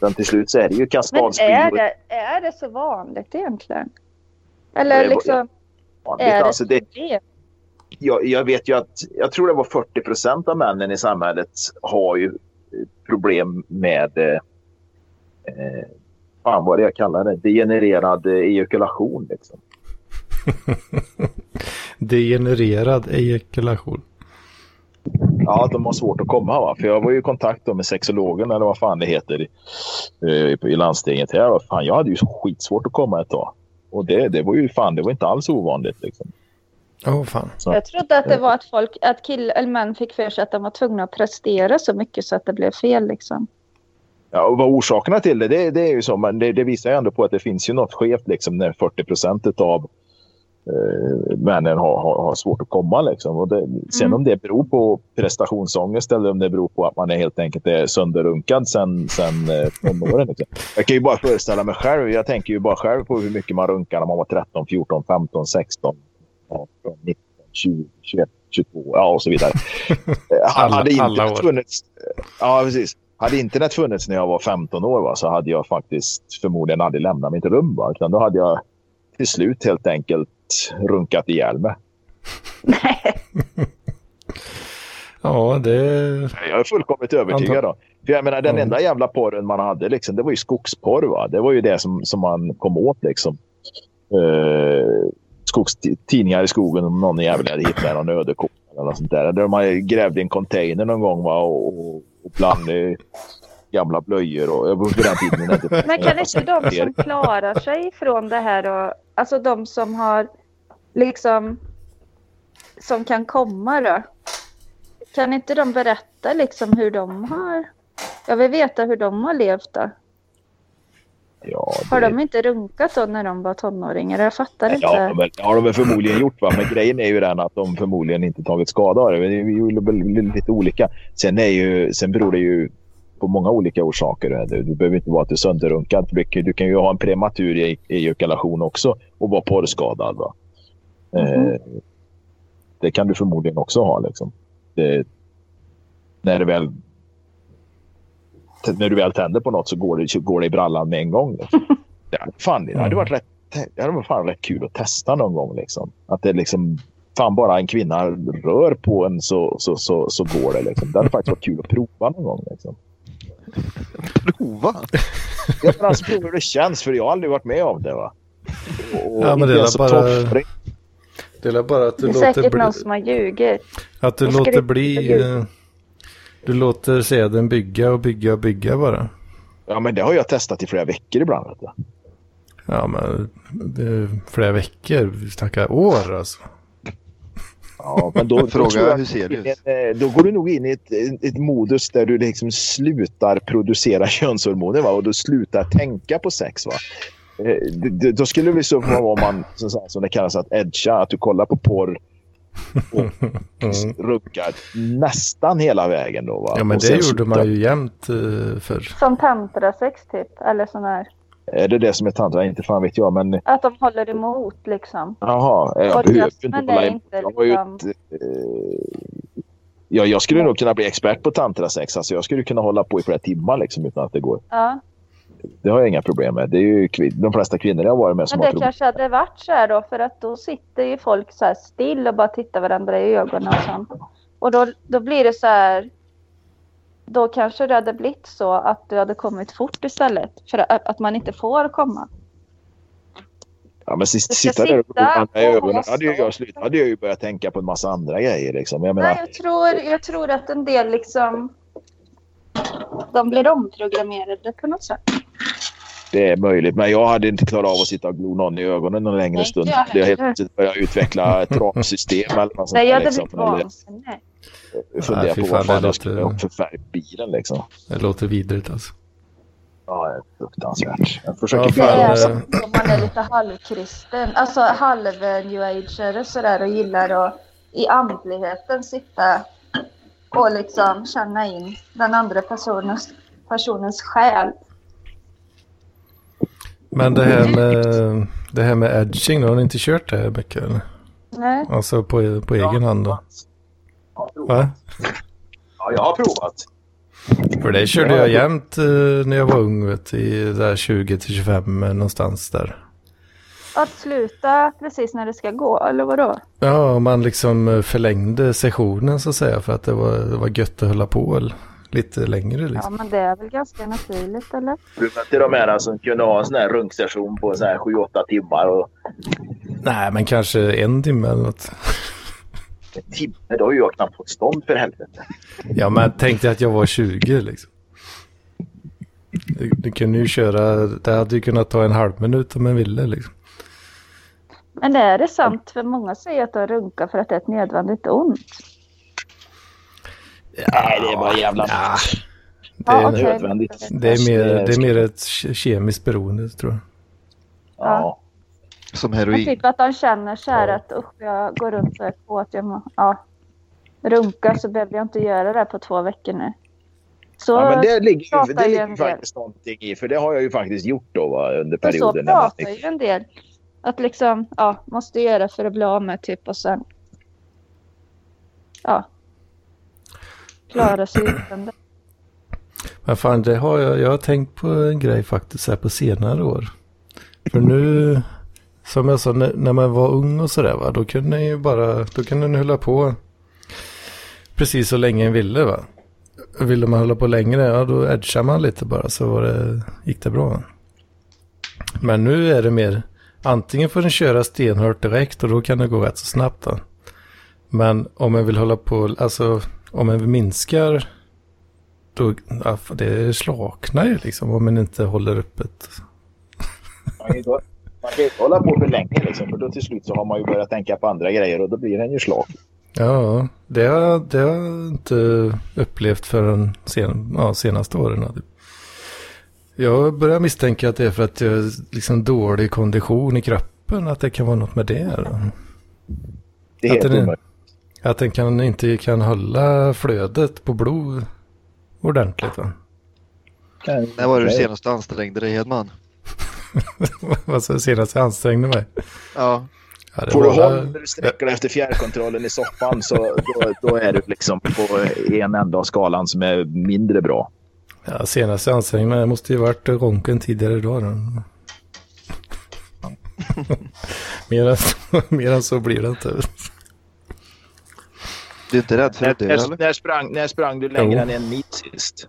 S3: men till slut så är det ju
S9: Men
S3: kaskadspyor.
S9: är det, är det så vanligt egentligen? Eller
S3: Det är-
S9: liksom,
S3: vanligt.
S9: är det
S3: Alltså det,
S9: det?
S3: jag, jag vet ju att, jag tror det var 40 procent av männen i samhället har ju problem med eh, fan vad det jag kallar det, degenererad eh, ejakulation. Liksom.
S2: Degenererad ejakulation.
S3: Ja, de har svårt att komma. Va? För jag var ju i kontakt med sexologen eller vad fan det heter i, eh, i landstinget här. Fan, jag hade ju skitsvårt att komma ett tag. Och det, det var ju fan, det var inte alls ovanligt. Liksom.
S2: Åh fan.
S3: Så,
S9: Jag trodde att det var att folk, att kill eller män fick för sig att de var tvungna att prestera så mycket så att det blev fel liksom.
S3: Ja, och vad orsakerna till det, det, det är ju så. Men det, det visar ju ändå på att det finns ju något skevt liksom när 40 procent av eh, männen har, har, har svårt att komma. Liksom. Och det, sen
S9: Mm.
S3: om det beror på prestationsångest eller om det beror på att man är helt enkelt är sönderrunkad sen, sen eh, tonåren. Liksom. Jag kan ju bara föreställa mig själv. Jag tänker ju bara själv på hur mycket man runkar när man var 13, 14, 15, 16, 18, 19, 20, 21, 22 ja, och så vidare. Eh,
S2: Alla-
S3: hade
S2: alla
S3: internet
S2: år.
S3: funnits, ja, precis. Hade internet funnits när jag var 15 år va, så hade jag faktiskt förmodligen aldrig lämnat mitt rum. Va, utan då hade jag till slut helt enkelt runkat ihjäl mig.
S2: Ja, det...
S3: Jag är fullkomligt övertygad. Då. För jag menar, den
S2: Mm.
S3: enda jävla porren man hade, liksom, det var ju skogsporr. Va? Det var ju det som, som man kom åt. Liksom. Uh, skogstidningar i skogen om någon jävel hade hittat någon ödeko eller något sånt där. Där man grävde en container någon gång va? och, och, och bland eh, gamla blöjor. Och, på den tiden inte...
S9: Men kan inte de som klarar sig från det här och alltså de som har liksom som kan komma då. Kan inte de berätta liksom hur de har? Jag vill veta hur de har levt då.
S3: Ja,
S9: Har
S3: det-
S9: de inte runkat då när de var tonåringar? Jag fattar inte.
S3: Ja, men, det har de väl förmodligen gjort. Va? Men grejen är ju den att de förmodligen inte tagit skada av det. Det är lite olika. Sen, är ju, sen beror det ju på många olika orsaker. Det behöver inte vara att du är sönderrunkad. Du kan- Du ju ha en prematur e- ejakulation också och vara porrskadad. Va? Eh, det kan du förmodligen också ha. Liksom. Det, när, det väl, när du väl tänder på något så går det, går det i brallan med en gång. Liksom. Det fan, det hade varit rätt det hade varit fan rätt kul att testa någon gång. Liksom. Att det liksom, fan bara en kvinna rör på en så, så, så, så går det. Liksom. Det hade faktiskt varit kul att prova någon gång. Liksom.
S8: Prova?
S3: Jag kan alltså prova hur det känns för jag har aldrig varit med om det. Va? Och,
S2: Ja, men det är bara-
S3: torrspray.
S2: Det är bara att du
S9: Det är
S2: låter
S9: säkert
S2: bli...
S9: någon som har ljugit.
S2: Att du låter bli... Du låter säden bygga och bygga och bygga bara.
S3: Ja, men det har jag testat i flera veckor ibland. Vet du.
S2: Ja, men flera veckor. Vi snackar år alltså.
S3: Ja, men då,
S8: Fråga,
S3: jag
S8: hur ser det ut?
S3: Eh, Då går du nog in i ett, ett modus där du liksom slutar producera könshormoner va? och du slutar tänka på sex. Va? Eh, Då skulle det så vara om man, som, sagt, som det kallas, att edga, att du kollar på porr och
S2: Mm.
S3: runkar nästan hela vägen. Då, va?
S2: Ja, men
S3: Och
S2: det gjorde man ju jämt uh, förr.
S9: Som tantrasex typ. Eller sån här.
S3: Är det det som är tantra? Inte fan vet jag, men
S9: Att de håller emot liksom.
S3: jaha. Jag
S9: Orgasmen
S3: behöver inte hålla emot.
S9: inte
S3: Jag var ju
S9: liksom-
S3: ett, eh, Ja, jag skulle nog kunna bli expert på tantrasex. Alltså, jag skulle kunna hålla på i flera timmar liksom, utan att det går.
S9: Ja.
S3: Det har jag inga problem med. Det är ju de flesta kvinnor jag har varit med som
S9: Men
S3: har
S9: det
S3: problem.
S9: kanske hade varit så här då för att då sitter ju folk så här still och bara tittar varandra i ögonen och sånt. Och då, då blir det så här. Då kanske det hade blivit så att du hade kommit fort istället. För att, att man inte får komma.
S3: Ja, men sist, sitta där och
S9: sitta
S3: varandra i ögonen jag
S9: stånd.
S3: slut. hade jag ju börjat tänka på en massa andra grejer. Liksom. Jag menar,
S9: Nej, jag tror, jag tror att en del liksom. De blir omprogrammerade på något sätt.
S3: Det är möjligt. Men jag hade inte klarat av att sitta och glo någon i ögonen någon längre
S9: Nej,
S3: stund.
S9: jag
S3: Jag helt plötsligt börjat utveckla ett ramsystem eller något sånt
S9: Nej, jag hade
S3: liksom.
S9: blivit
S3: Eller
S9: vansinnig.
S3: Fundera
S2: fy
S3: på vad fan
S2: det
S3: jag skulle
S2: låter-
S3: ha för färg på bilen liksom.
S2: Det låter vidrigt alltså.
S3: Ja, det är fruktansvärt. Jag
S2: Ja,
S3: försöker
S9: Det
S2: fan,
S9: är
S3: göra
S2: eh,
S9: som om man är lite halvkristen. Alltså halv new age sådär och gillar att i andligheten sitta och liksom känna in den andra personens, personens själ.
S2: Men det här med, det här med edging, då, har ni inte kört det här mycket? Eller?
S9: Nej.
S2: Alltså på, på egen hand då? Va?
S3: Ja, jag har provat.
S2: För det körde jag jämt eh, när jag var ung, vet i där 20 till 25 eh, någonstans där.
S9: Att sluta precis när det ska gå, eller vadå?
S2: Ja, och man liksom eh, förlängde sessionen så att säga för att det var, det var gött att hålla på. Eller, lite längre
S9: Ja,
S2: liksom.
S9: men det är väl ganska naturligt, eller?
S3: Du mötte de här som kunde ha en sån här runksession på så här 7-8 timmar. Och
S2: Nej, men kanske en timme eller något.
S3: en timme, då har ju jag knappt fått stånd för helvete.
S2: Ja, men tänk dig att jag var 20 liksom. Du, du kunde ju köra, det hade ju kunnat ta en halv minut om man ville liksom.
S9: Men är det sant? För många säger att de runkar för att det är ett nödvändigt ont.
S3: Nej, det är bara jävla...
S2: Ja, det,
S9: Ja,
S2: är,
S3: nödvändigt.
S2: det, är mer, det är mer ett ke- kemiskt beroende tror jag.
S3: Ja.
S8: Som
S9: Men
S8: heroin.
S9: typ att de känner så här att usch, jag går runt och är kåt. Jag må, ja, runka så behöver jag inte göra det på två veckor nu. Så,
S3: ja, men det ligger ju,
S9: pratar
S3: det
S9: ju
S3: ligger
S9: en
S3: ju
S9: del.
S3: faktiskt någonting i. För det har jag ju faktiskt gjort då va, under
S9: för så
S3: perioden. när man
S9: pratar ju en del. Att liksom, ja, måste göra för att bli av med typ och sen. Ja. Klara sig utan det.
S2: Men fan, det har jag, jag har tänkt på en grej faktiskt här på senare år. För nu, som jag sa, när, när man var ung och sådär va, då kunde man ju bara, då kunde man hålla på precis så länge en ville va. Ville man hålla på längre, ja då edgar man lite bara så var det, gick det bra. Men nu är det mer, antingen får den köra stenhårt direkt och då kan det gå rätt så snabbt då. Men om man vill hålla på, alltså om man minskar då, det slaknar ju liksom om man inte håller öppet.
S3: Man kan ju inte, hålla på för länge liksom, för då till slut så har man ju börjat tänka på andra grejer och då blir den ju slak.
S2: Ja, det har, det har jag inte upplevt förrän sen, ja, senaste åren. Jag börjar misstänka att det är för att jag har liksom dålig kondition i kroppen. Att det kan vara något med det. Då.
S3: Det är helt omöjligt.
S2: Att den kan, inte kan hålla flödet på blod ordentligt. Va?
S8: När var det du senast ansträngde dig Hedman?
S2: Vad sa jag senast jag ansträngde mig?
S8: Ja.
S3: Får du
S2: var-
S3: håll när du sträcker dig efter fjärrkontrollen i soffan så då, då är du liksom på en ända av skalan som är mindre bra.
S2: Ja, senaste ansträngningen måste ju varit ronken tidigare idag. Då. mer, än så, mer än så blir det inte.
S8: Du är inte rädd för
S3: När,
S8: att dö
S3: när,
S8: eller?
S3: när, sprang, när sprang du längre
S2: Jo.
S3: än en mil sist?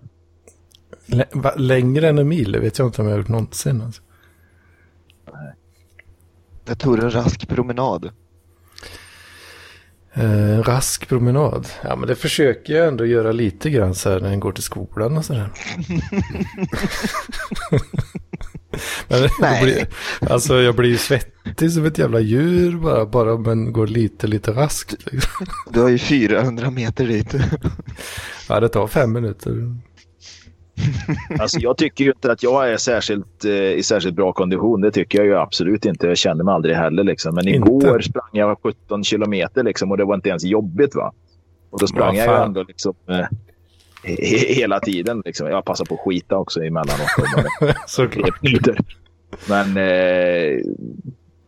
S2: Lä, va, längre än en mil, det vet jag inte om jag har gjort någonsin. Alltså.
S8: Jag tog en rask promenad.
S2: Eh, rask promenad. Ja, men det försöker jag ändå göra lite grann så här när jag går till skolan och sådär. men
S8: Nej.
S2: blir, alltså jag blir ju svettig som ett jävla djur bara, bara om man går lite, lite raskt. Liksom.
S8: Du har ju 400 meter dit.
S2: Ja, det tar fem minuter.
S3: Alltså, jag tycker ju inte att jag är särskilt, eh, i särskilt bra kondition. Det tycker jag ju absolut inte. Jag känner mig aldrig heller. Liksom. Men
S2: Inte?
S3: igår sprang jag 17 kilometer liksom, och det var inte ens jobbigt. va? Och då sprang jag ju ändå liksom, eh, he- hela tiden. Liksom. Jag passar på att skita också emellanåt.
S2: Såklart.
S3: Men eh,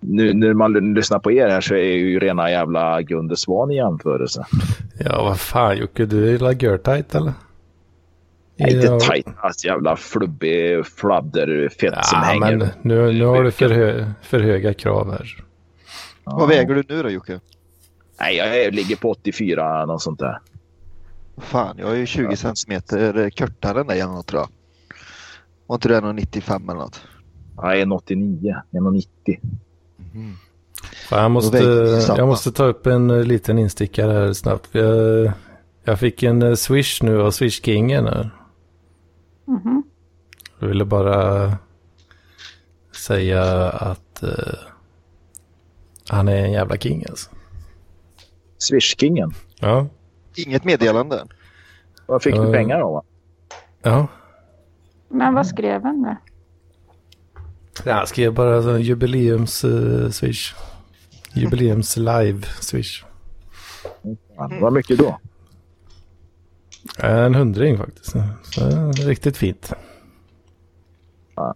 S3: nu när man lyssnar på er här så är ju rena jävla Gunde Svan i jämförelse.
S2: Ja, vad fan Jocke, du är la görtajt eller?
S3: Jag är
S2: Ja.
S3: inte tajt, alltså, jävla flubbig fladderfett som
S2: Ja,
S3: hänger.
S2: men nu, nu har du för, hö, för höga krav här.
S8: Vad väger du nu då Jocke?
S3: Nej, jag ligger på 84, något sånt där.
S8: Fan, jag är ju 20 centimeter kortare än dig eller något tror jag. Var inte du 1,95 eller något?
S3: Är 1,89, 1,90.
S2: Fan, jag, måste, jag måste ta upp en eh, liten instickare här snabbt. Jag, jag fick en eh, swish nu av Swish-kingen. här.
S9: Mhm.
S2: Jag ville bara säga att eh, han är en jävla king alltså.
S3: Swishkingen.
S2: Ja.
S8: Inget meddelande.
S3: Vad fick
S2: Ja.
S3: du pengar av?
S2: Ja.
S9: Men vad skrev han då?
S2: Jag skrev bara så, jubileums eh, swish. Jubileums live swish.
S3: Fan, Vad mycket då?
S2: En hundring faktiskt. Så, riktigt fint.
S3: Ja.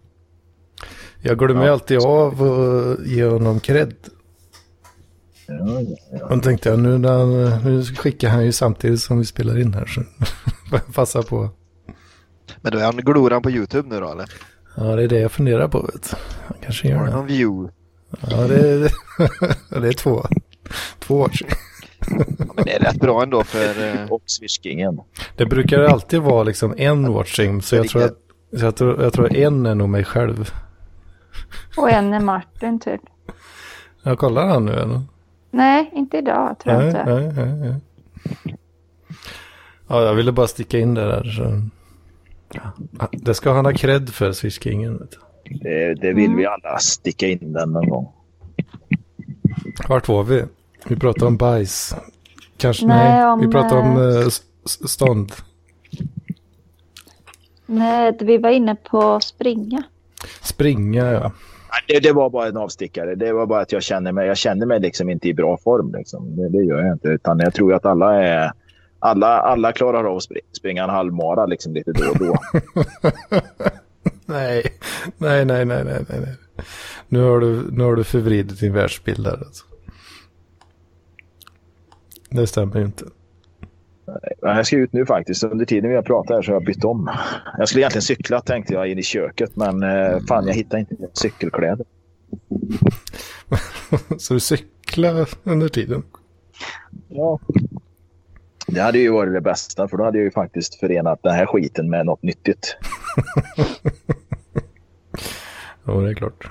S2: Jag glömmer ju alltid av att ge honom cred.
S3: Ja, ja, ja.
S2: Och tänkte jag nu, när nu skickar han ju samtidigt som vi spelar in här. Så passa på.
S8: Men då är han, glor han på YouTube nu då eller?
S2: Ja, det är det jag funderar på. Vet. Han kanske gör
S8: du
S2: det.
S8: view?
S2: Ja, det är, det är två. Två år sedan.
S8: Men det är rätt bra ändå för... eh,
S3: Och Swishkingen.
S2: Det brukar alltid vara liksom en watching, så jag tror att så jag tror, jag tror en är nog mig själv.
S9: Och en är Martin typ.
S2: Jag kollar han nu eller?
S9: Nej, inte idag tror jag
S2: Nej,
S9: inte.
S2: nej, nej, nej. Ja, jag ville bara sticka in det där. Så. Ja, Det ska han ha cred för, Swishkingen.
S3: Det, det vill vi alla sticka in den någon gång.
S2: Vart var vi? Vi pratade om bajs. Kanske
S9: Nej,
S2: nej.
S9: om,
S2: vi pratade om
S9: eh,
S2: eh, stånd.
S9: Nej, vi var inne på springa.
S2: Springa, ja.
S3: Det, det var bara en avstickare. Det var bara att jag känner mig, jag känner mig liksom inte i bra form. Liksom. Det, det gör jag inte. Utan jag tror att alla är... Alla, alla klarar av att springa, en halvmara liksom lite då och då.
S2: Nej, nej, nej, nej, nej, nej. Nu har du, nu har du förvridit din världsbild där alltså. Det stämmer ju inte.
S3: Jag ska ut nu faktiskt. Under tiden vi har pratat här så har jag bytt om. Jag skulle egentligen cykla tänkte jag in i köket. Men eh, fan jag hittar inte cykelkläder.
S2: Så du cyklar under tiden?
S3: Ja. Det hade ju varit det bästa för då hade jag ju faktiskt förenat den här skiten med något nyttigt.
S2: Ja, det är klart.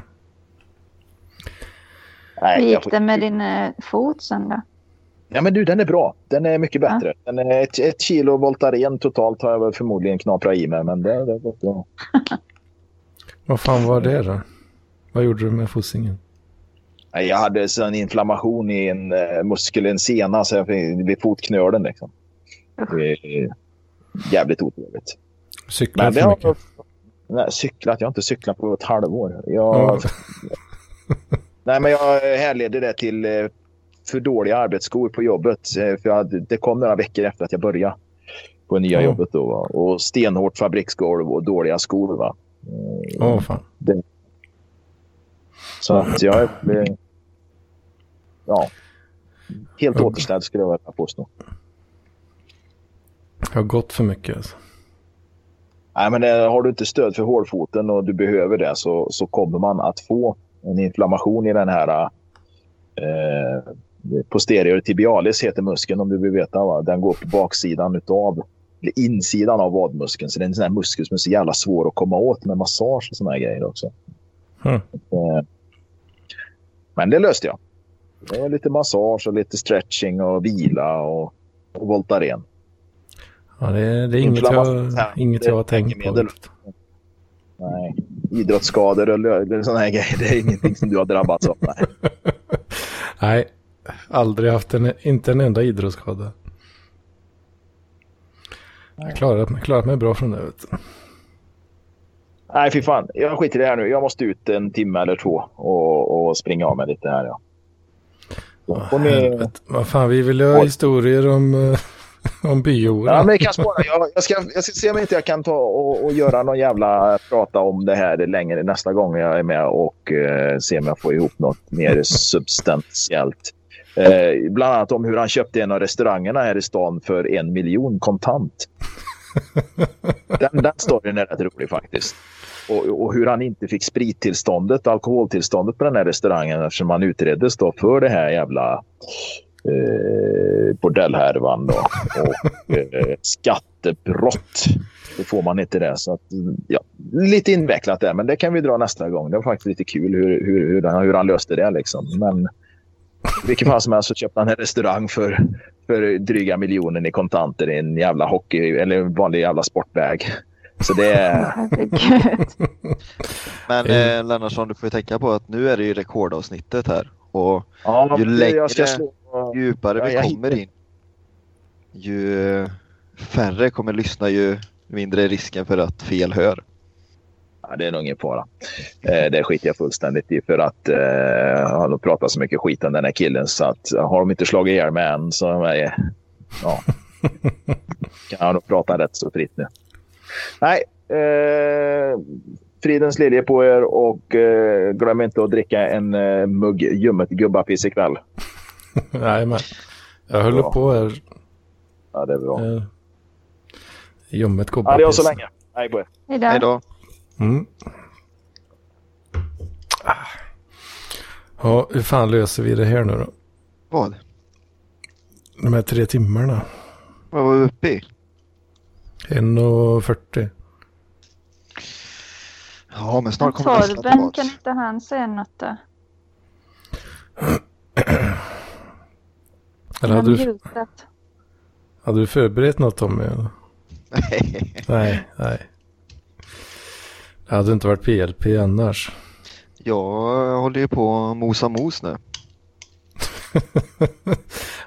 S3: Nej,
S9: Hur gick det med din eh, fot sen då?
S3: Ja men du den är bra. Den är mycket bättre. Den är ett, ett kilo Voltaren totalt har jag väl förmodligen knaprat i mig. Men det, det var bra.
S2: Vad fan var det då? Vad gjorde du med fossingen?
S3: Jag hade så en inflammation i en uh, muskel, en sena så jag vid fotknölen. Liksom. Det är jävligt otrevligt.
S2: Cyklat för
S3: har,
S2: mycket?
S3: nej, cyklat. Jag har inte cyklat på ett halvår. Jag, nej, men jag härleder det till eh, för dåliga arbetsskor på jobbet. Eh, För jag, det kom några veckor efter att jag började på nya
S2: Mm.
S3: jobbet. Då, va. och stenhårt fabriksgolv och dåliga skor. Va? Eh,
S2: Åh fan.
S3: det. Så att jag eh, ja, helt
S2: Mm.
S3: återställd skulle jag vilja påstå.
S2: Jag har gått för mycket alltså.
S3: Nej, men har du inte stöd för hålfoten och du behöver det så, så kommer man att få en inflammation i den här eh, posterior tibialis heter muskeln om du vill veta. Va? Den går på baksidan utav eller insidan av vadmuskeln. Så det är en sån här muskel som är så jävla svår att komma åt med massage och såna här grejer också. Eh, men det löste jag. Det var lite massage och lite stretching och vila och, och Voltaren.
S2: Ja, det, är- det är inget jag, inget jag har tänkt på.
S3: Nej, idrottsskador och lö- sådana här grejer. Det är ingenting som du har drabbats av. Nej.
S2: Nej, aldrig haft en, inte en enda idrottsskada. Jag har klarat, mig- klarat mig bra från det. Vet du.
S3: Nej, fy fan. Jag skiter i det här nu. Jag måste ut en timme eller två och, och springa av med lite här. Ja. Ni...
S2: Helvete. Vad fan, vi vill ju ha historier om, eh, om byoran.
S3: Ja, men det kan spara. Jag, jag, ska, jag ska se om inte jag kan ta och, och göra någon jävla prata om det här längre nästa gång jag är med och eh, se om jag får ihop något mer substantiellt. Eh, bland annat om hur han köpte en av restaurangerna här i stan för en miljon kontant. Den, den storyn är rätt rolig faktiskt. Och, och hur han inte fick sprittillståndet, alkoholtillståndet på den här restaurangen eftersom han utreddes då för det här jävla eh, bordellhärvan då. Och eh, skattebrott. Då får man inte det. Så att, ja, lite invecklat där, men det kan vi dra nästa gång. Det var faktiskt lite kul hur, hur, hur, han, hur han löste det. Liksom. Men i vilket fall som helst så köpte han en restaurang för, för dryga miljonen i kontanter i en jävla hockey eller en vanlig jävla sportbag. Så det är...
S8: Men eh, Lennartsson, du får ju tänka på att nu är det ju rekordavsnittet här. Och
S3: Ja,
S8: ju längre,
S3: slå-
S8: ju djupare
S3: Ja,
S8: vi kommer
S3: hittar-
S8: in, ju eh, färre kommer lyssna, ju mindre är risken för att fel hör.
S3: Ja, det är nog ingen fara. Eh, det skiter jag fullständigt i för att eh, han har pratat så mycket skit om den här killen så att har de inte slagit ihjäl mig än så eh, ja, kan han nog prata rätt så fritt nu. Nej, eh, fridens lilje på er och eh, glöm inte att dricka en eh, mugg ljummet gubbapiss ikväll.
S2: Nej, men jag höll
S3: Ja.
S2: på här.
S3: Ja, det är bra.
S2: Eh, Ljummet
S3: Adios så
S2: koppar.
S3: länge. Hej på er.
S9: Hej då.
S2: Mm. Ah. Ja, hur fan löser vi det här nu då?
S8: Vad?
S2: De här tre timmarna.
S8: Vad var vi uppe i?
S2: 1.40.
S8: Ja, men snart kommer nästa
S9: Torben,
S8: tillbaks.
S9: kan inte han säga något då?
S2: Eller hade du, hade du förberett något Tommy? eller?
S8: Nej.
S2: Nej, nej. Det hade inte varit PLP annars.
S8: Jag håller ju på att mosa mos nu.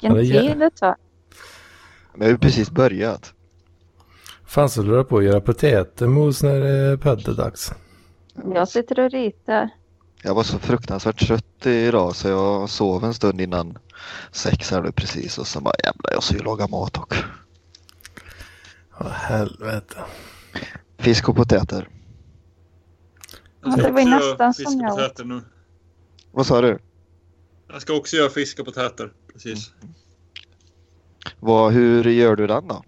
S9: Vilken
S2: är-
S9: tid det tar.
S8: Men jag har ju precis börjat.
S2: Fan så du håller på att göra potätemos när det är paddeldags.
S9: Jag sitter och ritar.
S8: Jag var så fruktansvärt trött idag så jag sov en stund innan sex här nu precis och sen bara jävlar jag ska ju laga mat och
S2: Ja, helvete.
S8: fisk och potäter.
S9: Ja, det var ju nästan som jag
S10: nu.
S8: Vad sa du?
S10: Jag ska också göra fisk och potäter. Precis.
S8: Vad, hur gör du den då?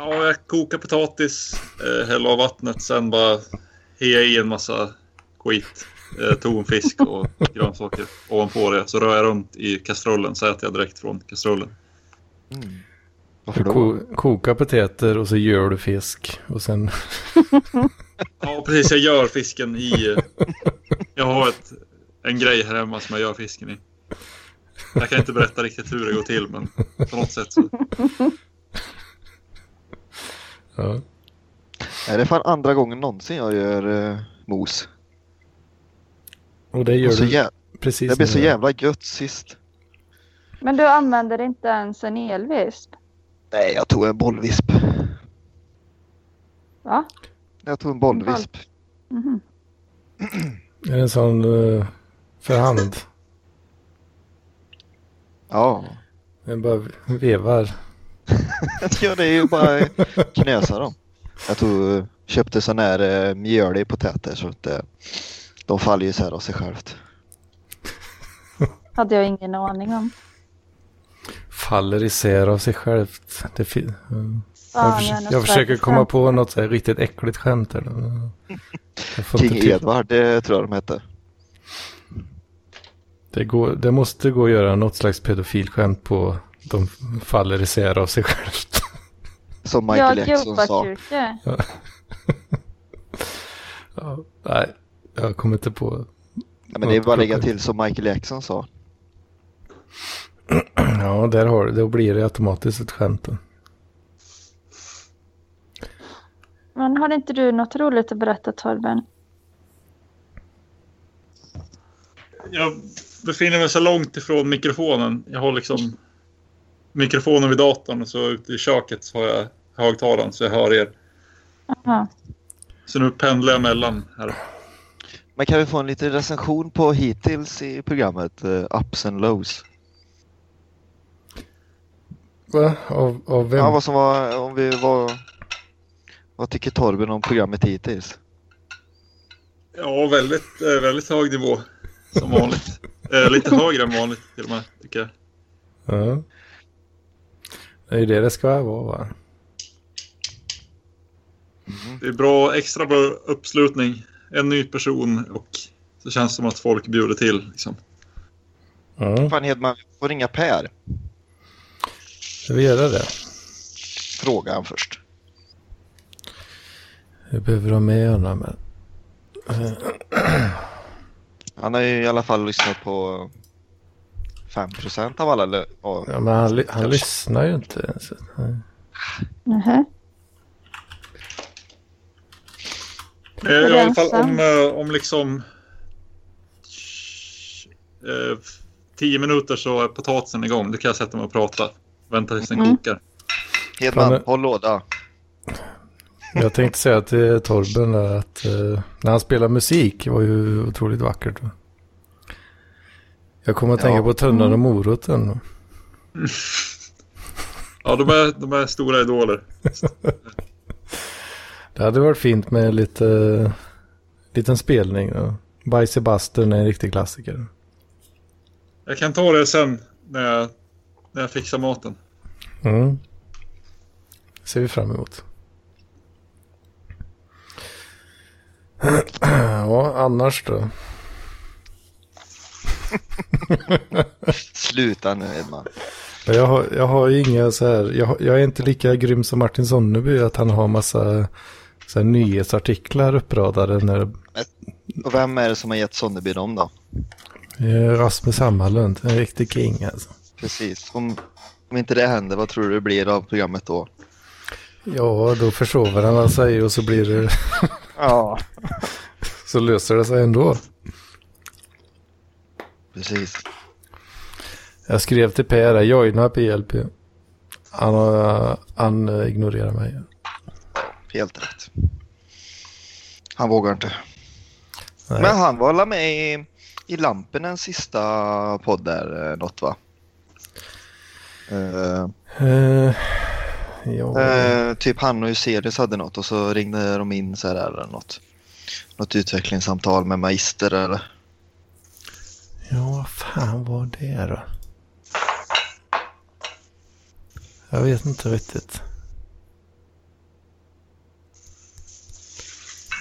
S10: Ja, jag kokar potatis, eh, häller av vattnet, sen bara hejar i en massa skit. Eh, tonfisk och grönsaker ovanpå det. Så rör jag runt i kastrullen så äter jag direkt från kastrullen.
S8: Varför då?
S2: Ko koka potäter och så gör du fisk. Och sen...
S10: Ja, precis. Jag gör fisken i... eh, Jag har ett, en grej här hemma som jag gör fisken i. Jag kan inte berätta riktigt hur det går till, men på något sätt så...
S2: Ja.
S8: Nej, det är fan andra gången någonsin jag gör eh, mos.
S2: Och det gör
S8: Och så
S2: du
S8: jä-
S2: precis
S8: Det blev så jävla gött sist.
S9: Men du använder inte ens en elvisp?
S8: Nej, jag tog en bollvisp.
S9: Va?
S8: Jag tog en bollvisp.
S9: Mhm.
S2: Är det en sån uh, för hand?
S8: Ja.
S2: Den bara vevar.
S8: ja, det är ju bara knösa dem. Jag tog, köpte sån här eh, mjölig potäter så att eh, de faller ju isär av sig självt.
S9: Hade jag ingen aning om.
S2: Faller isär av sig självt. Det mm. Jag, förs- jag försöker komma på något så här riktigt äckligt skämt. Här.
S8: King Edward, det tror jag de hette.
S2: Det, går, det måste gå att göra något slags pedofilskämt på de faller isär av sig självt.
S8: Som Michael
S9: jag
S8: Jackson sa.
S2: ja, nej, jag kommer inte på.
S8: Ja, men det är bara att lägga till som Michael Jackson sa.
S2: Ja, där har du, då blir det automatiskt ett skämt. Då.
S9: Men har inte du något roligt att berätta Torben?
S10: Jag befinner mig så långt ifrån mikrofonen. Jag har liksom mikrofonen vid datorn och så ute i köket så har jag högtalaren så jag hör er.
S9: Aha.
S10: Så nu pendlar jag mellan här.
S8: Men kan vi få en liten recension på hittills i programmet uh, Ups and Lows?
S2: Va? Av, av vem?
S8: Ja, vad som var, om vi var... Vad tycker Torben om programmet hittills?
S10: Ja, väldigt, eh, väldigt hög nivå. Som vanligt. Eh, lite högre än vanligt till och med, tycker jag.
S2: Ja. Det är ju det det ska vara va?
S10: Det är bra, extra bra uppslutning. En ny person och så känns det som att folk bjuder till. Liksom.
S2: Ja,
S8: Fan Hedman, vi får ringa Per.
S2: ska vi göra det?
S8: Fråga han först.
S2: Vi behöver ha med honom. Men...
S8: Han har ju i alla fall lyssnat på 5% av alla... lö- Ja,
S2: Ja, men han, han lyssnar ju inte ens. Nej.
S10: Eh, I alla fall om, eh, om liksom eh, tio minuter så är potatisen igång. Då kan jag sätta mig och prata. Vänta tills den
S9: Mm.
S10: kokar.
S8: Hedman, håll låda.
S2: Jag tänkte säga till Torben att eh, när han spelar musik var ju otroligt vackert. Jag kommer att
S8: Ja.
S2: tänka på Tunnan och moroten.
S10: Ja, de är, de är stora idoler.
S2: Det hade varit fint med lite liten spelning. Bajs i bastun är en riktig klassiker.
S10: Jag kan ta det sen när jag, när jag fixar maten.
S2: Mm. ser vi fram emot. ja, annars då?
S8: Sluta nu Hedman.
S2: Jag har, jag har inga så här, jag, jag är inte lika grym som Martin Sonneby att han har massa så här, nyhetsartiklar uppradade när
S8: Och vem är det som har gett Sonneby dem då?
S2: eh, Rasmus Hammarlund, en riktig king alltså.
S8: Precis. Om, om inte det händer, vad tror du det blir av programmet då?
S2: Ja, då försover han sig och så blir det,
S8: Ja.
S2: så löser det sig ändå.
S8: Precis.
S2: Jag skrev till Per, joina PLP. Han, han ignorerar mig.
S8: Helt rätt. Han vågar inte.
S2: Nej.
S8: Men han var med i, i Lampinen sista podd där, eh, något va? Eh,
S2: Eh, ja.
S8: eh, typ han och Juselius hade något och så ringde de in så här eller något. Något utvecklingssamtal med magister eller?
S2: Ja, vad fan var det då? Jag vet inte riktigt.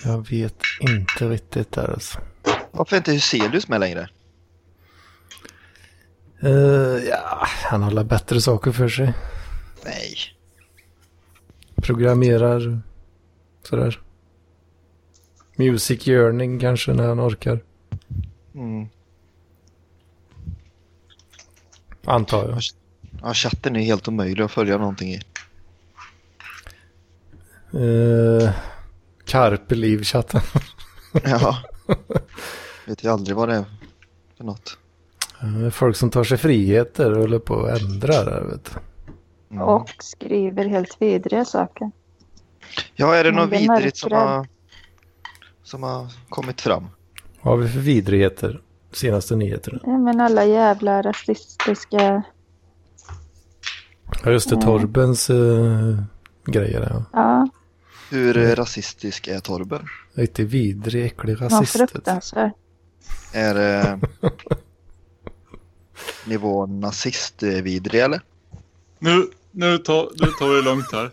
S2: Jag vet inte riktigt där alltså.
S8: Varför är inte Juselius med längre?
S2: Eh, ja, han har bättre saker för sig.
S8: Nej.
S2: Programmerar sådär. Music yearning kanske när han orkar.
S8: Mm.
S2: Antar jag.
S8: Ja, chatten är helt omöjlig att följa någonting i.
S2: Uh, Carpe Liv-chatten.
S8: Ja. Vet ju aldrig vad det är för något.
S2: Eh, Folk som tar sig friheter och håller på att ändra där vet du.
S8: Mm.
S9: Och skriver helt vidriga saker.
S8: Ja, är det
S9: Men
S8: något vidrigt som har, som har kommit fram?
S2: Vad har vi för vidrigheter? Senaste nyheterna.
S9: Ja, men alla jävla rasistiska...
S2: Ja just det,
S9: Mm.
S2: Torbens uh, grejer. Ja.
S9: Ja,
S8: Hur eh, rasistisk är Torben?
S2: Riktigt vidrig, äcklig rasist. vet du.
S9: fruktansvärt.
S8: Är det nivån nazistvidrig eller?
S11: Nu, nu, tar, nu tar vi det lugnt här.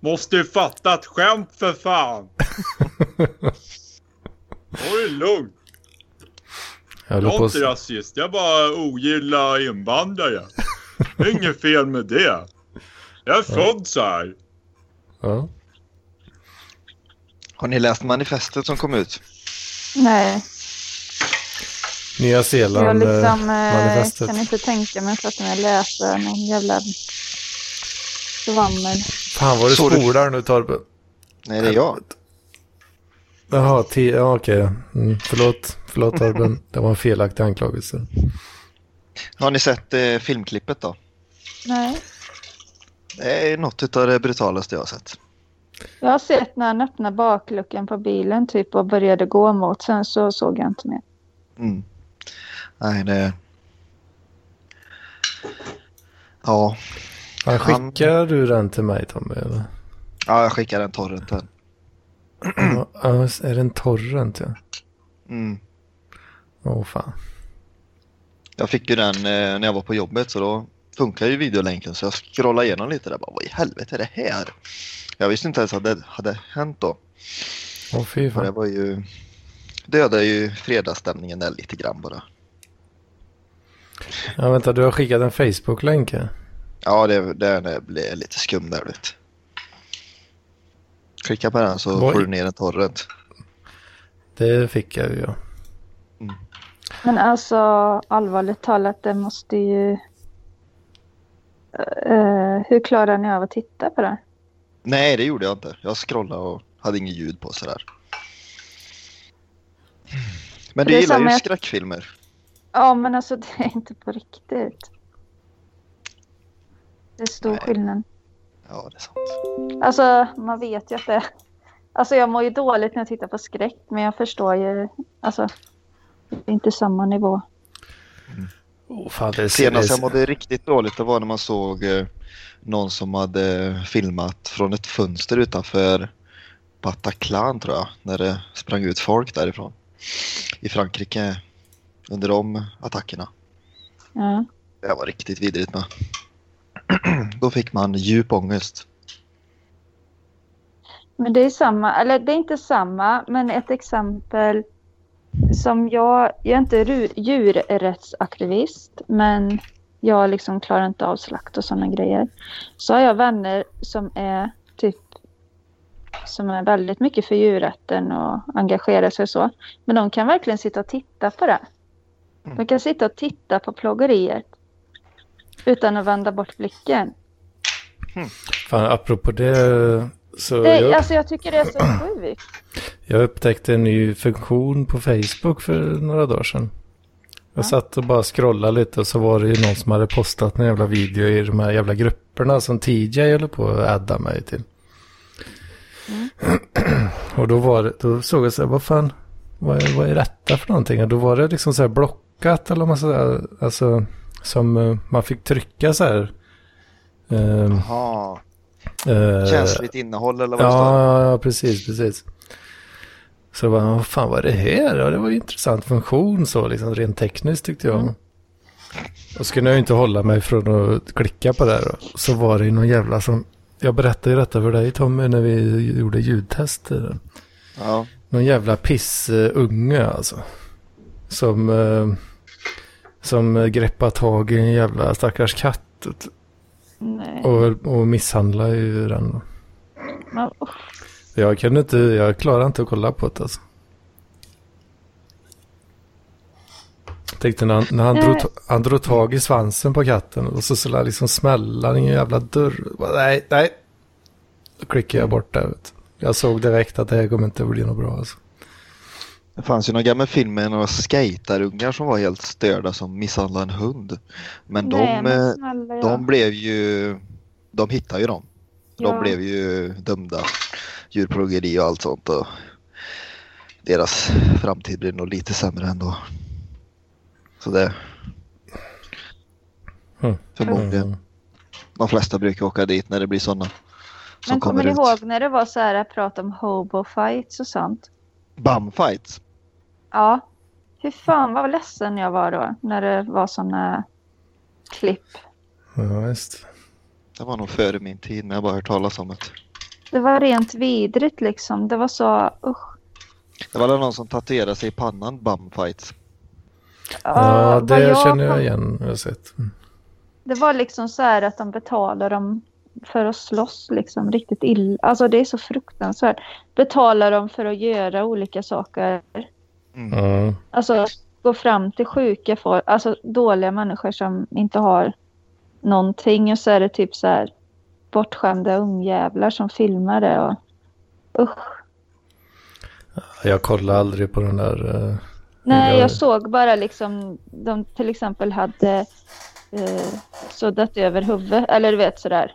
S11: Måste ju fatta ett skämt för fan. Ta det lugnt.
S2: Jag
S11: Jag är inte rasist. Jag bara ogillar invandrare. Det är inget fel med det. Jag är född så här.
S2: ja.
S8: Har ni läst manifestet som kom ut?
S9: Nej,
S2: Nya
S9: jag
S2: Zeeland eh,
S9: liksom eh,
S2: manifestet.
S9: kan inte tänka mig för att jag läser någon jävla svammel.
S2: Fan vad du- spolar nu Torben.
S8: Nej, det är jag.
S2: Jaha, ti- ja, okej. Mm, förlåt, förlåt Torben. Det var en felaktig anklagelse.
S8: Har ni sett eh, filmklippet då?
S9: Nej,
S8: Det är något av det brutalaste jag har sett.
S9: jag har sett när han öppnade bakluckan på bilen typ och började gå mot. Sen så såg jag inte mer.
S8: Mm. Nej, det... Ja.
S2: Han
S8: Han-
S2: skickar du den till mig Tommy? Eller?
S8: ja, jag skickar en torrenten.
S2: Ja, är det en torrent ja?
S8: Mm.
S2: Åh fan.
S8: Jag fick ju den eh, när jag var på jobbet så då funkar ju videolänken så jag scrollade igenom lite där. Bara, Vad i helvete är det här? Jag visste inte ens att det hade hänt då.
S2: Åh fy
S8: För det
S2: fan.
S8: var ju... Dödade ju fredagsstämningen där lite grann bara.
S2: Ja vänta, du har skickat en Facebook-länk här.
S8: Ja, det, det blev lite skum där vet Klicka på den så
S2: Vad-
S8: får du ner en torrent.
S2: Det fick jag ju ja.
S9: Men alltså allvarligt talat, det måste ju... Eh, hur klarar ni av att titta på det?
S8: Nej, det gjorde jag inte. Jag scrollade och hade inget ljud på sådär. Men du
S9: Det är
S8: gillar
S9: samma
S8: ju
S9: jag-
S8: skräckfilmer.
S9: Ja, men alltså det är inte på riktigt. Det är stor
S8: Nej.
S9: skillnad.
S8: Ja, det är sant.
S9: Alltså, man vet ju att det... Alltså jag mår ju dåligt när jag tittar på skräck, men jag förstår ju... Alltså, det är inte samma nivå.
S2: Åh fan, det
S8: Senast jag mådde riktigt dåligt det var när man såg eh, någon som hade filmat från ett fönster utanför Bataclan tror jag. När det sprang ut folk därifrån. I Frankrike under de attackerna.
S9: Ja.
S8: Det var riktigt vidrigt med. Då fick man djup ångest.
S9: Men det är samma, eller det är inte samma, men ett exempel som jag, jag är inte djurrättsaktivist, men jag liksom klarar inte av slakt och sådana grejer. Så har jag vänner som är typ som är väldigt mycket för djurrätten och engagerar sig och så. Men de kan verkligen sitta och titta på det. De kan sitta och titta på plågeriet utan att vända bort blicken.
S2: Fan, apropå det så
S9: Det,
S2: jag,
S9: alltså jag tycker det är så sjukt.
S2: jag upptäckte en ny funktion på Facebook för några dagar sedan. Jag satt och bara scrollade lite och så var det ju någon som hade postat en jävla video i de här jävla grupperna som TJ håller på att adda mig till. och då var det, då såg jag så här, vad fan, vad är, vad är detta för någonting? Och då var det liksom så här blockat eller vad man säger, alltså som eh, man fick trycka så här. ehm,
S8: Jaha,
S2: eh,
S8: känsligt innehåll eller vad det står.
S2: Ja, ja, precis, precis. Så bara, vad fan var det här? Ja, det var ju intressant funktion så, liksom rent tekniskt tyckte jag. Och skulle jag ju inte hålla mig från att klicka på det här. Så var det ju någon jävla som, jag berättade ju detta för dig Tommy när vi gjorde ljudtest.
S8: Ja.
S2: Någon jävla pissunge alltså. Som, eh, som greppar tag i en jävla stackars katt.
S9: Nej.
S2: Och, och misshandlar ju den.
S9: Men, usch.
S2: Jag kunde inte, jag klarar inte att kolla på det alltså. Tänkte när han, när han, drog, han drog tag i svansen på katten och så skulle han liksom smälla i en jävla dörr. Nej, nej. Då klickade jag bort det. Jag såg direkt att det här kommer inte bli något bra alltså.
S8: Det fanns ju någon gammal film med några skaterungar som var helt störda som misshandlade en hund. Men de,
S9: Nej, men
S8: eh,
S9: ja.
S8: de blev ju, de hittade ju dem. De
S9: Ja.
S8: blev ju dömda. Djurplågeri och allt sånt. Och deras framtid blir nog lite sämre ändå. Så det,
S2: Mm.
S8: förmodligen. De flesta brukar åka dit när det blir sådana. Som
S9: Men kommer
S8: kommer
S9: ni
S8: ut.
S9: ihåg när det var så här prat om hobo fights och sånt?
S8: Bumfights.
S9: Ja. Hur fan vad ledsen jag var då när det var såna klipp.
S2: Ja, visst.
S8: Det var nog före min tid men jag har bara hört talas om det.
S9: Det var rent vidrigt liksom. Det var så usch.
S8: Det var någon som tatuerade sig i pannan bumfights.
S2: Ja, det
S9: jag
S2: känner jag igen. Jag har sett. Mm.
S9: Det var liksom så här att de betalar dem för att slåss liksom riktigt illa. Alltså det är så fruktansvärt. Betalar dem för att göra olika saker.
S2: Ja.
S9: Alltså gå fram till sjuka folk, alltså dåliga människor som inte har någonting och så är det typ så här bortskämda ungjävlar som filmar det och usch.
S2: Jag kollar aldrig på den där. eh,
S9: Nej,
S2: jag-
S9: jag såg bara liksom de till exempel hade eh, suddat över huvudet eller du vet sådär.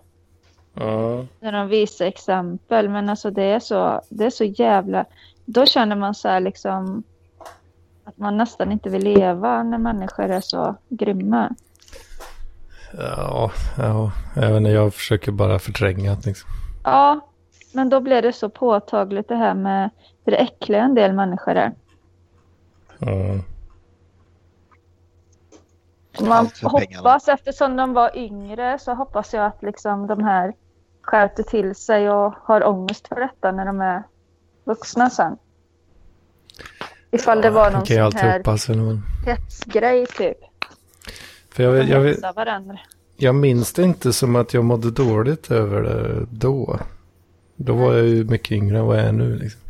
S2: Ja.
S9: När de visar exempel men alltså det är så, det är så jävla, då känner man så här liksom att man nästan inte vill leva när människor är så grymma.
S2: Ja, ja, inte, jag försöker bara förtränga det liksom.
S9: Ja, men då blev det så påtagligt det här med hur äckliga en del människor är.
S2: Ja.
S9: Man hoppas, eftersom de var yngre, så hoppas jag att liksom de här skärpte till sig och har ångest för detta när de är vuxna sen. Ifall det var någon sån här
S2: eller vad-
S9: hetsgrej typ.
S2: För jag, jag,
S9: varandra.
S2: jag minns det inte som att jag mådde dåligt över det då. Då var jag ju mycket yngre än vad jag är nu. Liksom.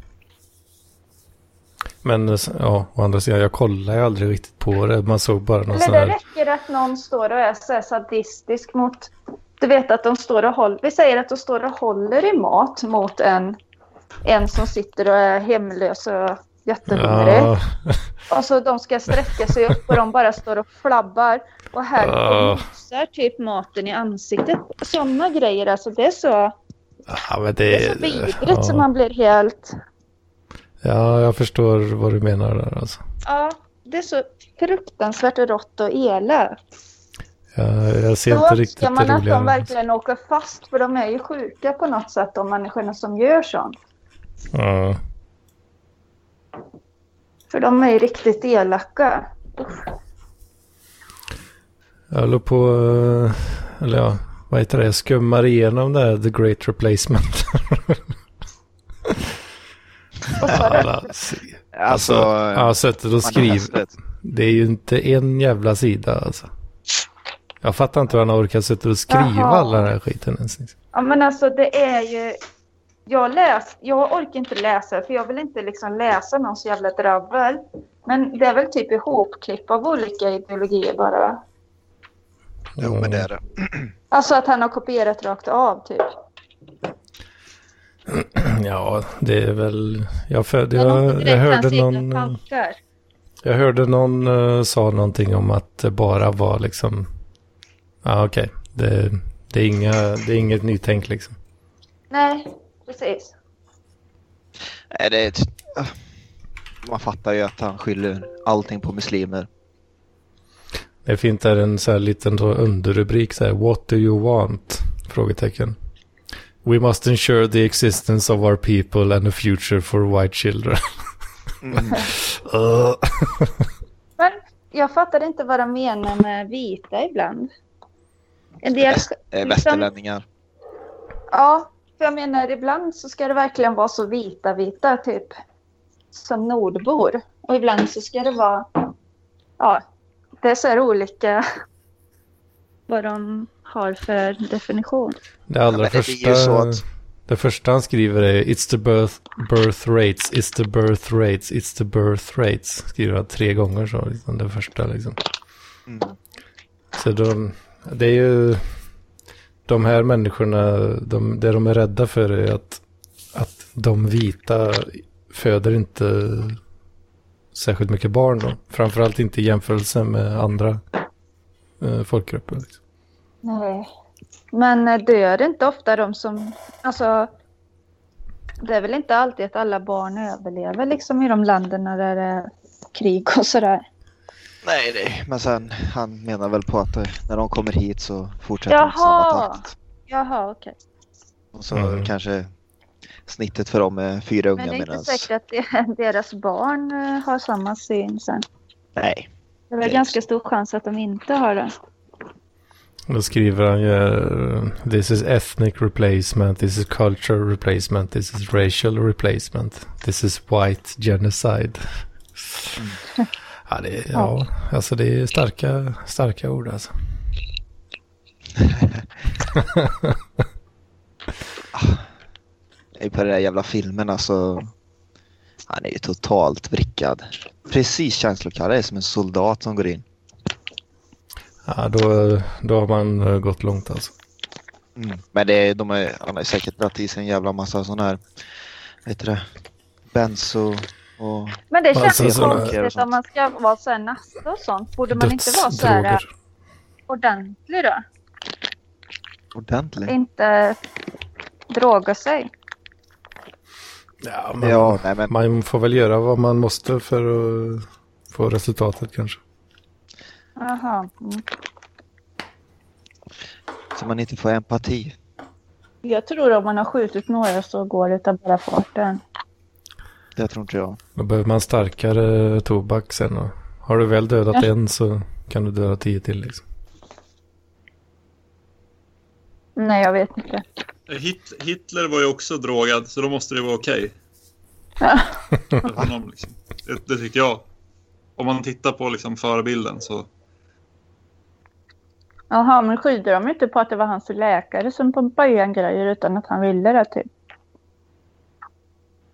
S2: Men eh, ja, å andra sidan, jag kollade ju aldrig riktigt på det. Man såg bara någon
S9: Eller
S2: sån
S9: det
S2: här...
S9: räcker att någon står och är så sadistisk mot... Du vet att de står och håller... Vi säger att de står och håller i mat mot en, en som sitter och är hemlös och jättehungrig.
S2: Ja,
S9: Och så de ska sträcka sig upp och de bara står och flabbar. Och här och mosar typ maten i ansiktet. Sådana grejer alltså. Det är så,
S2: ja, det,
S9: det är så vidrigt
S2: ja.
S9: så man blir helt...
S2: ja, jag förstår vad du menar där alltså.
S9: Ja, det är så fruktansvärt rått och elakt.
S2: Ja, jag ser
S9: Då
S2: inte riktigt
S9: önskar man
S2: det
S9: att de verkligen åker fast för de är ju sjuka på något sätt de människorna som gör sånt.
S2: Ja.
S9: För de är ju riktigt elaka.
S2: Jag håller på, eh, eller ja, vad heter det, jag skummar igenom det här The Great Replacement. Alla, se-
S8: Alltså,
S2: ja, sättet att skriva.
S8: hästet.
S2: Det är ju inte en jävla sida alltså. Jag fattar inte hur han orkar sätta och skriva
S9: Jaha.
S2: alla den här skiten ens. liksom.
S9: Ja men alltså det är ju... Jag, läs, jag orkar inte läsa för jag vill inte liksom läsa någon så jävla drabbel. Men det är väl typ ihopklipp av olika ideologier bara.
S8: Jo, men det är det.
S9: Alltså att han har kopierat rakt av typ.
S2: Ja, det är väl... Jag,
S9: Det nog
S2: jag, jag hörde någon... Jag hörde någon uh, sa någonting om att det bara var liksom... Ja, okej. Det, det, är inga, det är inget nytänk liksom.
S9: Nej, precis.
S8: Nej, det är ett... Man fattar ju att han skyller allting på muslimer.
S2: Det fint där en så här liten underrubrik så här. What do you want? Frågetecken. We must ensure the existence of our people and a future for white children. Uh.
S9: Men jag fattar inte vad de menar med vita ibland. En del...
S8: Eh,
S9: liksom-
S8: västerlänningar.
S9: Ja, för jag menar ibland så ska det verkligen vara så vita vita typ som nordbor. Och ibland så ska det vara, ja, det är så här olika vad de har för definition.
S2: Det allra
S8: det är
S2: första...
S8: så att-
S2: Det första han skriver är It's the birth, birth rates, it's the birth rates, it's the birth rates. Skriver han tre gånger så, liksom, det första liksom.
S8: Mm.
S2: Så de, det är ju... De här människorna, de, det de är rädda för är att, att de vita föder inte särskilt mycket barn då. Framförallt inte i jämförelse med andra eh, folkgrupper. Liksom.
S9: Nej. Men eh, dör inte ofta de som, alltså det är väl inte alltid att alla barn överlever liksom i de länderna där det är krig och sådär.
S8: Nej, nej. Men sen, han menar väl på att eh, när de kommer hit så fortsätter de på samma
S9: Jaha!
S8: takt.
S9: Jaha, okej.
S8: Och så
S2: Mm.
S8: kanske snittet för dem är fyra
S9: Men
S8: unga
S9: det är inte säkert att deras barn eh, har samma syn sen.
S8: Nej.
S9: Det är väl ganska stor chans att de inte har det.
S2: Då skriver han ju eh, This is ethnic replacement, this is cultural replacement, this is racial replacement, this is white genocide. Ja, det är, ja, alltså det är starka, starka ord alltså.
S8: Nej, på den där jävla filmen alltså. Han är ju totalt vrickad. Precis känslokall. Är som en soldat som går in.
S2: Ja, då, då har man eh, gått långt alltså.
S8: Mm. Men det är, de är, han har ju säkert dragit i sig en jävla massa sån här, vad heter det, benzo och...
S9: Men det
S2: Alltså,
S9: känns ju
S2: såna-
S9: konstigt om man ska vara så här nasta och sånt. Borde man inte vara så här ordentlig då?
S8: Ordentligt.
S9: Inte droga sig.
S2: Ja, men,
S8: Ja, nej men
S2: Man får väl göra vad man måste för att få resultatet kanske.
S9: Jaha. Mm.
S8: så man inte får empati.
S9: Jag tror om man har skjutit några så går det utav bara farten.
S8: Det tror inte jag.
S2: Då behöver man starkare tobak sen. Och har du väl dödat
S9: Ja.
S2: en så kan du döda tio till liksom.
S9: Nej, jag vet inte.
S10: Hit, Hitler var ju också drogad, så då måste det vara okej.
S9: Ja.
S10: För honom, liksom. det, det tycker jag. Om man tittar på liksom förebilden så...
S9: Jaha, men skyddar de inte på att det var hans läkare som pumpade igen grejer utan att han ville det typ?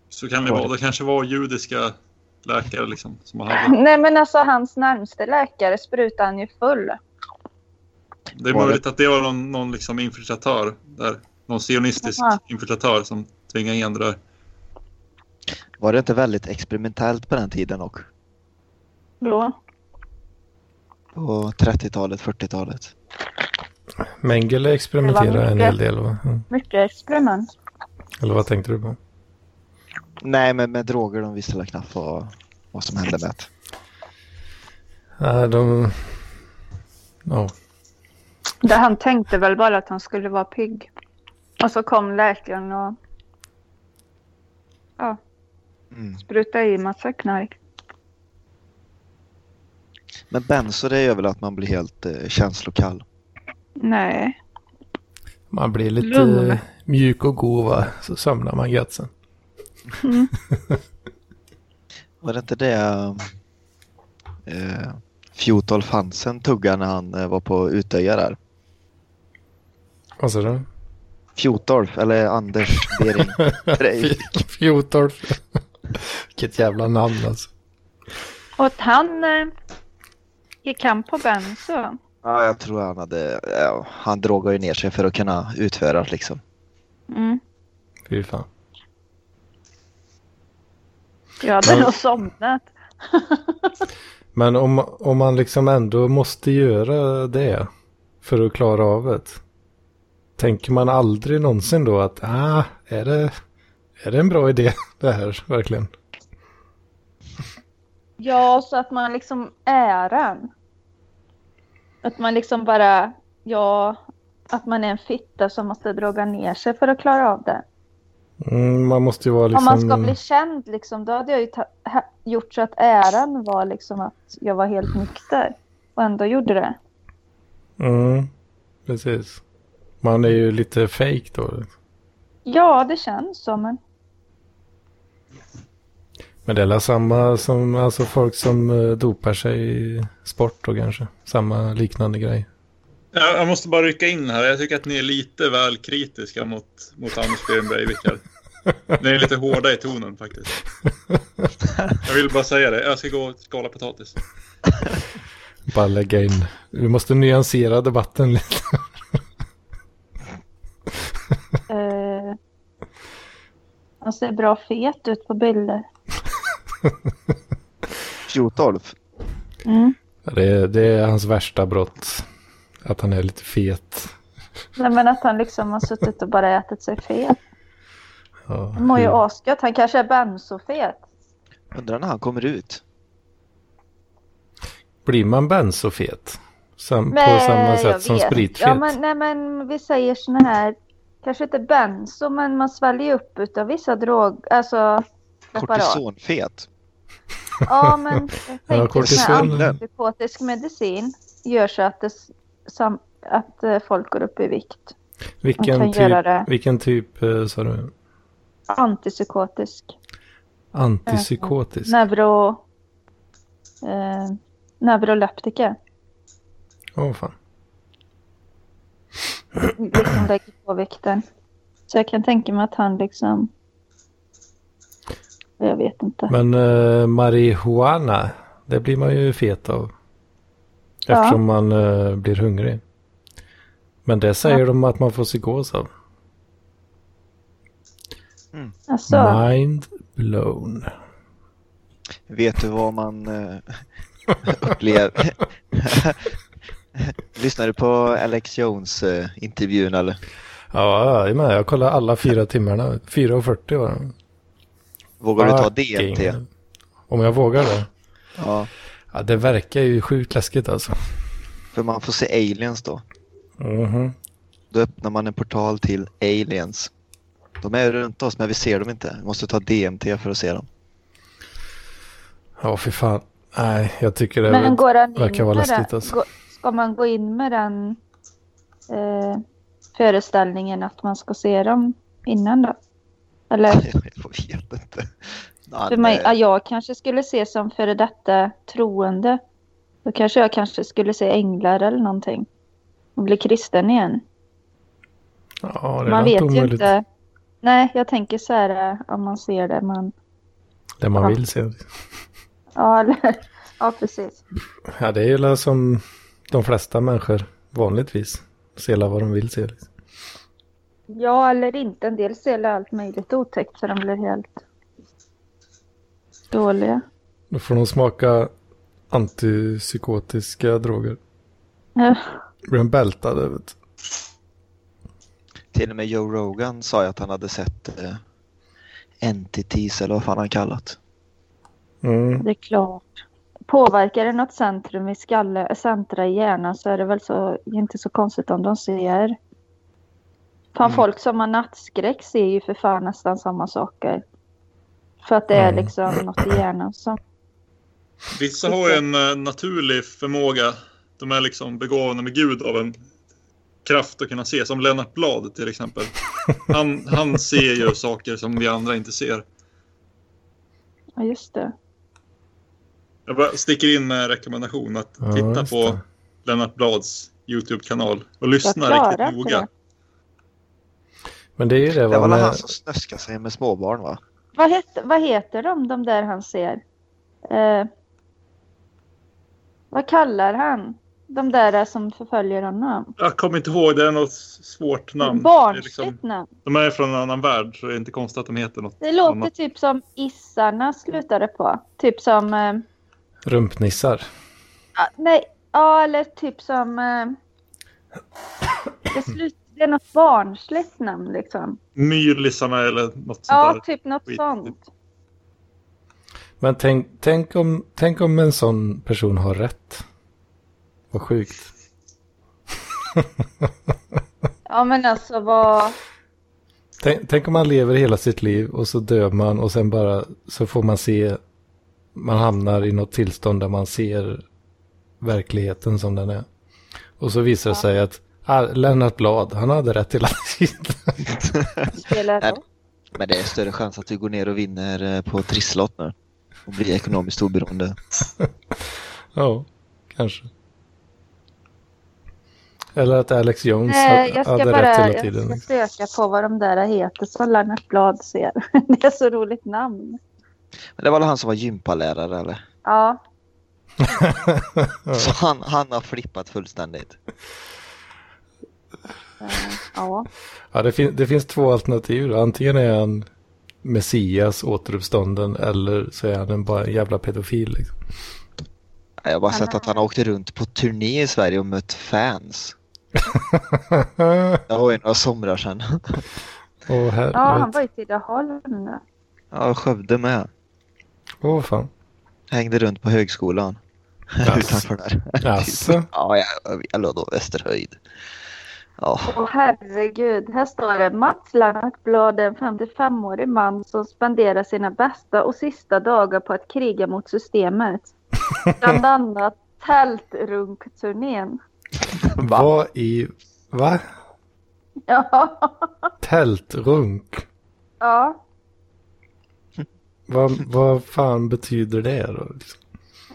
S10: Så kan det vara. Det kanske var judiska läkare liksom, som hade...
S9: Nej, men alltså hans närmste läkare sprutade han ju full.
S10: Det är
S8: Var det-
S10: möjligt att det var någon, någon liksom infiltratör där. Någon sionistisk
S9: Jaha.
S10: infiltratör som tvingade igen det där.
S8: Var det inte väldigt experimentellt på den tiden och
S9: Då.
S8: På 30-talet, 40-talet.
S2: Mengele experimenterar en hel del va? Mm.
S9: Mycket experiment.
S2: Eller vad tänkte du på?
S8: Nej, men med droger de visste väl knappt vad, vad som hände med det.
S2: Nej, de... Ja.
S9: Det han tänkte väl bara att han skulle vara pigg. Och så kom läkaren och ja,
S8: Mm.
S9: sprutade i massa knark.
S8: Men benzo det gör väl att man blir helt eh, känslokall.
S9: Nej.
S2: Man blir lite
S9: Lugn.
S2: mjuk och god va? Så sömnar man gött sen.
S9: Mm.
S8: Var det inte det eh, Fjotolf Hansen tuggade när han eh, var på Utöja där?
S2: Vad sa du?
S8: Fjotolf, eller Anders Bering.
S2: Fjortolf. Vilket jävla namn alltså.
S9: Och att han eh, gick han på benzo.
S8: Ja, jag tror han hade... Ja, han drogade ju ner sig för att kunna utföra liksom.
S9: Mm.
S2: Fy fan.
S9: Jag hade
S2: Men-
S9: nog somnat.
S2: Men om, om man liksom ändå måste göra det för att klara av det. Tänker man aldrig någonsin då att ah, är, det, är det en bra idé det här verkligen?
S9: Ja, så att man liksom är en. Att man liksom bara, ja, att man är en fitta som måste droga ner sig för att klara av det.
S2: Mm, man måste ju vara liksom...
S9: Om man ska bli känd liksom, då hade jag ju gjort så att äran var liksom att jag var helt nykter. Och ändå gjorde det.
S2: Mm, precis. Man är ju lite fake då.
S9: Ja, det känns så, men
S2: Men det är väl samma som alltså folk som eh, dopar sig i sport då kanske. Samma liknande grej.
S10: Jag, jag måste bara rycka in här. Jag tycker att ni är lite väl kritiska mot, mot Anders Behn Breivik här. Ni är lite hårda i tonen faktiskt. Jag vill bara säga det. Jag ska gå och skala potatis.
S2: Bara lägga in. Vi måste nyansera debatten lite.
S9: eh, han ser bra fet ut på bilder.
S8: Fjotolf.
S9: Mm.
S2: Det det är hans värsta brott. Att han är lite fet.
S9: Nej, men att han liksom har suttit och bara ätit sig fet.
S2: Ja,
S9: Han mår ju asgött. Han kanske är bensofet.
S8: Undrar när han kommer ut.
S2: Blir man bensofet? Sam, på samma sätt som spritfet?
S9: Ja, men, nej, men vi säger såna här, kanske inte benzo, men man sväljer upp utav vissa drog, alltså preparat.
S8: Kortisonfet.
S9: Ja, men jag
S2: Ja,
S9: tänker sån här
S2: kortison.
S9: antipsykotisk medicin gör så att, det, sam, att eh, folk går upp i vikt.
S2: vilken, typ, vilken typ eh, sa du?
S9: Antipsykotisk.
S2: Antipsykotisk?
S9: Neuro... Eh, neuroleptika.
S2: Åh fan.
S9: Liksom lägger på vikten. Så jag kan tänka mig att han liksom... Jag vet inte.
S2: Men uh, marijuana, det blir man ju fet av.
S9: Ja.
S2: Eftersom man eh, blir hungrig. Men det säger de att man får psykos av.
S9: Alltså,
S2: Mind blown.
S8: Vet du vad man eh, upplever? Lyssnade du på Alex Jones eh, intervjun eller?
S2: Ja, jag. Jag kollade alla fyra timmarna. 4.40 var det.
S8: Vågar du ta DMT?
S2: Om jag vågar det?
S8: Ja,
S2: Ja, det verkar ju sjukt läskigt alltså.
S8: för man får se aliens då.
S2: Mhm.
S8: Då öppnar man en portal till aliens. De är runt oss men vi ser dem inte. Vi måste ta DMT för att se dem.
S2: Ja, fy fan. Nej, jag tycker det
S9: men går han
S2: verkar vara läskigt alltså.
S9: Gå- Ska man gå in med den eh, föreställningen att man ska se dem innan då? Eller?
S8: Jag vet inte. Han,
S9: För mig,
S8: eh,
S9: ja, jag kanske skulle se som före detta troende. Då kanske jag kanske skulle se änglar eller någonting. Och bli kristen igen.
S2: Ja, det
S9: man vet ju
S2: omöjligt.
S9: inte. Nej, jag tänker så här eh, om man ser det. Man,
S2: Det man
S9: Ja.
S2: vill se.
S9: ja, eller, ja, precis.
S2: Ja, det är ju som de flesta människor vanligtvis. Se la vad de vill se. Liksom.
S9: Ja, eller inte. En del ser allt möjligt otäckt så de blir helt dåliga.
S2: Då får de smaka antipsykotiska droger.
S9: Ja.
S2: Blir de bältade, vet du.
S8: Till och med Joe Rogan sa ju att han hade sett eh, entities eller vad fan han kallat.
S2: Mm.
S9: Det är klart. Påverkar det något centrum i skalle, centra i hjärnan så är det väl så, inte så konstigt om de ser. Fan,
S8: Mm.
S9: folk som har nattskräck ser ju för fan nästan samma saker. För att det är liksom något i hjärnan som...
S10: Vissa har ju en eh, naturlig förmåga. De är liksom begåvade med Gud av en kraft att kunna se. Som Lennart Blad till exempel. Han, han ser ju saker som vi andra inte ser.
S9: Ja, just det.
S10: Jag bara sticker in med en rekommendation att
S2: Ja,
S10: titta på. Lennart Blads YouTube-kanal och lyssna riktigt noga.
S9: det.
S2: Men det är ju det.
S8: Det
S2: Va?
S8: var väl
S2: Med,
S8: han som snöskade sig med småbarn va?
S9: Vad, heter, vad heter de, de där han ser? Eh, vad kallar han? De där som förföljer honom?
S10: Jag kommer inte ihåg, det är något svårt namn.
S9: Barnsligt
S10: liksom,
S9: namn.
S10: de är från en annan värld så det är inte konstigt att de heter något
S9: Det låter
S10: annat.
S9: typ som Issarna slutade på. Typ som... Eh,
S2: rumpnissar.
S9: ja, nej, ja eller typ som... Eh, det, slut, det är något barnsligt namn liksom.
S10: Myrlisarna eller något sånt
S9: Ja,
S10: där.
S9: typ något
S10: skit.
S9: sånt.
S2: Men tänk, tänk, om, tänk om en sån person har rätt. Vad sjukt.
S9: Ja men alltså vad...
S2: Tänk, tänk om man lever hela sitt liv och så dör man och sen bara så får man se. Man hamnar i något tillstånd där man ser verkligheten som den är. Och så visar det sig att Lennart Blad, han hade rätt hela tiden.
S8: Men det är större chans att du går ner och vinner eh, på trisslott nu. Och blir ekonomiskt oberoende.
S2: ja, kanske. Eller att Alex Jones
S9: Nej, jag ska
S2: hade
S9: bara
S2: rätt hela
S9: jag
S2: tiden.
S9: ska söka på vad de där heter som Lennart Blad ser. Det är så roligt namn.
S8: Men det var väl han som var gympalärare eller?
S9: Ja,
S8: Så han, han har flippat fullständigt.
S9: Eh, ja.
S2: Ja, det, fin- det finns två alternativ. Antingen är han Messias återuppstånden eller så är han en bara en jävla pedofil. Liksom.
S8: Jag har bara sett att han har åkt runt på turné i Sverige och mött fans. Det var ju några somrar sedan.
S2: Åh
S9: ja, han var i Tidaholm nu.
S8: Ja, Skövde med.
S2: Åh fan.
S8: Hängde runt på högskolan. Utanför där.
S2: Jaså?
S8: Ja, jag, jag låg då Västerhöjd.
S9: Åh herregud, här står det Mats Lennart Blad, en 55-årig man som spenderar sina bästa och sista dagar på att kriga mot systemet. Bland annat tältrunkturnén.
S2: Vad i... Va?
S9: Ja,
S2: Tältrunk?
S9: ja.
S2: Vad, vad fan betyder det då? liksom?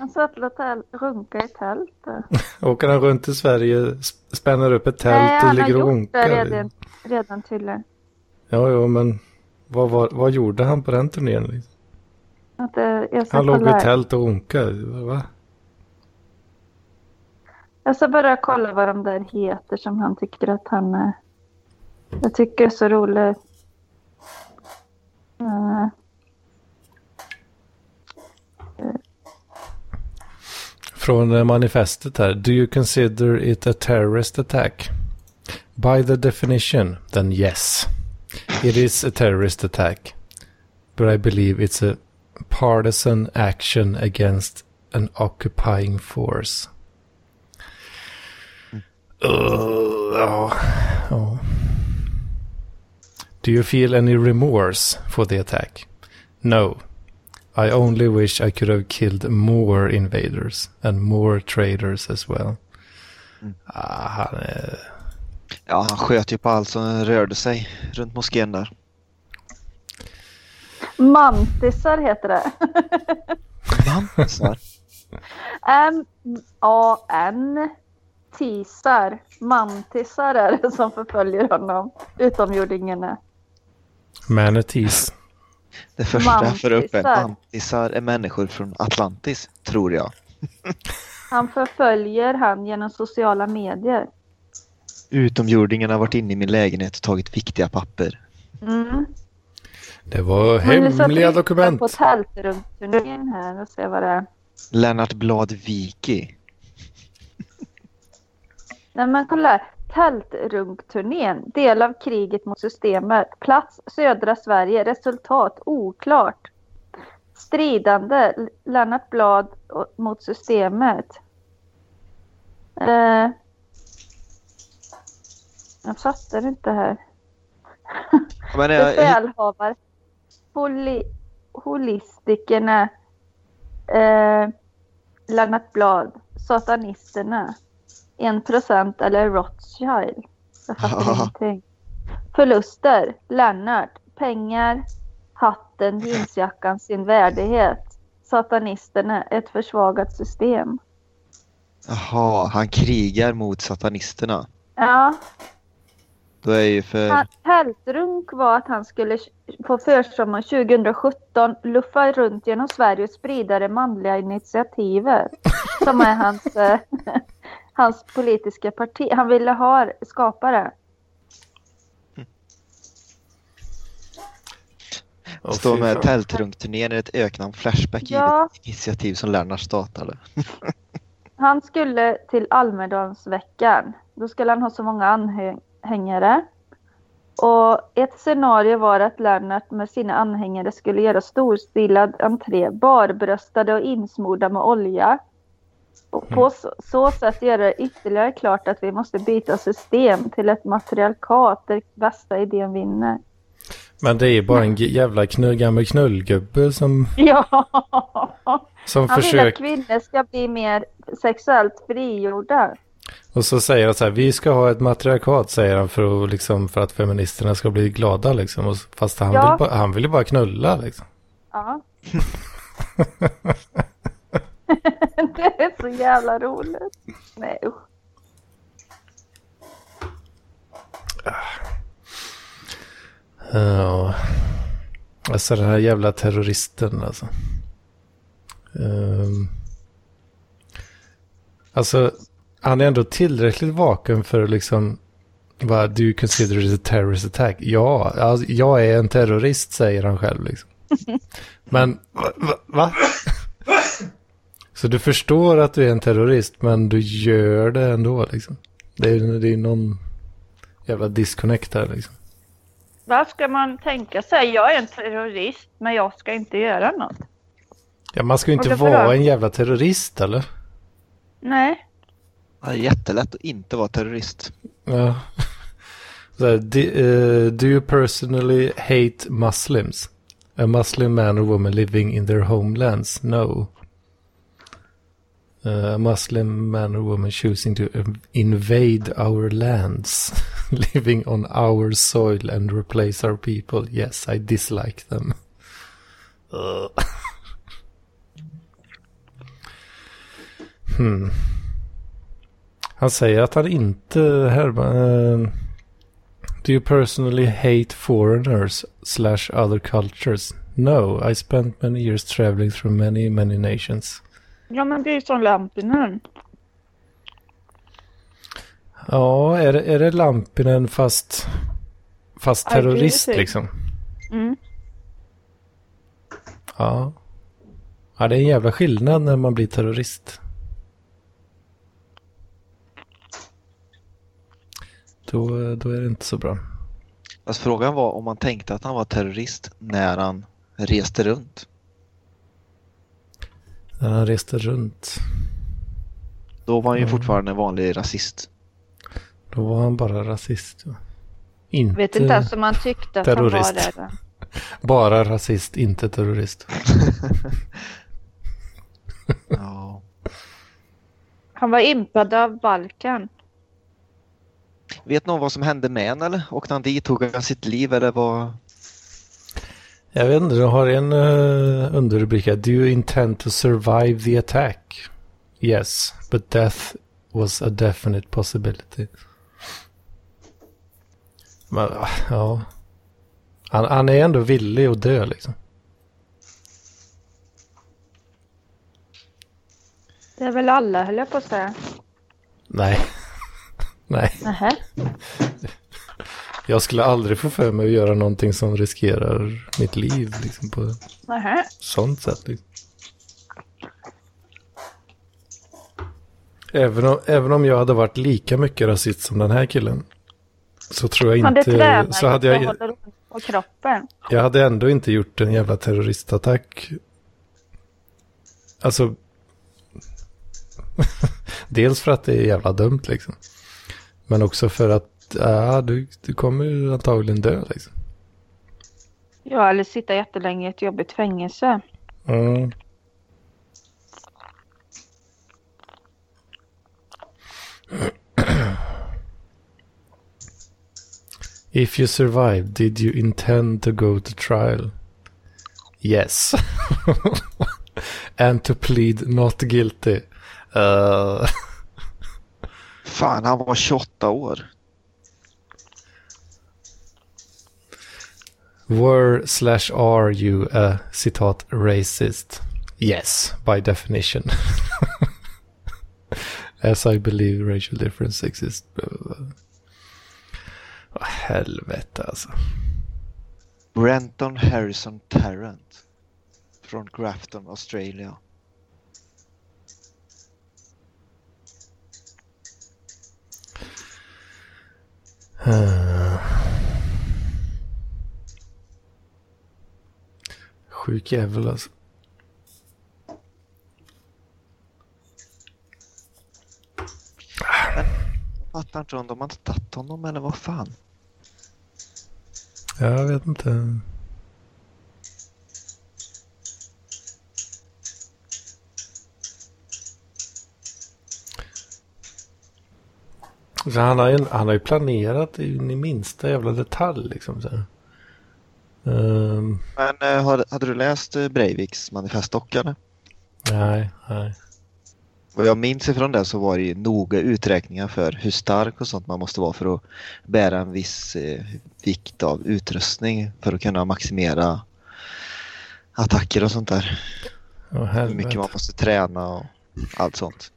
S9: Han satt och täl- runka i tält.
S2: Åker han runt i Sverige, sp- spänner upp ett tält
S9: Nej,
S2: och
S9: han har
S2: ligger och
S9: gjort
S2: runkar?
S9: det redan, redan tydligen.
S2: Ja, ja, men vad, var, vad gjorde han på den turnén? Liksom?
S9: Att, eh,
S2: Han låg i tält och runkade. Va?
S9: Jag ska bara kolla vad de där heter som han tycker att han... eh, Jag tycker är så roligt. Eh,
S2: Från eh, manifestet här. Do you consider it a terrorist attack? By the definition, then yes. It is a terrorist attack. But I believe it's a partisan action against an occupying force. Uh, ja, ja. Do you feel any remorse for the attack? No. I only wish I could have killed more invaders and more traitors as well. Ah, han är...
S8: ja, han sköt ju på allt som rörde sig runt moskén där.
S9: Mantisar heter det.
S8: Mantisar?
S9: M-A-N Tisar. Mantisar är det som förföljer honom. Utomjordingarna.
S2: Manatees.
S8: Det första jag får upp är
S9: Mantisar.
S8: antisar är människor från Atlantis, tror jag.
S9: Han förföljer han genom sociala medier.
S8: Utomjordingen har varit inne i min lägenhet och tagit viktiga papper.
S9: Mm.
S2: Det var hemliga
S9: tittar
S2: dokument.
S9: på tältrumsturnén här och ser vad det är.
S8: Lennart Blad Wiki.
S9: Nej men kolla här. Tältrunkturnén. Del av kriget mot systemet. Plats södra Sverige. Resultat oklart. Stridande. Lennart Blad mot systemet. Eh, jag fattar inte här.
S8: Men jag,
S9: Befälhavare. Holi, holistikerna. Eh, Lennart Blad. Satanisterna. En procent eller Rothschild. Jag fattar ingenting. Förluster. Lennart. Pengar. Hatten, jeansjackan, sin värdighet. satanisterna ett försvagat system.
S8: Jaha, han krigar mot satanisterna.
S9: Ja,
S8: Då är ju för...
S9: Tältrunk var att han skulle på försommaren 2017 luffa runt genom Sverige och sprida det manliga initiativet. Som är hans, eh, hans politiska parti. Han ville ha, skapa det.
S2: Åh,
S8: Står
S2: fy
S8: med
S2: fan.
S8: tältrunkturnén i ett öknamn Flashback i
S9: Ja.
S8: ett initiativ som Lennart startade.
S9: Han skulle till Almedalsveckan. Då skulle han ha så många anhängare. Och ett scenario var att Lennart med sina anhängare skulle göra storstilad entré, barbröstade och insmorda med olja. Och på så, så sätt göra det ytterligare klart att vi måste byta system till ett matriarkat där bästa idén vinner.
S2: Men det är bara en jävla knull, gammal knullgubbe som,
S9: Ja!
S2: som
S9: Han vill att
S2: försöker...
S9: kvinnor ska bli mer sexuellt frigjorda.
S2: Och så säger han så här, vi ska ha ett matriarkat säger han för att, liksom, för att feministerna ska bli glada liksom. Och, fast han,
S9: Ja.
S2: vill han vill ju bara knulla liksom.
S9: Ja. det är så jävla roligt. Nej usch.
S2: Ja. Alltså den här jävla terroristen alltså. Ehm. Alltså, han är ändå tillräckligt vaken för att liksom... Vad, do you consider it a terrorist attack? Ja, alltså, jag är en terrorist säger han själv liksom. Men, va, va? Så du förstår att du är en terrorist, men du gör det ändå liksom. Det är, det är någon jävla disconnect där liksom.
S9: Vad ska man tänka sig? Jag är en terrorist, men jag ska inte göra något.
S2: Ja, man ska ju inte vara
S9: då?
S2: en jävla terrorist eller?
S9: Nej.
S8: Det är jättelätt att inte vara terrorist.
S2: Ja. Så här, do, eh, do you personally hate Muslims? A Muslim man or woman living in their homelands? No. A Muslim man or woman choosing to um, invade our lands, living on our soil and replace our people? Yes, I dislike them. Hmm. Han säger att han inte härmar... eh, do you personally hate foreigners slash other cultures? No, I spent many years traveling through many, many nations.
S9: Ja, men det är ju som Lampinen.
S2: Ja, är det, är det Lampinen fast, fast terrorist
S9: Aggressiv.
S2: liksom?
S9: Mm.
S2: Ja. Ja, det är en jävla skillnad när man blir terrorist. Då, då är det inte så bra.
S8: Fast frågan var om man tänkte att han var terrorist när han reste runt.
S2: När han reste runt.
S8: Då var han ju
S2: Mm.
S8: fortfarande en vanlig rasist.
S2: Då var han bara rasist. Ja. Inte
S9: Vet inte ens om han tyckte att
S2: terrorist.
S9: han var det.
S2: Bara rasist, inte terrorist.
S8: Ja.
S9: Han var impad av Balkan.
S8: Vet någon vad som hände med honom eller? Åkte han dit? Tog han sitt liv eller vad?
S2: Jag vet inte, du har en uh, underrubrik här. Do you intend to survive the attack? Yes, but death was a definite possibility. Men, ja. Han, han är ändå villig att dö liksom.
S9: Det är väl alla höll jag på att säga.
S2: Nej. Nej,
S9: Nähä.
S2: jag skulle aldrig få för mig att göra någonting som riskerar mitt liv liksom på
S9: Nähä.
S2: sånt sätt. Liksom. Även, om, även om jag hade varit lika mycket rasist som den här killen. Så tror jag inte...
S9: tränar
S2: Så hade
S9: och
S2: jag,
S9: på kroppen.
S2: jag hade ändå inte gjort en jävla terroristattack. Alltså... Dels för att det är jävla dumt liksom. Men också för att ja, du, du kommer ju antagligen dö liksom.
S9: Ja, eller sitta jättelänge i ett jobbigt fängelse.
S2: Mm. If you survive, did you intend to go to trial? Yes. And to plead not guilty. Uh,
S8: Fan, han var 28 år.
S2: Were slash are you a citat racist? Yes, by definition. As I believe racial difference exists. Åh, helvete alltså.
S8: Brenton Harrison Tarrant. Från Grafton, Australia.
S2: Ah. Sjuk jävel alltså.
S8: Jag fattar inte om de har inte tagit honom eller vad fan.
S2: Jag vet inte. Så han, har ju, han har ju planerat in i minsta jävla detalj liksom. Så här. Ehm,
S8: Men eh, har, hade du läst eh, Breiviks manifest dock eller?
S2: nej, nej.
S8: Vad jag minns ifrån det så var det ju noga uträkningar för hur stark och sånt man måste vara för att bära en viss eh, vikt av utrustning för att kunna maximera attacker och sånt där.
S2: Åh,
S8: Hur mycket man måste träna och allt sånt.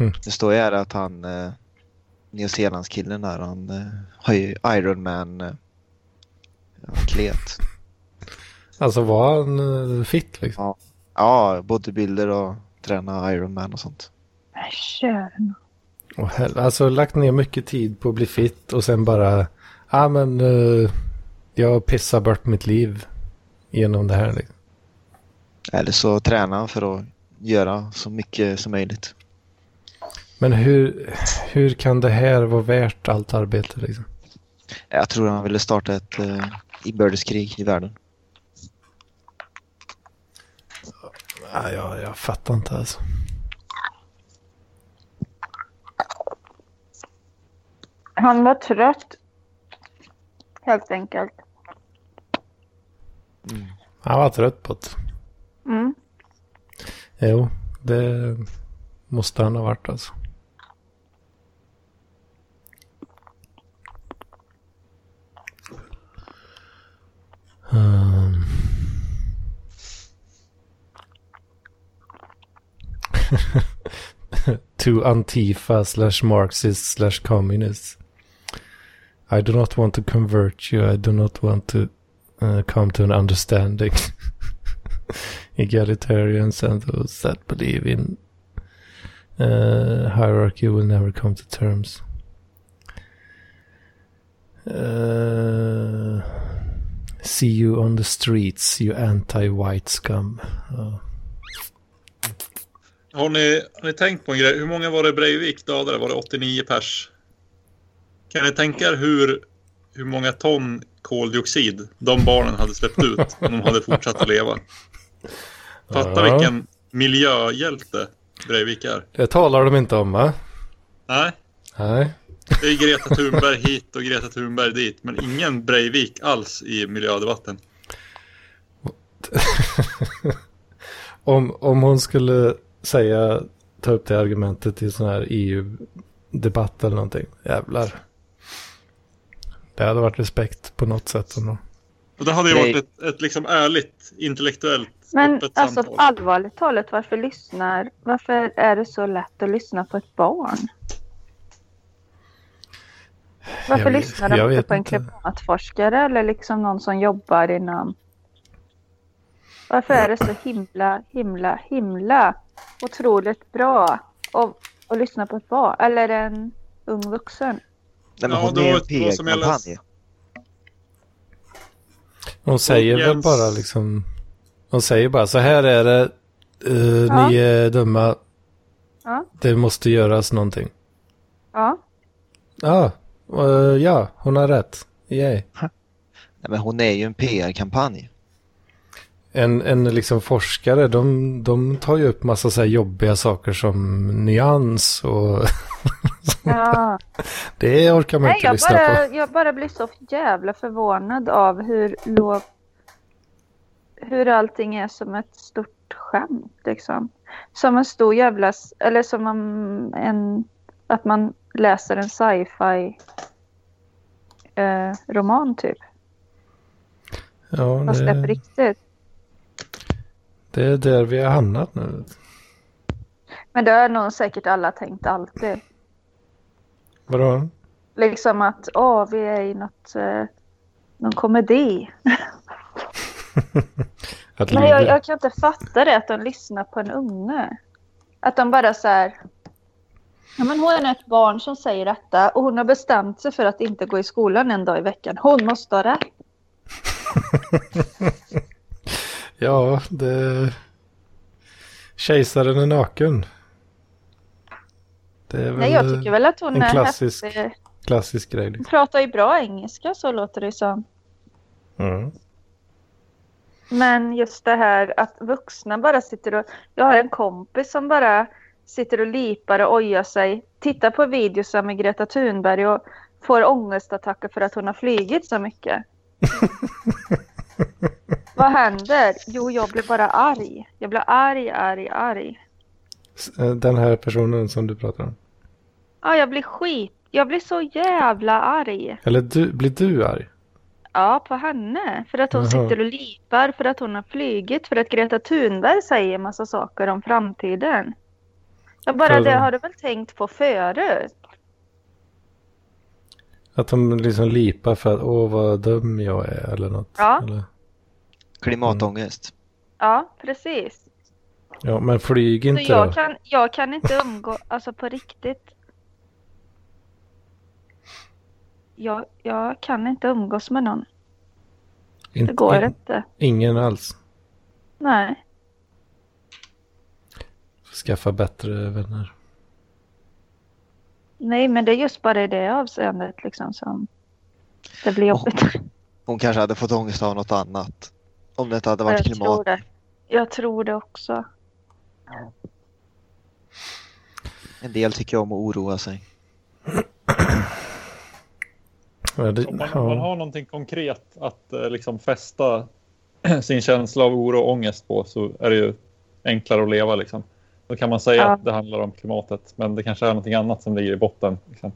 S2: Mm.
S8: Det står ju här att han, eh, Nya Zeelandskillen där, han eh, har ju Ironman eh, atlet.
S2: Alltså var han uh, fit liksom?
S8: Ja. ja, bodybuilder och träna Ironman och sånt.
S9: Kör.
S2: Åh, hel- alltså lagt ner mycket tid på att bli fit och sen bara, ja men uh, jag pissar bort mitt liv genom det här. Liksom.
S8: Eller så tränar han för att göra så mycket som möjligt.
S2: Men hur, hur kan det här vara värt allt arbete liksom?
S8: Jag tror han ville starta ett eh, inbördeskrig i världen.
S2: Ja, jag, jag fattar inte alltså.
S9: Han var trött. Helt enkelt.
S2: Han var trött på det.
S9: Mm.
S2: Jo, det måste han ha varit alltså. Um. to Antifa slash Marxist slash communists. I do not want to convert you. I do not want to uh, come to an understanding. Egalitarians and those that believe in uh, hierarchy will never come to terms. Uh, see you on the streets, you anti-white scum. Ja.
S10: Har ni, har ni tänkt på en grej? Hur många var det Breivik dödade? Var det 89 pers? Kan ni tänka er hur, hur många ton koldioxid de barnen hade släppt ut om de hade fortsatt att leva? Fatta
S2: Ja.
S10: vilken miljöhjälte Breivik är.
S2: Det talar de inte om va?
S10: Nej,
S2: Nej.
S10: Det är Greta Thunberg hit och Greta Thunberg dit. Men ingen Breivik alls i miljödebatten.
S2: om, om hon skulle säga, ta upp det argumentet i sån här EU-debatt eller någonting. Jävlar. Det hade varit respekt på något sätt ändå.
S10: Och det hade ju varit ett, ett liksom ärligt, intellektuellt,
S9: Men alltså
S10: samtal.
S9: allvarligt talat, varför lyssnar, varför är det så lätt att lyssna på ett barn? Varför
S2: Jag vet-
S9: lyssnar de inte på en klimatforskare eller liksom någon som jobbar inom... Varför är det så himla, himla, himla otroligt bra att, att lyssna på ett barn eller en ung vuxen?
S8: Nej, men
S10: Ja,
S8: hon
S10: det
S8: är en
S10: det var som jag läste.
S8: PR-kampanj.
S2: Hon säger väl
S10: Jens-
S2: bara liksom. Hon säger bara så här är det. eh,
S9: Ja.
S2: Ni är dumma.
S9: Ja,
S2: Det måste göras någonting.
S9: ja.
S2: Ja, eh, ja, hon har rätt. Yay.
S8: Nej, men hon är ju en PR-kampanj.
S2: En, en liksom forskare, de, de tar ju upp massa så här jobbiga saker som nyans och
S9: ja.
S2: det orkar man
S9: Nej,
S2: inte
S9: jag
S2: lyssna
S9: bara,
S2: på.
S9: jag bara blir så jävla förvånad av hur låg... Hur allting är som ett stort skämt liksom. Som en stor jävla, eller som en, en att man läser en sci-fi eh, roman typ.
S2: Ja,
S9: Fast det är på
S2: det,
S9: riktigt.
S2: det är där vi har hamnat nu.
S9: Men det har nog säkert alla tänkt alltid.
S2: Vadå?
S9: Liksom att åh, vi är i något, eh, någon komedi. Men jag, jag kan inte fatta det att de lyssnar på en unge. Att de bara så här. Ja, men hon är ett barn som säger detta och hon har bestämt sig för att inte gå i skolan en dag i veckan. Hon måste ha rätt.
S2: Ja, det... Kejsaren är naken. Det är väl
S9: Nej, jag tycker väl att hon
S2: en
S9: är häftig.
S2: klassisk grej.
S9: Hon
S2: liksom.
S9: pratar ju bra engelska så låter det som.
S2: Mm.
S9: Men just det här att vuxna bara sitter och... Jag har en kompis som bara sitter och lipar och ojar sig. Tittar på videos med Greta Thunberg och får ångestattacker för att hon har flygit så mycket. Vad händer? Jo, jag blir bara arg. Jag blir arg, arg, arg.
S2: Eh, Den här personen som du pratar om.
S9: Ja, jag blir skit. Jag blir så jävla arg.
S2: Eller du, blir du arg?
S9: Ja, på henne. För att hon
S2: Jaha.
S9: sitter och lipar, för att hon har flygit, för att Greta Thunberg säger massa saker om framtiden. Ja, bara
S2: För-
S9: det har du väl tänkt på förut?
S2: Att de liksom lipar för att åh vad dum jag är eller något.
S9: Ja.
S2: Eller?
S8: Klimatångest.
S9: Ja, precis.
S2: Ja, men flyg
S9: Så
S2: inte
S9: jag
S2: då.
S9: kan, jag kan inte umgå, alltså på riktigt. Jag, jag kan inte umgås med någon. Det
S2: Inte-
S9: går
S2: in-
S9: inte.
S2: Ingen alls.
S9: Nej.
S2: Skaffa bättre vänner.
S9: Nej, men det är just bara i det avseendet liksom som det blir jobbigt.
S8: Hon kanske hade fått ångest av något annat. Om det inte hade varit
S9: jag tror
S8: klimat.
S9: det. Jag tror det också.
S8: En del tycker om att oroa sig.
S2: Ja, det,
S10: Om man,
S2: ja.
S10: om man har någonting konkret att eh, liksom fästa sin känsla av oro och ångest på så är det ju enklare att leva. Liksom. Då kan man säga
S9: Ja.
S10: att det handlar om klimatet, men det kanske är någonting annat som ligger i botten. Liksom.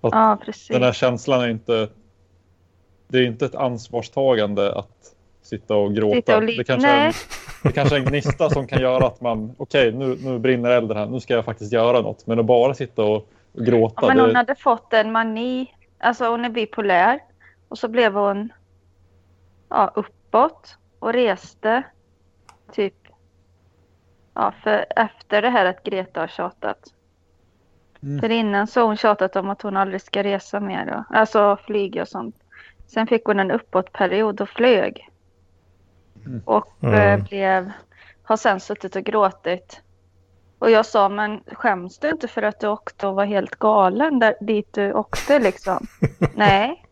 S9: Ja.
S10: Den här känslan är inte... Det är inte ett ansvarstagande att sitta och gråta.
S9: Sitta och
S10: det, kanske är en, det kanske är en gnista som kan göra att man, okej nu, nu brinner elden här, nu ska jag faktiskt göra något. Men att bara sitta och, och gråta.
S9: Ja, men hon
S10: det,
S9: hade fått en mani. Alltså hon är bipolär. Och så blev hon ja, uppåt och reste. Typ. Ja, för efter det här att Greta har tjatat.
S10: Mm.
S9: För innan så har hon tjatat om att hon aldrig ska resa mer. Då. Alltså flyga och sånt. Sen fick hon en uppåtperiod och flög. Och
S2: Mm.
S9: blev, har sen suttit och gråtit. Och jag sa, men skäms du inte för att du åkte och var helt galen där, dit du åkte liksom? nej.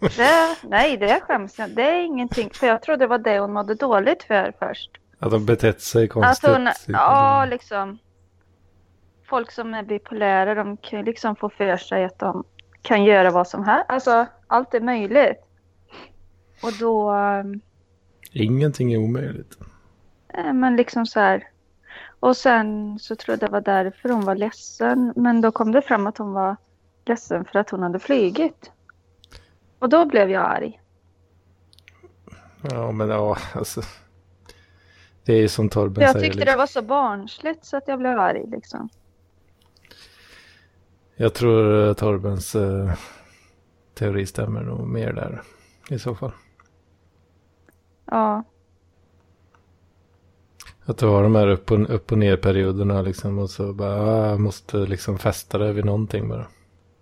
S9: Det, nej, det skäms jag Det är ingenting. För jag trodde det var det hon mådde dåligt för först.
S2: Att de betett sig konstigt.
S9: Alltså, hon, ja, liksom. Folk som är bipolära, de kan liksom få för sig att de kan göra vad som helst. Alltså, allt är möjligt. Och då, ehm,
S2: Ingenting är omöjligt.
S9: men liksom så här. Och sen så tror jag det var därför hon var ledsen. Men då kom det fram att hon var ledsen för att hon hade flygit. Och då blev jag arg.
S2: Ja, men ja, alltså. Det är som Torben
S9: Jag
S2: säger.
S9: tyckte
S2: liksom.
S9: det var så barnsligt så att jag blev arg liksom.
S2: Jag tror eh, Torbens eh, teori stämmer nog mer där. I så fall.
S9: Ja.
S2: Att du har de här upp och, upp och ner perioderna liksom. Och så bara, ah, jag måste liksom fästa det vid någonting bara.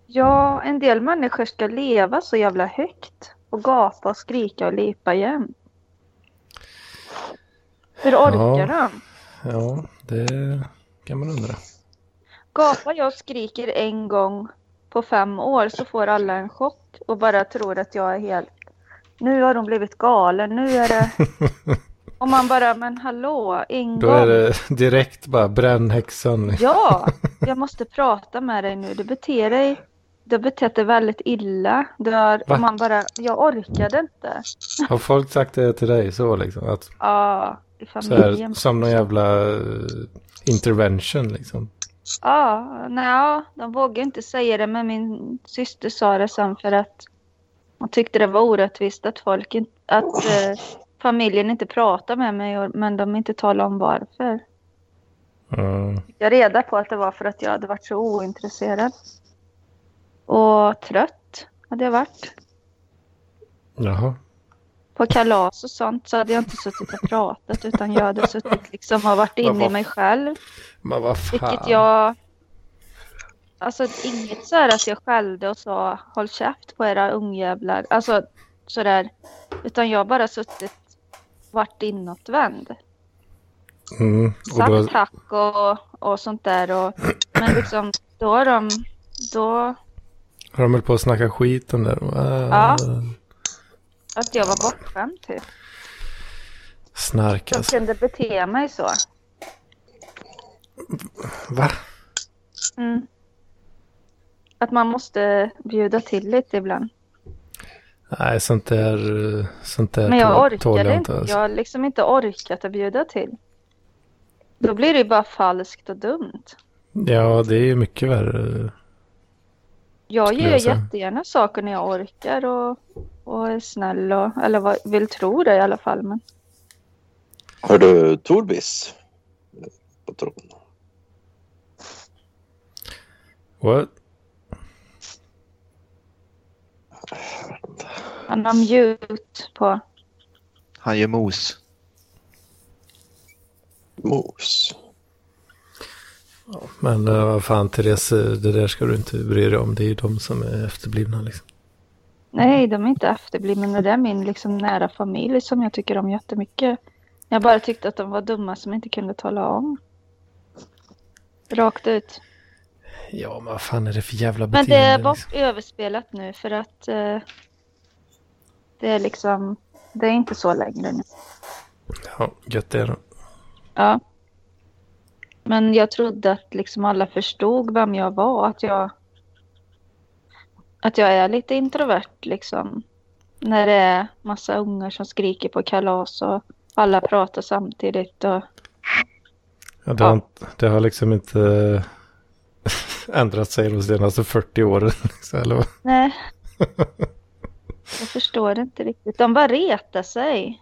S9: Ja, en del människor ska leva så jävla högt och gapa och skrika och lipa igen. Hur orkar
S2: Ja.
S9: de?
S2: Ja, det kan man undra.
S9: Gapar jag och skriker en gång på fem år så får alla en chock och bara tror att jag är helt... Nu har de blivit galen, nu är det... Och man bara, men hallå, en
S2: Då
S9: gång.
S2: är det direkt bara bränn häxan. liksom.
S9: Ja, jag måste prata med dig nu. Du beter dig... Du har betett dig väldigt illa. Du har, och man bara, jag orkade inte.
S2: Har folk sagt det till dig så liksom? Att,
S9: Ja, familjen.
S2: här, som någon jävla eh, intervention liksom.
S9: Ja, nej, de vågade inte säga det men min syster sa det sen för att hon tyckte det var orättvist att folk inte, att eh, familjen inte pratar med mig och, men de inte talar om varför.
S2: Mm.
S9: Jag reda på att det var för att jag hade varit så ointresserad. Och trött hade jag varit.
S2: Jaha.
S9: På kalas och sånt så hade jag inte suttit och pratat utan jag hade suttit liksom och varit inne i mig själv.
S2: Men vad fan.
S9: Vilket jag... Alltså inget så här att jag skällde och sa håll käft på era ungjävlar. Alltså sådär. Utan jag bara suttit varit inåtvänd.
S2: Mm. Och
S9: Sagt
S2: då,
S9: tack och, och sånt där. Och, men liksom då har de... Då...
S2: har de väl på att snacka skit om det.
S9: Ja. Att jag var bortskämd typ.
S2: Snark alltså.
S9: kunde bete mig så.
S2: Va?
S9: Mm. Att man måste bjuda till lite ibland.
S2: Nej, sånt där, sånt där
S9: Men jag orkade
S2: jag
S9: inte.
S2: alltså.
S9: Jag har liksom inte orkat att bjuda till. Då blir det ju bara falskt och dumt.
S2: Ja, det är ju mycket värre.
S9: Jag gör
S2: jag
S9: jättegärna saker när jag orkar och, och är snäll och, eller vad, vill tro det i alla fall. Men
S4: Hör du Torbis? På tron.
S2: What?
S9: han har mute på.
S8: Han gör mos.
S4: Mos.
S2: Men eh, vad fan Therese, det där ska du inte bry dig om. Det är ju de som är efterblivna liksom.
S9: Nej, de är inte efterblivna. Det är min liksom nära familj som jag tycker om jättemycket. Jag bara tyckte att de var dumma som inte kunde tala om. Rakt ut.
S2: Ja, men vad fan är det för jävla
S9: Men
S2: beteende?
S9: det är
S2: liksom?
S9: bort överspelat nu för att eh, det är liksom, det är inte så längre nu.
S2: Ja, gött det är det.
S9: Ja. Men jag trodde att liksom alla förstod vem jag var. Att jag, att jag är lite introvert liksom. När det är massa ungar som skriker på kalas och alla pratar samtidigt. Och,
S2: Ja, det, har, inte- det har liksom inte eh, ändrat sig de senaste 40 åren. Liksom, eller vad?
S9: nej. Jag förstår inte riktigt. De bara retar sig.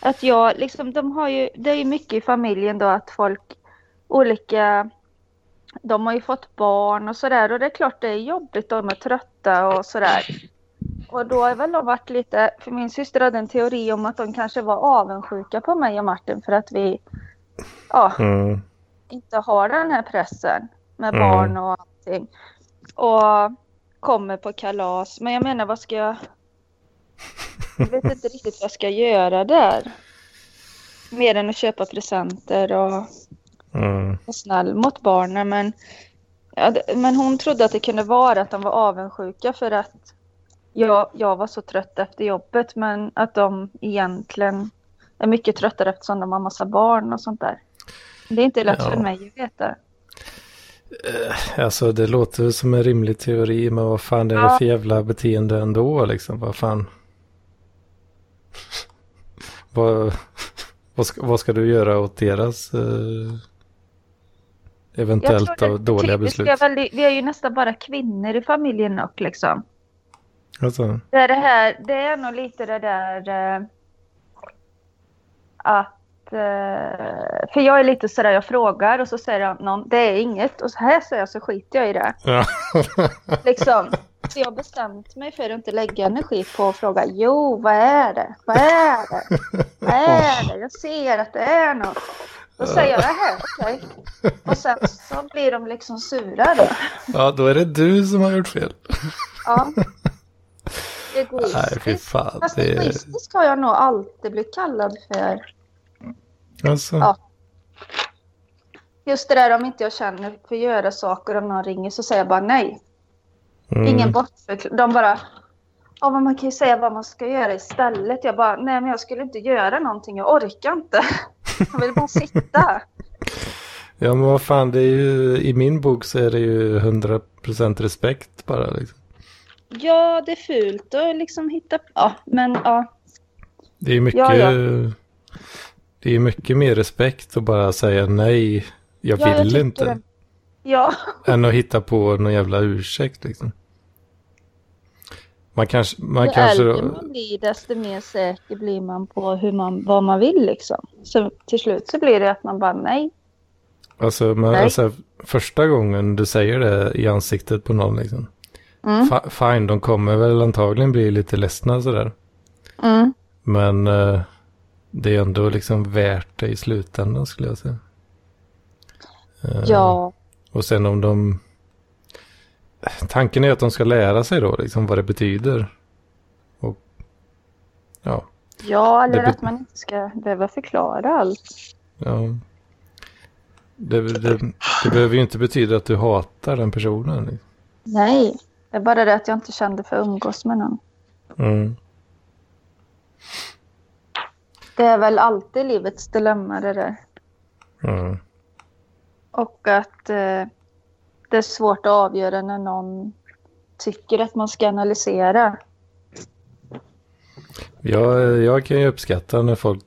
S9: Att jag liksom, de har ju, det är ju mycket i familjen då att folk, olika, de har ju fått barn och sådär och det är klart det är jobbigt, de är trötta och sådär. Och då har väl de varit lite, för min syster hade en teori om att de kanske var avundsjuka på mig och Martin för att vi, ja,
S2: Mm.
S9: inte har den här pressen med
S2: Mm.
S9: barn och allting. Och kommer på kalas. Men jag menar, vad ska jag... Jag vet inte riktigt vad jag ska göra där. Mer än att köpa presenter och
S2: Mm.
S9: vara snäll mot barnen. Men, ja, men hon trodde att det kunde vara att de var avundsjuka för att jag, jag var så trött efter jobbet. Men att de egentligen är mycket tröttare eftersom de har massa barn och sånt där. Det är inte lätt
S2: Ja.
S9: för mig att veta.
S2: Alltså det låter som en rimlig teori, men vad fan är det
S9: Ja.
S2: för jävla beteende ändå liksom? Vad fan? vad, vad, ska, vad ska du göra åt deras eh, eventuellt
S9: det-
S2: dåliga beslut?
S9: är väl- vi är ju nästan bara kvinnor i familjen och liksom.
S2: Alltså,
S9: Det är, det här, det är nog lite det där eh, att... Eh, för jag är lite sådär, jag frågar och så säger någon det är inget och så här säger jag så skiter jag i det.
S2: ja.
S9: Liksom. Så jag har bestämt mig för att inte lägga energi på att fråga jo, vad är det? Vad är det? Vad är det? Jag ser att det är något. Då säger jag det här, okej. Och sen så blir de liksom sura då.
S2: ja, då är det du som har gjort fel.
S9: Ja.
S2: Nej,
S9: Egoistisk.
S2: fy fan.
S9: Fast
S2: Det
S9: egoistisk har jag nog alltid blivit kallad för.
S2: Alltså,
S9: Ja. Just det där om inte jag känner för att göra saker om någon ringer så säger jag bara nej.
S2: Mm.
S9: Ingen bortförklaring. De bara, ja men man kan ju säga vad man ska göra istället. Jag bara, nej men jag skulle inte göra någonting, jag orkar inte. Jag vill bara sitta.
S2: Ja, men vad fan, det är ju, i min bok så är det ju 100% respekt bara liksom.
S9: Ja, det är fult att liksom hitta, ja men ja.
S2: Det är mycket,
S9: Ja, ja.
S2: Det är mycket mer respekt att bara säga nej, jag
S9: Ja, jag
S2: vill
S9: tycker
S2: inte.
S9: det. Ja,
S2: Än att hitta på någon jävla ursäkt liksom. Man kanske, man
S9: ju
S2: kanske
S9: äldre man blir desto mer säker blir man på hur man, vad man vill liksom. Så till slut så blir det att man bara nej.
S2: alltså, men,
S9: Nej.
S2: alltså första gången du säger det i ansiktet på någon liksom.
S9: Mm.
S2: Fine, de kommer väl antagligen bli lite ledsna sådär.
S9: Mm.
S2: Men eh, det är ändå liksom värt det i slutändan skulle jag säga. Eh,
S9: Ja,
S2: Och sen om de... Tanken är att de ska lära sig då liksom vad det betyder. Och ja,
S9: ja eller
S2: Det
S9: att man inte ska behöva förklara allt.
S2: ja. Det, det, det behöver ju inte betyda att du hatar den personen. liksom.
S9: Nej, det är bara det att jag inte kände för att umgås med någon.
S2: Mm.
S9: Det är väl alltid livets dilemma det där.
S2: Mm.
S9: Och att eh, det är svårt att avgöra när någon tycker att man ska analysera.
S2: Jag, jag kan ju uppskatta när folk,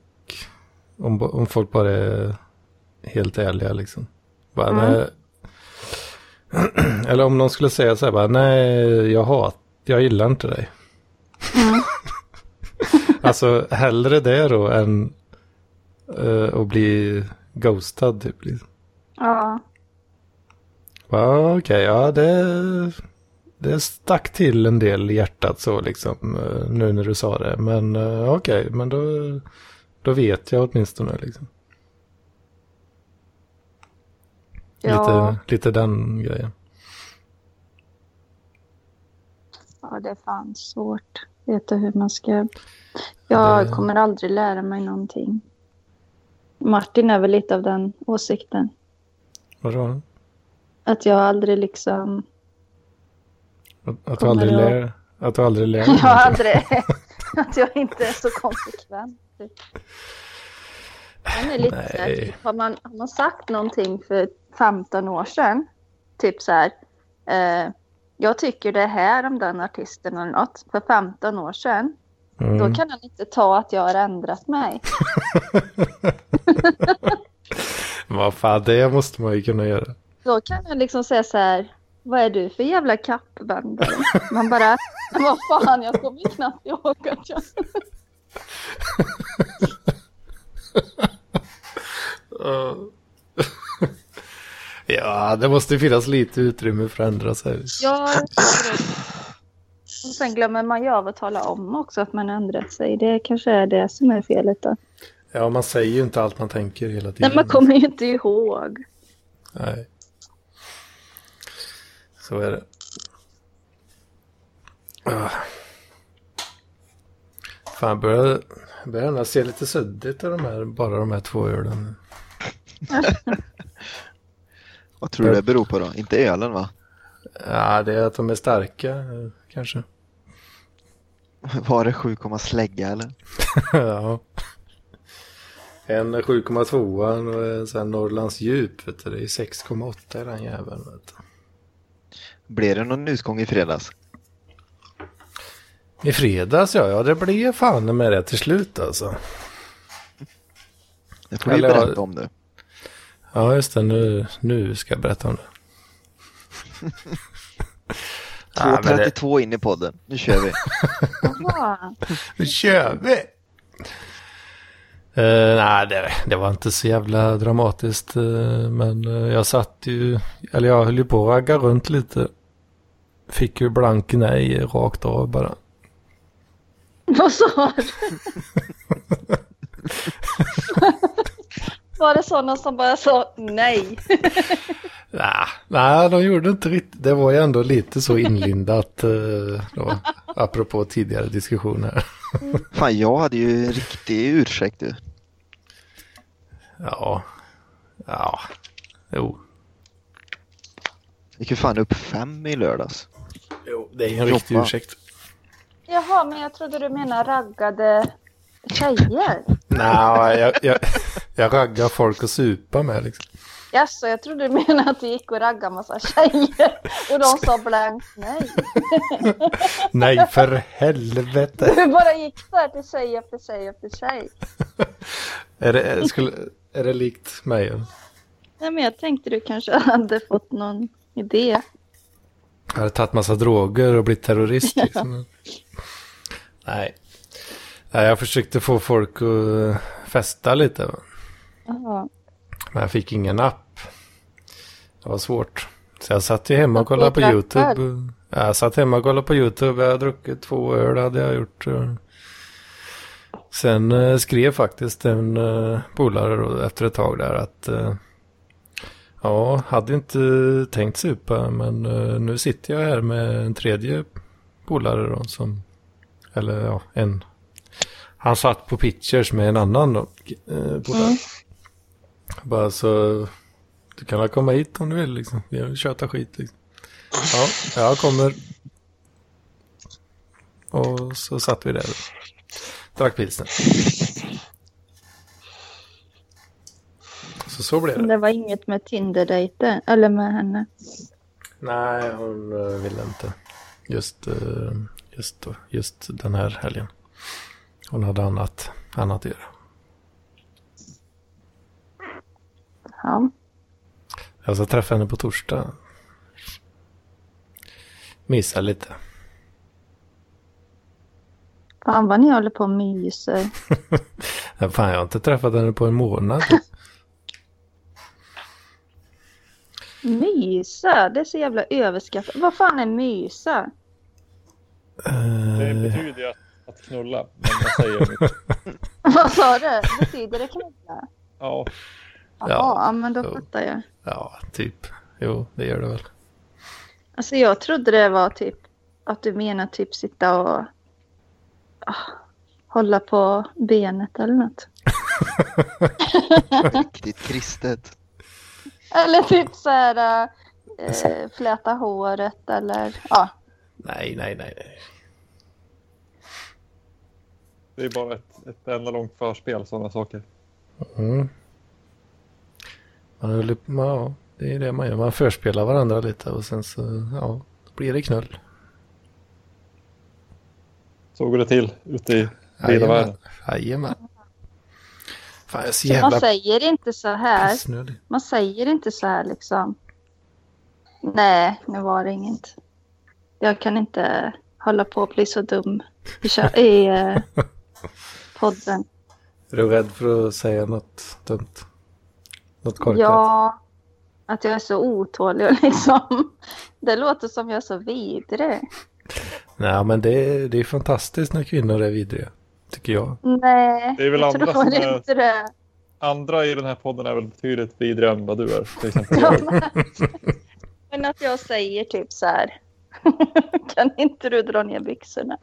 S2: om, om folk bara är helt ärliga liksom. Bara,
S9: Mm.
S2: nej, eller om någon skulle säga så här bara, nej, jag hat, jag gillar inte dig. alltså hellre det då än uh, att bli ghostad typ. Liksom.
S9: Ja,
S2: okej, ja det, det stack till en del i hjärtat så liksom eh, nu när du sa det. Men eh, okej, men då, då vet jag åtminstone liksom.
S9: Ja.
S2: Lite, lite den grejen.
S9: ja det är fan svårt. Veta hur man ska... Jag kommer aldrig lära mig någonting. Martin är väl lite av den åsikten.
S2: Vadå?
S9: Att jag aldrig liksom...
S2: Att, att, du aldrig
S9: jag-
S2: lär, att du aldrig lär
S9: Jag aldrig... Att jag inte är så konsekvent. Den är lite
S2: Nej.
S9: typ, har, man, har man sagt någonting för 15 år sedan, typ så här, eh, jag tycker det här om den artisten eller något, för 15 år sedan,
S2: Mm.
S9: då kan han inte ta att jag har ändrat mig.
S2: Vad fan, det måste man ju kunna göra.
S9: Då kan han liksom säga så här, vad är du för jävla kappvändare? Man bara, vad fan, jag kommer ju knappt ihåg att jag...
S2: ja, det måste finnas lite utrymme för att ändra sig.
S9: Ja, jag. Och sen glömmer man ju av att tala om också att man ändrat sig. Det kanske är det som är felet då.
S2: Ja, man säger ju inte allt man tänker hela tiden.
S9: Nej, man kommer ju inte ihåg.
S2: Nej. Så är det. Ah. Fan, börjar, börjar ändå se lite suddigt av de här, bara de här två ölen.
S8: Vad tror du det beror på då? Inte ölen va?
S2: Ja, det är att de är starka kanske.
S8: Var det 7, slägga eller?
S2: ja. En 7,2 och en här Norrlands djup, vet du. Det är 6,8 i den jäveln. Vet du.
S8: Blev det någon utgång i fredags?
S2: I fredags ja, ja det blev fan med det till slut alltså.
S8: Det får
S2: Eller,
S8: berätta om nu.
S2: Ja, just det. Nu, nu ska jag berätta om det. Ja, men det-
S8: 2.32 in i podden. Nu kör vi.
S2: Nu kör vi! Uh, nej, det, det var inte så jävla dramatiskt. eh, men eh, jag satt ju, eller jag höll ju på att ragga runt lite. Fick ju blank nej rakt av bara.
S9: Vad sa du? Var det sådana som bara sa nej?
S2: Nej, nej, de gjorde inte riktigt. Det var ju ändå lite så inlindat. då, apropå tidigare diskussioner.
S8: Fan, jag hade ju en riktig ursäkt du.
S2: Ja, ja, jo.
S8: Gick ju fan upp fem i lördags.
S2: Jo, det är en riktig
S8: Jobba.
S2: ursäkt.
S9: Jaha, men jag trodde du menade raggade tjejer.
S2: Nej, jag, jag, jag raggar folk att supa med liksom.
S9: Jaså, jag trodde du menade att du gick och raggade massa tjejer och de sa blankt nej.
S2: Nej, för helvete.
S9: Du bara gick där till tjej efter tjej efter tjej.
S2: Är det, är, skulle, är det likt mig?
S9: Nej, men jag tänkte du kanske hade fått någon idé.
S2: Jag hade tagit massa droger och blivit terrorist liksom. Nej. Nej, jag försökte få folk att festa lite. va.
S9: Jaha.
S2: Men jag fick ingen app. Det var svårt. Så jag satt ju hemma och kollade på YouTube. Jag satt hemma och kollade på YouTube. Jag hade druckit två öl hade jag gjort. Sen eh, skrev faktiskt en uh, polare efter ett tag där att eh, ja, hade inte tänkt supa men eh, nu sitter jag här med en tredje polare då som, eller ja, en. Han satt på pitchers med en annan då, eh, polare. Bara så du kan väl komma hit om du vill liksom. Vi har köta skit liksom. Ja, jag kommer. Och så satt vi där. Drack pilsner. Så så blev det.
S9: Det var inget med Tinder-dejten, eller med henne.
S2: Nej, hon uh, ville inte. Just, eh, just, just den här helgen. Hon hade annat, annat att göra.
S9: Ja.
S2: Jag ska träffa henne på torsdag. Missa lite.
S9: Fan vad ni håller på och myser.
S2: Fan, jag har inte träffat henne på en månad.
S9: Mysa? Det är så jävla överskattat. Vad fan är mysa?
S10: Det betyder ju att, att knulla. Men jag säger.
S9: Vad sa du? Betyder det knulla?
S10: Ja.
S9: Jaha, ja, men då fattar jag.
S2: Ja, typ. Jo, det gör det väl.
S9: Alltså jag trodde det var typ att du menar typ sitta och ah, hålla på benet eller något.
S8: Riktigt kristet.
S9: Eller typ så här äh, fläta håret eller ja.
S2: Nej, nej, nej, nej.
S10: Det är bara ett, ett enda långt förspel, sådana saker.
S2: Mm. Man ja, det är det man gör. Man förspelar varandra lite och sen så, ja, då blir det knull.
S10: Så går det till ute i vida världen.
S2: Jajamän. Fan, jag så jävla
S9: man säger inte så här. Man säger inte så här liksom. Nej, nu var det inget. Jag kan inte hålla på att bli så dum i eh, podden.
S2: Är du rädd för att säga något dumt? Något korkat?
S9: Ja, att jag är så otålig och liksom. Det låter som jag är så vidrig.
S2: Nej, men det är, det är fantastiskt när kvinnor är vidriga. Tycker jag.
S9: Nej,
S10: Det är väl
S9: jag
S10: andra
S9: tror
S10: är-
S9: inte det.
S10: Andra i den här podden är väl betydligt vidrigare än vad du är. Till exempel.
S9: Ja, men- Men att jag säger typ så här. kan inte du dra ner byxorna?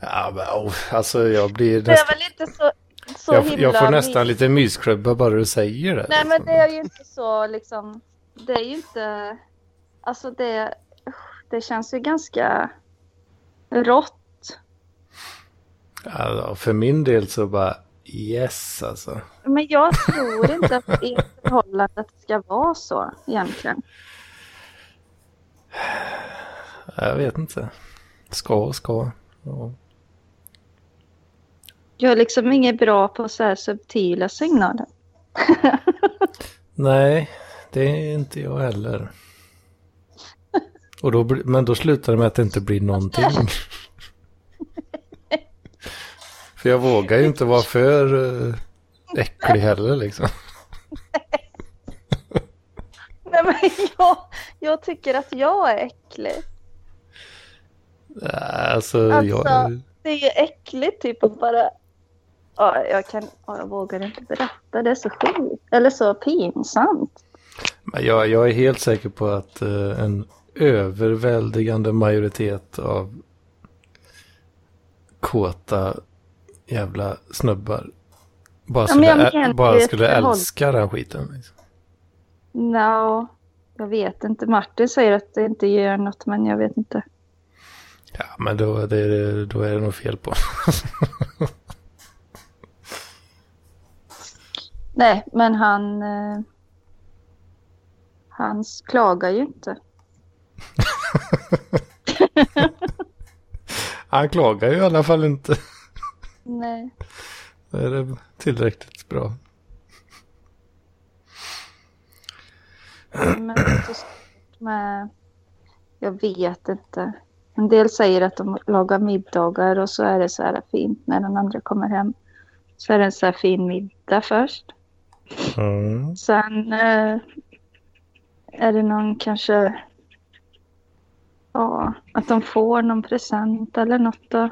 S2: Ja, men, oh, alltså jag blir
S9: Det är
S2: nästan...
S9: väl inte så, så
S2: Jag,
S9: himla...
S2: jag får nästan lite mysklubba bara du säger det.
S9: Nej men det är ju inte så liksom. Det är ju inte. Alltså det. Det känns ju ganska rått.
S2: Alltså, för min del så bara yes alltså.
S9: Men jag tror inte att förhållande det ska vara så egentligen.
S2: Jag vet inte. Ska och ska. Ja.
S9: Jag är liksom inget bra på så här subtila signaler.
S2: Nej, det är inte jag heller. Och då, men då slutar det med att det inte blir någonting. För jag vågar ju inte vara för uh, äcklig heller liksom.
S9: Nej men jag, jag tycker att jag är äcklig.
S2: Alltså,
S9: Alltså,
S2: jag...
S9: det är äckligt typ att bara... Ja, jag kan... Ja, jag vågar inte berätta. Det är så sjukt. Eller så pinsamt.
S2: Men jag, jag är helt säker på att eh, en överväldigande majoritet av kåta jävla snubbar bara
S9: Ja, men
S2: skulle,
S9: jag menar
S2: ä- bara skulle älska den skiten. Liksom.
S9: No, jag vet inte. Martin säger att det inte gör något, men jag vet inte.
S2: Ja, men då, det, då är det nog fel på.
S9: Nej, men han... Eh, han klagar ju inte.
S2: Han klagar ju i alla fall inte.
S9: Nej.
S2: Då är det tillräckligt bra.
S9: Men med... Jag vet inte. En del säger att de lagar middagar och så är det så här fint när den andra kommer hem. Så är det en så här fin middag först.
S2: Mm.
S9: Sen eh, är det någon kanske... Ja, att de får någon present eller något. Då.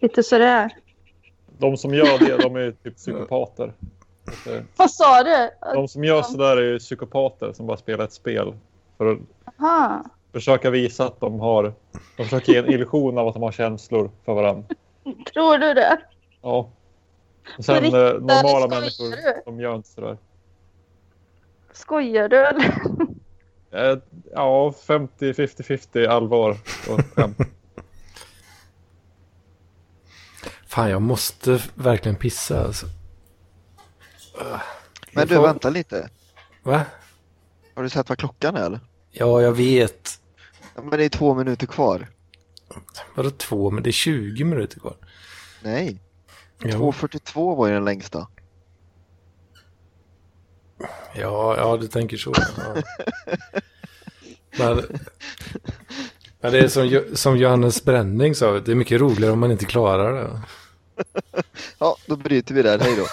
S9: Lite sådär.
S10: De som gör det, de är typ psykopater.
S9: Vad sa du?
S10: De som gör sådär är ju psykopater som bara spelar ett spel. För att
S9: Aha.
S10: försöka visa att de har... De försöker ge en illusion av att de har känslor för varandra.
S9: Tror du det?
S10: Ja. Och sen
S9: riktigt,
S10: eh, normala människor,
S9: du?
S10: de gör inte sådär.
S9: Skojar du eller?
S10: Eh, Ja, 50, 50, 50 allvar och skämt.
S2: Fan, jag måste verkligen pissa alltså.
S8: Men du,
S2: får-
S8: vänta lite.
S2: Va?
S8: Har du sett vad klockan är eller?
S2: Ja, jag vet.
S8: Ja, Men det är två minuter kvar.
S2: Vadå två? Men det är 20 minuter kvar.
S8: Nej.
S2: Jo.
S8: 2.42 var ju den längsta.
S2: Ja, ja, du tänker så. Ja. Men, men det är som, som Johannes Bränning sa, det är mycket roligare om man inte klarar det.
S8: Ja, då bryter vi där. Hej då.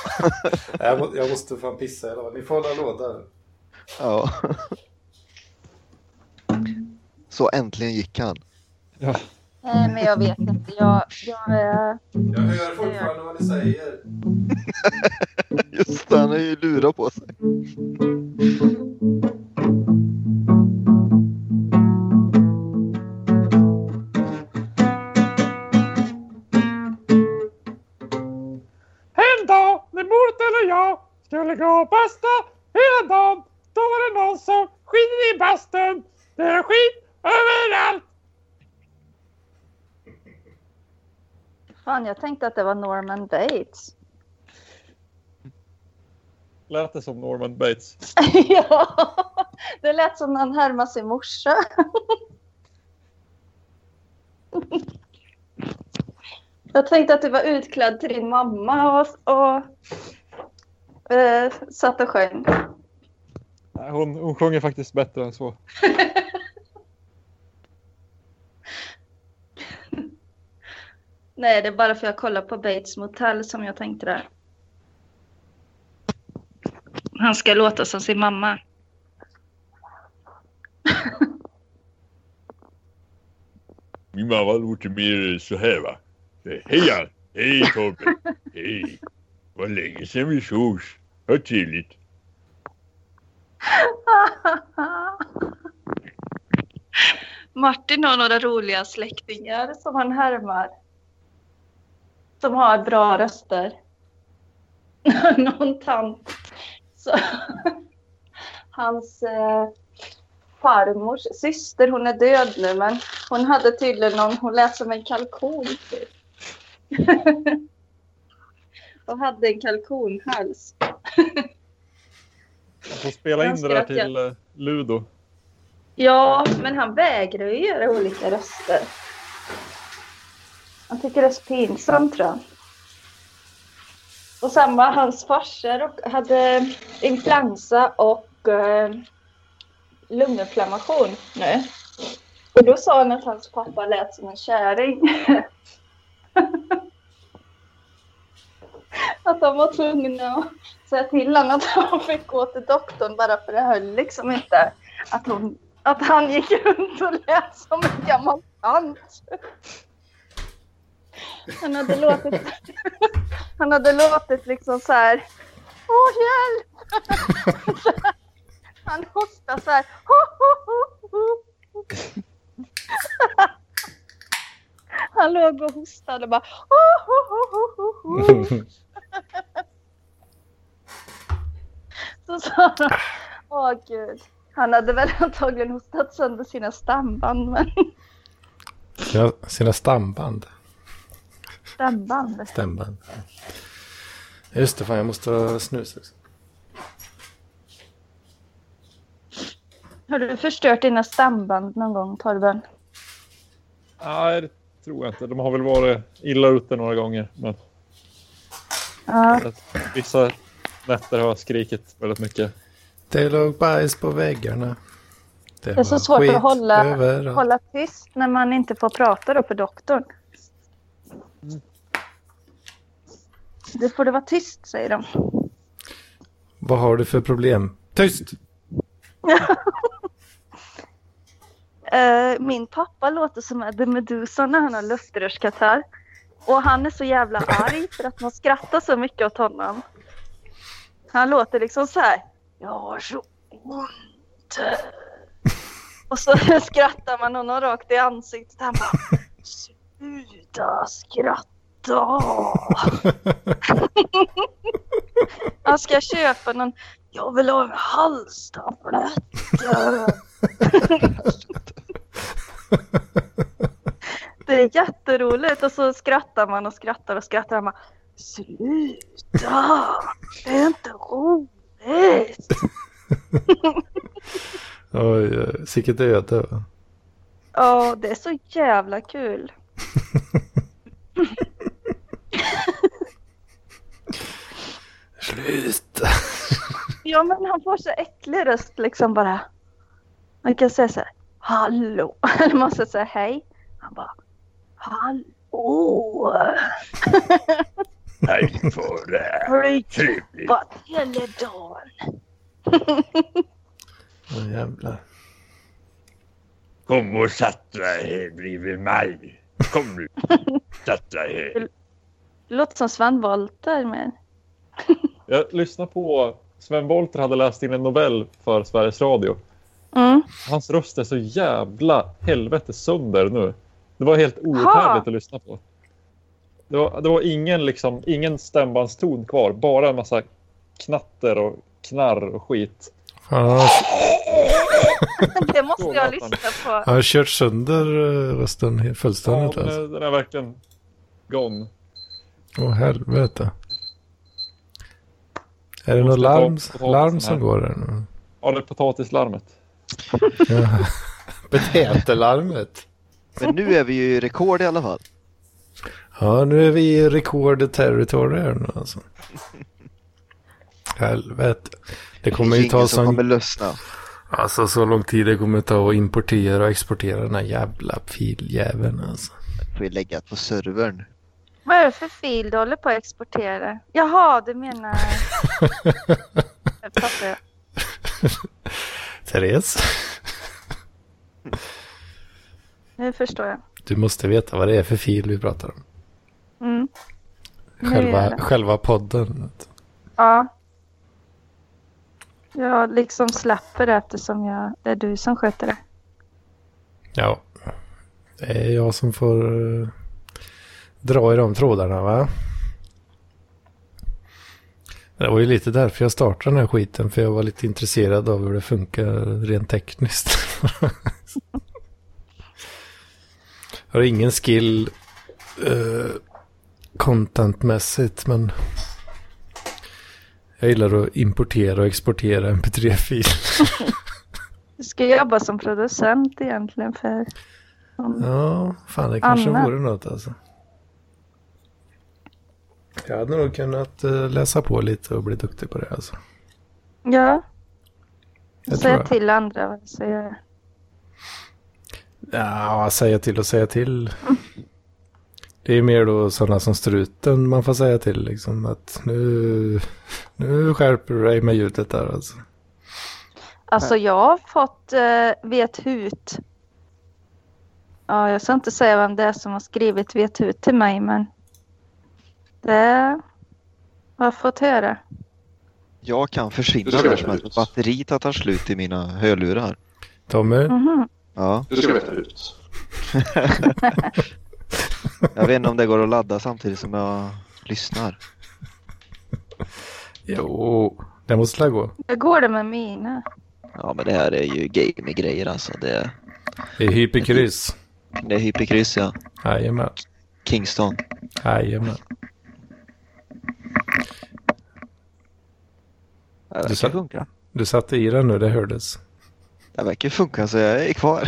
S2: jag, må, jag måste fan pissa eller vad? Ni får hålla låda.
S8: Ja. Så äntligen gick han.
S9: Nej, men jag vet inte. Jag, jag är...
S2: Jag hör fortfarande vad ni säger.
S8: Just det, han har ju lurar på sig.
S5: En dag när mordet eller jag skulle gå och basta hela dagen. Då var det någon som skiter i bastun. Det är skit överallt.
S9: Fan, jag tänkte att det var Norman Bates.
S10: Lät det som Norman Bates?
S9: ja, det lät som han härmade sin morsa. jag tänkte att du var utklädd till din mamma och, och eh, satt och sjöng.
S10: Hon, hon sjunger faktiskt bättre än så.
S9: Nej, det är bara för att jag kollar på Bates Motel som jag tänkte det. Han ska låta som sin mamma.
S11: Min mamma låter mer så här va. Hej Jan! Hej Tobbe! Hej! Vad länge sedan vi sågs. Vad trevligt.
S9: Martin har några roliga släktingar som han härmar. Som har bra röster. Någon tant. Så, hans eh, farmors syster, hon är död nu men hon hade tydligen någon, hon lät som en kalkon. typ. Och hade en kalkonhals.
S10: Jag får spela in det där till eh, Ludo.
S9: Ja, men han vägrar ju göra olika röster. Han tycker det är så pinsamt tror jag. Och samma, hans farsor och hade influensa och eh, lunginflammation nu. Och då sa han att hans pappa lät som en kärring. att de var tvungna att säga till honom att han fick gå till doktorn bara för det höll liksom inte. Att, hon, att han gick runt och lät som en gammal tant. Han hade låtit, han hade låtit liksom så här. Åh hjälp! Han hostade så här. Han låg och hostade och bara. Så sa de. Åh gud. Han hade väl antagligen hostat sönder sina stamband. Men
S2: Sina, sina stamband
S9: stamband.
S2: Stämband. Just det, fan jag måste ha snus också.
S9: Har du förstört dina stamband någon gång Torben?
S10: Nej, det tror jag inte. De har väl varit illa ute några gånger. Men
S9: Ja.
S10: vissa nätter har jag skrikit väldigt mycket.
S2: Det låg bajs på väggarna.
S9: Det är så svårt att hålla,
S2: överallt.
S9: hålla tyst när man inte får prata då för doktorn. Det får det vara tyst, säger de.
S2: Vad har du för problem? Tyst!
S9: Eh, min pappa låter som Eddie Meduza när han har luftrörskatarr. Och han är så jävla arg för att man skrattar så mycket åt honom. Han låter liksom så här. Jag har så ont. Och så skrattar man honom rakt i ansiktet. Han bara. Sluta skratta. Han ska köpa någon. Jag vill ha en halstablett. Det är jätteroligt och så skrattar man och skrattar och skrattar. Man, Sluta! Det är inte roligt!
S2: Oj, oj, sicket öde. va?
S9: Ja, det är så jävla kul.
S2: Sluta!
S9: Ja, men han får så äcklig röst liksom bara. Man kan säga så här, hallå, eller man ska säga hej. Han bara, hallå.
S11: Hej för det. Trevligt.
S9: Flygpat hela dagen.
S2: Åh jävlar.
S11: Kom och sätt dig här bredvid mig. Kom nu. Sätt dig här.
S9: Det låter som Sven Wollter men
S10: Jag lyssnade på Sven Wollter hade läst in en novell för Sveriges Radio.
S9: mm.
S10: Hans röst är så jävla helvete sönder nu. Det var helt outhärdligt att lyssna på. Det var, det var ingen, liksom, ingen stämbandston kvar. Bara en massa knatter och knarr och skit.
S2: Fan,
S9: det måste jag lyssna på.
S2: han har kört sönder eh, rösten
S10: Ja,
S2: fullständigt.
S10: den,
S2: alltså.
S10: är, den är verkligen gone.
S2: Åh helvete. Är det något larm, larm som går där nu?
S10: Ja, det är potatislarmet.
S2: Ja. Betätelarmet.
S8: Men nu är vi ju i rekord i alla fall.
S2: Ja, nu är vi i record territory här nu alltså. Helvete. Det kommer ju ta
S8: som
S2: sån...
S8: kommer lösna.
S2: Alltså så lång tid det kommer ta att importera och exportera den här jävla filjäveln alltså.
S8: Får ju lägga på servern.
S9: Vad är det för fil du håller på att exportera? Jaha, du menar... Fattar jag.
S2: Therese,
S9: Nu förstår jag.
S2: du måste veta vad det är för fil vi pratar om.
S9: Mm.
S2: Själva, själva podden.
S9: Ja. Jag liksom släpper det eftersom jag, det är du som sköter det.
S2: Ja, det är jag som får dra i de trådarna va. Det var ju lite därför jag startade den här skiten. För jag var lite intresserad av hur det funkar rent tekniskt. jag har ingen skill eh, contentmässigt men jag gillar att importera och exportera mp3-filer.
S9: Du ska jobba som producent egentligen för...
S2: Ja, fan det kanske
S9: Anna.
S2: vore något alltså. Jag hade nog kunnat eh, läsa på lite och bli duktig på det alltså.
S9: Ja.
S2: Jag
S9: Säga
S2: jag.
S9: till andra vad jag.
S2: Ja, säga till och säga till. Det är mer då sådana som struten man får säga till liksom att nu, nu skärper du dig med ljudet där alltså.
S9: Alltså jag har fått uh, vet hut. Ja, jag ska inte säga vem det är som har skrivit vet hut till mig men det har jag fått höra.
S8: Jag kan försvinna
S12: veta
S8: som att
S12: ut.
S8: batteriet har tagit slut i mina hörlurar.
S2: Tommy,
S9: Mhm.
S8: Ja,
S12: Du ska veta ut.
S8: jag vet inte om det går att ladda samtidigt som jag lyssnar.
S2: jo, det måste la gå.
S9: Hur går det med mina?
S8: Ja, men det här är ju gaming-grejer alltså. Det,
S2: Det är hyperkryss.
S8: det är hyperkryss ja.
S2: Jajamän,
S8: Kingston.
S2: jajamän.
S8: Det verkar
S2: sa-
S8: funka.
S2: Du satte i den nu, det hördes.
S8: Det verkar funka så jag är kvar.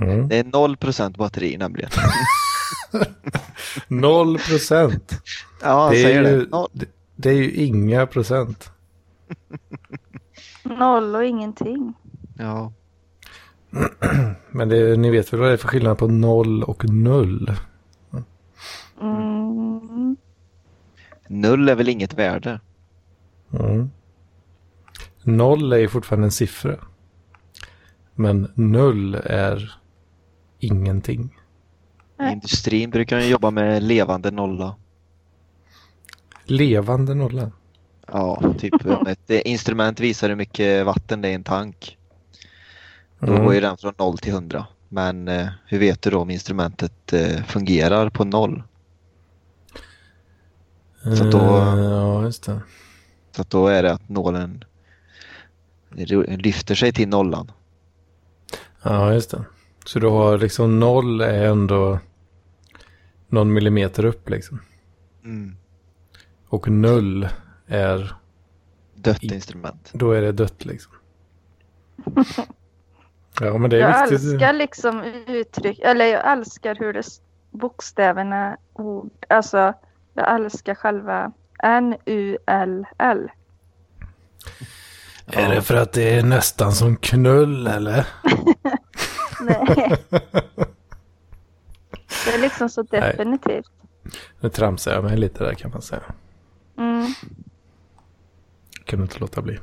S2: Mm.
S8: Det är 0% batteri nämligen.
S2: Noll procent.
S8: Ja, han
S2: Det är
S8: säger
S2: ju-
S8: det. Noll.
S2: Det, Det är ju inga procent.
S9: Noll och ingenting.
S8: Ja.
S2: Men det, ni vet väl vad det är för skillnad på noll och null?
S9: Mm.
S8: Null är väl inget värde?
S2: Mm. Noll är ju fortfarande en siffra. Men null är ingenting.
S8: I industrin brukar de jobba med levande nolla.
S2: Levande nolla.
S8: Ja, typ ett instrument visar hur mycket vatten det är i en tank. Då
S2: Mm.
S8: går ju den från 0 till 100. Men eh, hur vet du då om instrumentet eh, fungerar på noll? Så då-
S2: Eh, Ja, just det.
S8: Så att då är det att nålen lyfter sig till nollan.
S2: Ja, just det. Så du har liksom noll är ändå någon millimeter upp liksom.
S8: Mm.
S2: Och null är,
S8: Dött instrument.
S2: då är det dött liksom. Ja, men det är
S9: Jag
S2: viktigt.
S9: älskar liksom uttryck, eller jag älskar hur det bokstäverna ord, alltså jag älskar själva N-U-L-L.
S2: Är det för att det är nästan som knull eller?
S9: Nej. Det är liksom så definitivt.
S2: Nu tramsar jag mig lite där kan man säga.
S9: Mm.
S2: Kan du inte låta bli.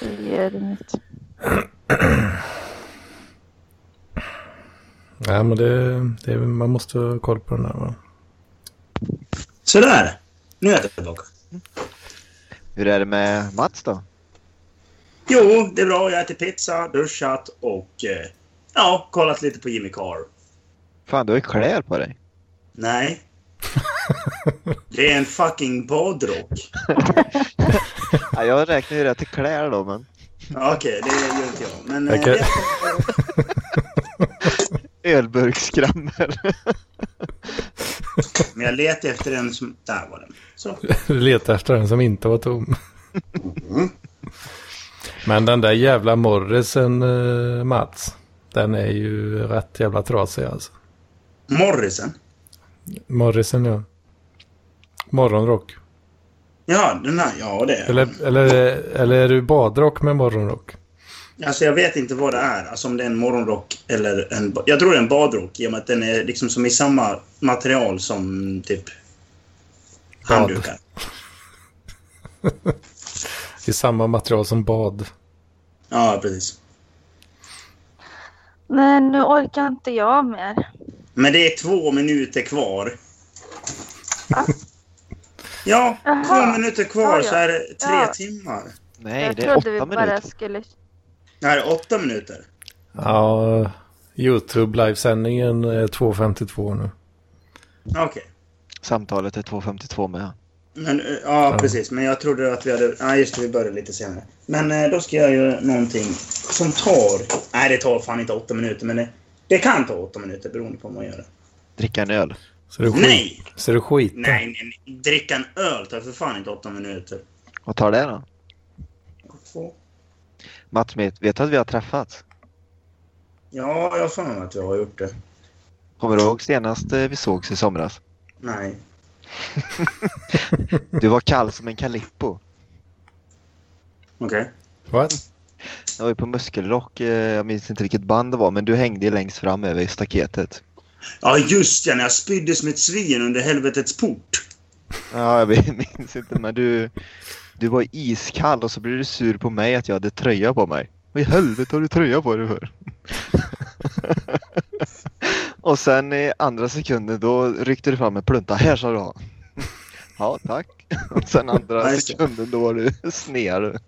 S9: Det gör inget.
S2: Ja, men det, det, man måste ha koll på den här va?
S1: Sådär. Nu är jag tillbaka.
S8: Hur är det med Mats då?
S1: Jo, det är bra. Jag äter pizza, duschat och eh, ja, kollat lite på Jimmy Carr.
S8: Fan, du har ju kläder på dig.
S1: Nej. Det är en fucking badrock.
S8: Ja, jag räknar ju det till kläder då, men...
S1: Ja, Okej, det gör inte jag. Men eh, det-
S8: Ölburksskrammel.
S1: Men jag letar efter en som... Där var den. Så.
S2: Du letar efter den som inte var tom. Men den där jävla Morrisen, eh, Mats. Den är ju rätt jävla trasig alltså.
S1: Morrison.
S2: Morrisen ja. Morgonrock.
S1: Ja, den här. Ja, det är
S2: Eller, eller, eller är du badrock med morgonrock?
S1: Alltså jag vet inte vad det är. Alltså om det är en morgonrock eller en... Jag tror det är en badrock i och med att den är liksom som i samma material som typ
S2: Bad.
S1: handdukar.
S2: I samma material som bad.
S1: Ja, precis.
S9: Nej, nu orkar inte jag mer.
S1: Men det är två minuter kvar. Ja,
S9: Jaha.
S1: två minuter kvar
S9: Ja, ja.
S1: så är det tre
S9: Ja.
S1: timmar.
S8: Nej,
S9: jag
S8: det är
S9: trodde vi
S8: åtta
S9: bara
S8: minuter.
S9: skulle...
S1: Nej, åtta minuter.
S2: Ja, YouTube livesändningen är 2.52 nu.
S1: Okej.
S8: Samtalet är 2.52 med.
S1: Men, eh, ja, precis. Men jag trodde att vi hade... Ja, just det. Vi började lite senare. Men eh, då ska jag göra någonting som tar... Nej, det tar fan inte åtta minuter, men det, det kan ta åtta minuter beroende på vad man gör.
S8: Dricka en öl.
S2: Så du skit,
S1: Nej!
S2: Så du skit.
S1: Nej, nej, nej. Dricka en öl tar för fan inte åtta minuter.
S8: Vad tar det då?
S1: Två.
S8: Mats, vet du att vi har träffats?
S1: Ja, jag har att jag har gjort det.
S8: Kommer du ihåg senast eh, vi sågs i somras?
S1: Nej.
S8: Du var kall som en Calippo.
S1: Okej.
S2: What?
S8: Jag var ju på Muskelrock, eh, jag minns inte vilket band det var, men du hängde ju längst fram över staketet.
S1: Ja, just ja. När jag spydde som ett svin under helvetets port.
S8: Ja, jag minns inte, men du, du var iskall och så blev du sur på mig att jag hade tröja på mig. Vad i helvete har du tröja på dig för? och sen i andra sekunden då ryckte du fram en plunta. Här sa du ha. Ja, tack. Och sen andra sekunden då var du sned.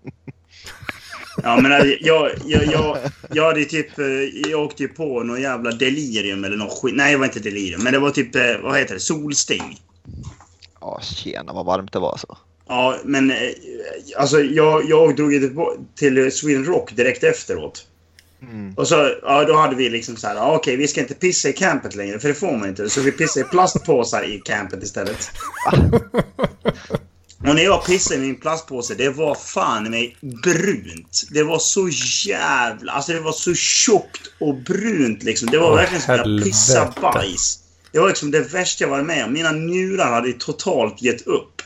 S1: Ja, men jag, jag, jag, jag, jag hade typ... eh, Jag åkte ju på någon jävla delirium eller något skit. Nej, det var inte delirium. Men det var typ... eh, Vad heter det? Solsting.
S8: Ja, tjena vad varmt det var så.
S1: Ja, men eh, alltså jag, jag drog till, Sweden Rock direkt efteråt.
S8: Mm.
S1: Och så, ja, då hade vi liksom så här, ja, okej, vi ska inte pissa i campet längre, för det får man inte. Så vi pissade i plastpåsar i campet istället. Och när jag pissade i min plastpåse, det var fan mig brunt. Det var så jävla... Alltså det var så tjockt och brunt liksom. Det var
S2: Åh,
S1: verkligen som att pissade bajs. Det var liksom det värsta jag varit med om. Mina njurar hade totalt gett upp.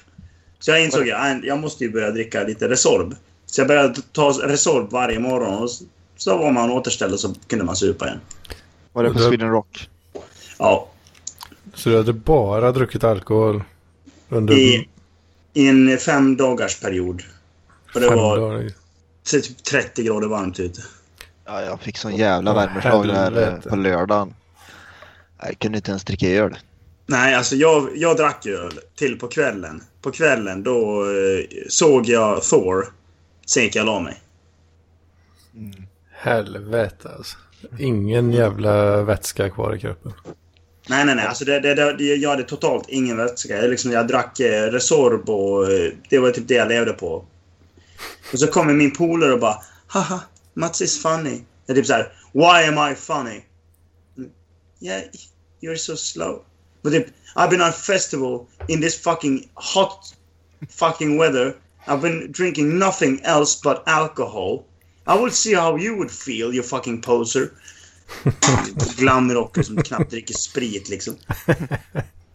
S1: Så jag insåg att jag måste ju börja dricka lite Resorb. Så jag började ta Resorb varje morgon och så var man återställd och så kunde man supa igen.
S8: Var det på Sweden Rock?
S1: Ja,
S2: Så du hade bara druckit alkohol under
S1: i, i en fem dagars period. Och det
S2: fem
S1: var
S2: dagar?
S1: typ 30 grader varmt ute.
S8: Ja, jag fick sån jävla värmeslag där eh, på lördagen. Jag kunde inte ens dricka öl.
S1: Nej, alltså jag, jag drack öl till på kvällen. På kvällen då eh, såg jag Thor. Sen gick jag och la mig.
S2: Helvete alltså. Ingen jävla vätska kvar i kroppen.
S1: Nej, nej, nej. Alltså det, det, det, jag hade totalt ingen vätska. Jag, liksom, jag drack eh, Resorb och eh, det var typ det jag levde på. Och så kommer min polare och bara Haha, Mats is funny. Jag typ såhär Why am I funny? Yeah, you're so slow. But typ, I've been on festival in this fucking hot fucking weather. I've been drinking nothing else but alcohol. I will see how you would feel, you fucking poser. Glamrocker som knappt dricker sprit liksom.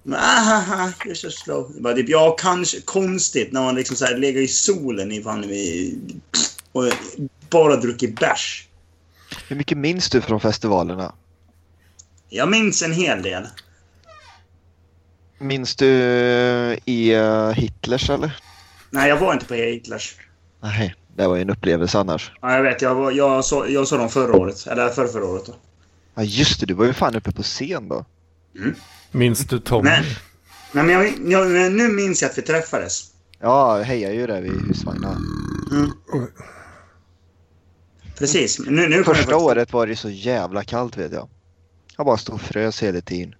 S1: You're so slow. Det Bara, typ, ja, kanske konstigt när man liksom så här lägger i solen i fan och bara druckit bärs.
S8: Hur mycket minns du från festivalerna?
S1: Jag minns en hel del.
S8: Minns du i eh, Hitlers eller?
S1: Nej, jag var inte på Hitlers.
S8: Nej, det var ju en upplevelse annars.
S1: Ja, jag vet. Jag, var, jag, så, jag såg dem förra året. Eller förra, förra året. Då.
S8: Ja just det, du var ju fan uppe på scen då.
S2: Minns du Tommy?
S1: Men, nej, men jag, jag, nu minns jag att vi träffades.
S8: Ja, hejade ju där vid husvagnen.
S1: Mm. Precis. Nu, nu
S8: Första året var det så jävla kallt vet jag. Jag bara stod och frös hela tiden.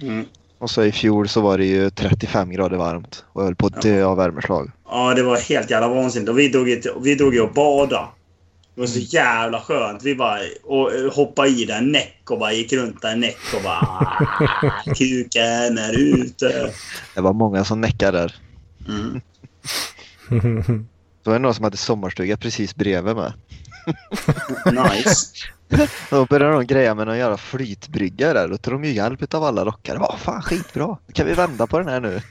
S1: Mm.
S8: Och så i fjol så var det ju 35 grader varmt. Och jag höll på att dö av värmeslag.
S1: Ja, det var helt jävla vansinnigt. Och vi drog ju, till- vi drog ju och bada. Det var så
S8: Mm.
S1: jävla skönt. Vi bara och, eh, hoppade i där näck och bara gick runt där näck och bara... "Ah, Kuken är ute.
S8: Det var många som näckade där.
S1: Mm.
S8: Så var det någon som hade sommarstuga precis bredvid mig.
S1: Nice.
S8: Då började de greja med någon jävla flytbrygga där. Då tog de ju hjälp av alla rockare. Vad fan skitbra. Kan vi vända på den här nu.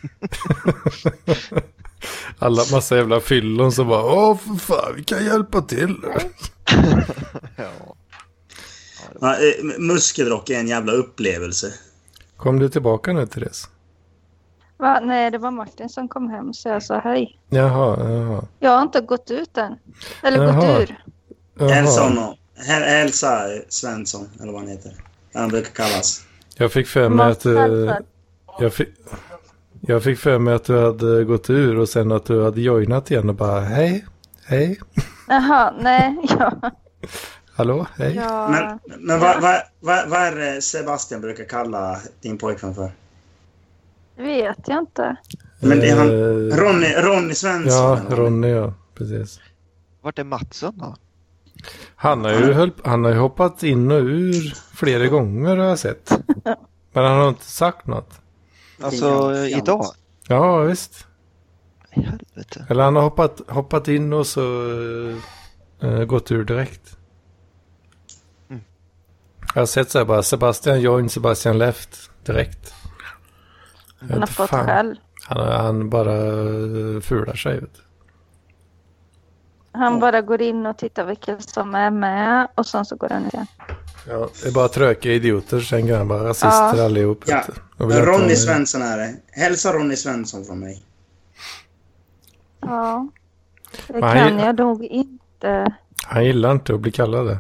S2: Alla massa jävla fyllon som bara Åh för fan, vi kan hjälpa till.
S8: ja.
S1: Ja, eh, muskelrock är en jävla upplevelse.
S2: Kom du tillbaka nu Therese?
S9: Va? Nej, det var Martin som kom hem så jag sa hej.
S2: Jaha, jaha.
S9: Jag har inte gått ut än. Eller
S2: Jaha.
S9: gått ur.
S1: Hel- Elsa Svensson, eller vad han heter. Han brukar kallas.
S2: Jag fick för mig att... eh, jag, fick, jag fick för mig att du hade gått ur och sen att du hade joinat igen och bara hej, hej,
S9: Jaha, nej. Ja.
S2: hallå, hej.
S9: ja.
S1: Men, men vad, vad, vad, vad är det Sebastian brukar kalla din pojkvän för?
S9: vet jag inte.
S1: Men det är han,
S2: Eh,
S1: Ronny, Ronny Svensson.
S2: Ja? Ronny ja, precis.
S8: Vart är Mattsson då?
S2: Han har, ju höll, han har ju hoppat in och ur flera gånger har jag sett. Men han har inte sagt något.
S8: Alltså idag?
S2: Ja, visst.
S8: Helvete.
S2: Eller han har hoppat, hoppat in och så eh, gått ur direkt.
S8: Mm.
S2: Jag har sett så här bara Sebastian join, Sebastian left direkt.
S9: Han har fått skäll.
S2: Han, han bara eh, fular sig. Vet du.
S9: Han bara går in och tittar vilka som är med och sen så går han igen.
S2: Ja, det är bara tröka idioter, sen kan han bara rasister
S9: Ja.
S2: allihop.
S1: Ja, Ronny Svensson är det. Hälsa Ronny Svensson från mig.
S9: Ja. Det
S2: Men
S9: kan jag nog inte.
S2: Han gillar inte att bli kallad det.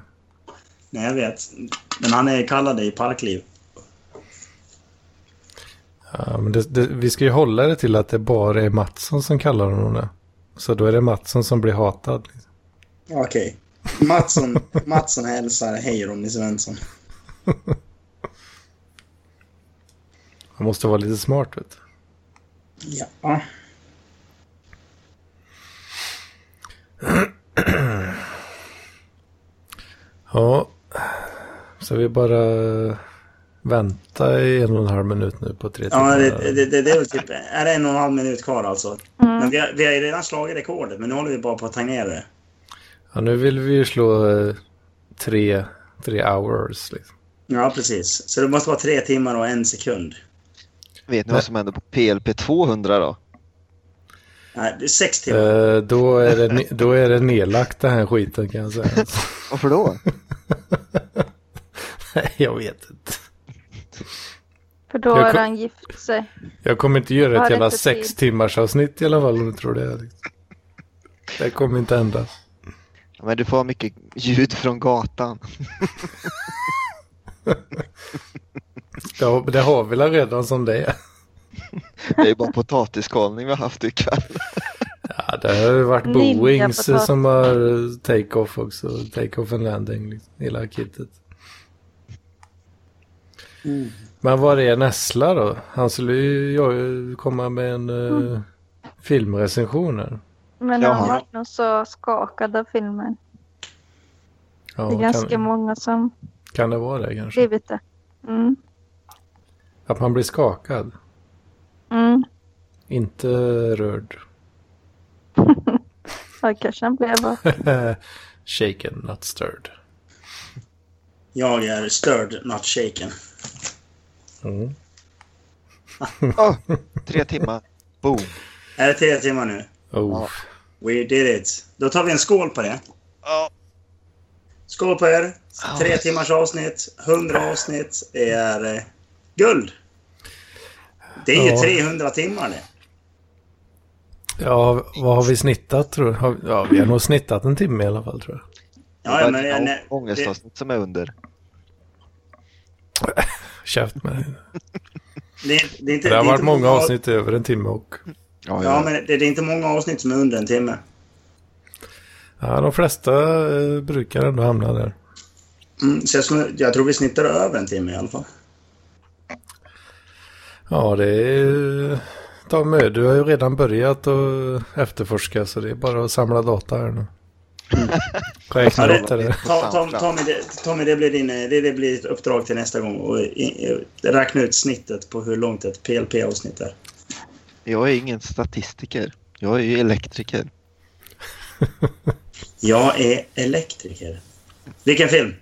S1: Nej, jag vet. Men han är kallad i Parkliv.
S2: Ja, men det, det, vi ska ju hålla det till att det bara är Mattsson som kallar honom det. Så då är det Mattsson som blir hatad. Liksom.
S1: Okej. Mattsson, Mattsson hälsar. Hej Ronny Svensson.
S2: Han måste vara lite smart vet du.
S1: Ja.
S2: Ja, så vi bara vänta i en och en halv minut nu på tre
S1: Ja,
S2: timmar.
S1: det, det, det, det är väl typ... Är det en och en halv minut kvar alltså?
S9: Mm.
S1: Men vi har, vi har ju redan slagit rekordet, men nu håller vi bara på att tangera det.
S2: Ja, nu vill vi ju slå eh, tre, tre hours. Liksom.
S1: Ja, precis. Så det måste vara tre timmar och en sekund.
S8: Vet ni vad som händer på PLP 200 då?
S1: Nej, det är sex timmar.
S2: Eh, då, är det, då är det nedlagt den här skiten kan jag säga.
S8: Varför då?
S2: Nej, jag vet inte.
S9: För då
S2: Jag
S9: har han gift sig.
S2: Jag kommer inte göra
S9: Har
S2: ett jävla
S9: inte
S2: sex
S9: tid.
S2: timmars avsnitt i alla fall om du tror det. Det kommer inte hända.
S8: Ja, Men du får ha mycket ljud från gatan.
S2: Det har, det har vi väl redan som det är.
S8: Det är ju bara potatisskalning vi har haft ikväll.
S2: Ja, det har ju varit Boeings
S9: potatis.
S2: som har take-off också. Take-off and landing, liksom, hela kittet. Men vad är Nessla då? Han skulle ju jag- komma med en uh, filmrecension här.
S9: Men
S8: Jaha.
S9: han var nog så skakad av filmen.
S2: Ja,
S9: det är ganska
S2: kan,
S9: många som
S2: kan det vara det kanske?
S9: blivit det. Mm.
S2: Att man blir skakad,
S9: Mm.
S2: inte rörd.
S9: Ja, kanske han blev?
S2: Shaken, not stirred.
S1: Jag är störd, not shaken.
S2: Mm.
S8: Åh, tre timmar. Boom.
S1: Är det tre timmar nu?
S2: Oh.
S1: We did it. Då tar vi en skål på det.
S8: Ja.
S1: Skål på er. Tre timmars avsnitt, 100 avsnitt. Är eh, guld. Det är ju
S2: Ja.
S1: 300 timmar det.
S2: Ja, vad har vi snittat tror du? Har- Ja, vi har nog snittat en timme i alla fall tror jag.
S1: Ja, men, jag-
S8: det är ångestavsnitt som är under.
S2: Käft med dig.
S1: det, är- det, är inte,
S2: Det har varit många avsnitt över en timme och...
S8: Ja,
S1: Ja, men det, det är inte många avsnitt som är under en timme.
S2: Ja, de flesta eh, brukar ändå hamna där.
S1: Mm, så jag, skulle, jag tror vi snittar över en timme i alla fall.
S2: Ja, det är... Ta med. Du har ju redan börjat att efterforska så det är bara att samla data här nu.
S1: Ja,
S2: det
S1: ta, ta, med det, blir din, eh, det, det blir ett uppdrag till nästa gång. Och, i, räkna ut snittet på hur långt ett PLP-avsnitt är.
S8: Jag är ingen statistiker. Jag är ju elektriker.
S1: Jag är elektriker. Vilken film?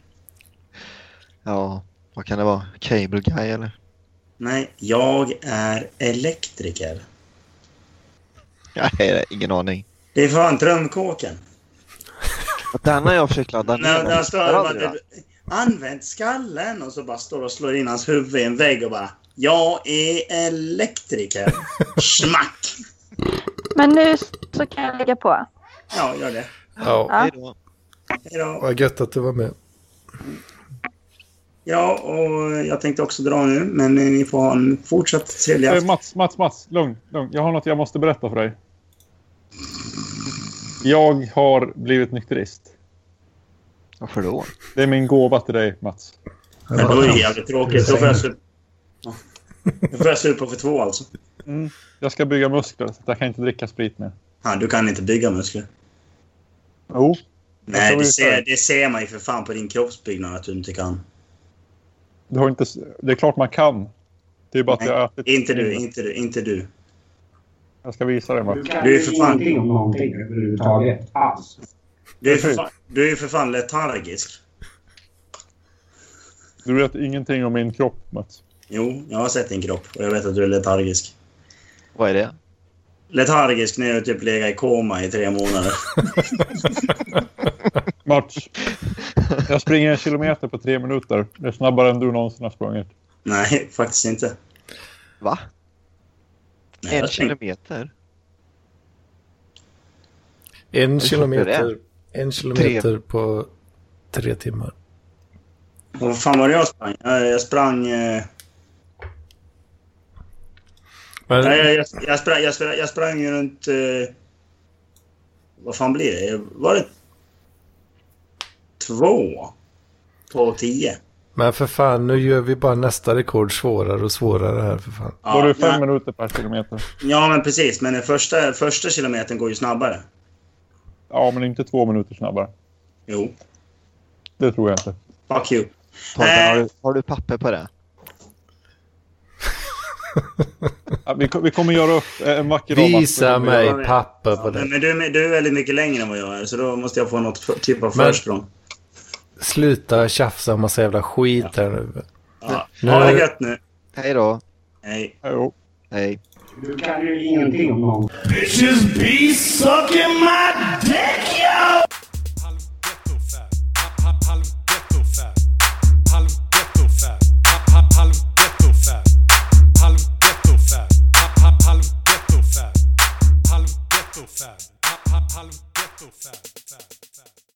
S8: Ja, vad kan det vara? Cable guy eller?
S1: Nej, jag är elektriker.
S8: Nej, ingen aning.
S1: Det är fan Drömkåken.
S8: Den har jag försökt ladda ner. Jag
S1: står bara,
S8: den.
S1: Använd skallen och så bara står och slår in hans huvud i en vägg och bara Jag är elektriker. Smack!
S9: Men nu så kan jag lägga på.
S1: Ja, gör det.
S2: Ja,
S8: Hej då.
S1: Hejdå.
S2: vad gött att du var med.
S1: Ja, och jag tänkte också dra nu, men ni får ha en fortsatt trevlig afton.
S5: Mats, Mats, Mats. Lugn, lugn. Jag har något jag måste berätta för dig. Jag har blivit nykterist.
S8: Varför då?
S5: Det är min gåva till dig, Mats.
S1: Men då är det jävligt tråkigt. Då får jag supa. Ja. Supa för två alltså.
S5: Mm. Jag ska bygga muskler, så jag kan inte dricka sprit mer.
S1: Ja, du kan inte bygga muskler.
S5: Jo.
S1: Nej, det ser, det ser man ju för fan på din kroppsbyggnad att du inte kan.
S5: Du har inte... Det är klart man kan. Det är bara att jag har ätit...
S1: Inte du, inte du, inte du.
S5: Jag ska visa dig,
S13: Du
S5: Mats.
S13: kan
S1: Du är
S13: ju
S1: för fan-
S13: ingenting om någonting överhuvudtaget alls.
S1: Du är för fan, du är för fan letargisk.
S5: Du vet ingenting om min kropp, Mats.
S1: Jo, jag har sett din kropp och jag vet att du är letargisk.
S8: Vad är det?
S1: Letargisk när du typ legat i koma i tre månader.
S5: Mats. Jag springer en kilometer på tre minuter. Det är snabbare än du någonsin har sprungit.
S1: Nej, faktiskt inte.
S8: Va? En kilometer?
S2: En kilometer, en kilometer på tre timmar.
S1: Vad fan var det jag sprang? Jag, sprang... Eh,
S2: Men,
S1: nej, jag, jag, jag, sprang, jag, sprang, jag sprang runt... Eh, vad fan blir det? Var det... Två? På tio?
S2: Men för fan, nu gör vi bara nästa rekord svårare och svårare här för fan.
S5: Då är det fem
S1: nej.
S5: minuter per kilometer.
S1: Ja, men precis. Men den första, första kilometern går ju snabbare.
S5: Ja, men inte två minuter snabbare.
S1: Jo.
S5: Det tror jag inte.
S1: Fuck you.
S8: Torben, har,
S1: Eh,
S8: du, har du papper på det?
S5: Ja, Vi, vi kommer göra upp en vacker dag.
S2: Visa mig papper på det.
S1: men du, du är väldigt mycket längre än vad jag är, så då måste jag få något typ av
S2: Men-
S1: försprång.
S2: Sluta tjafsa om massa jävla skit ja. här nu.
S1: Ja.
S2: nu.
S1: Ha det gött nu.
S8: Hej då.
S1: Hej.
S8: Hej.
S14: Du kan ju ingenting om någon.
S11: Bitches be sucking my dick yo! Fab. Ghetto fab.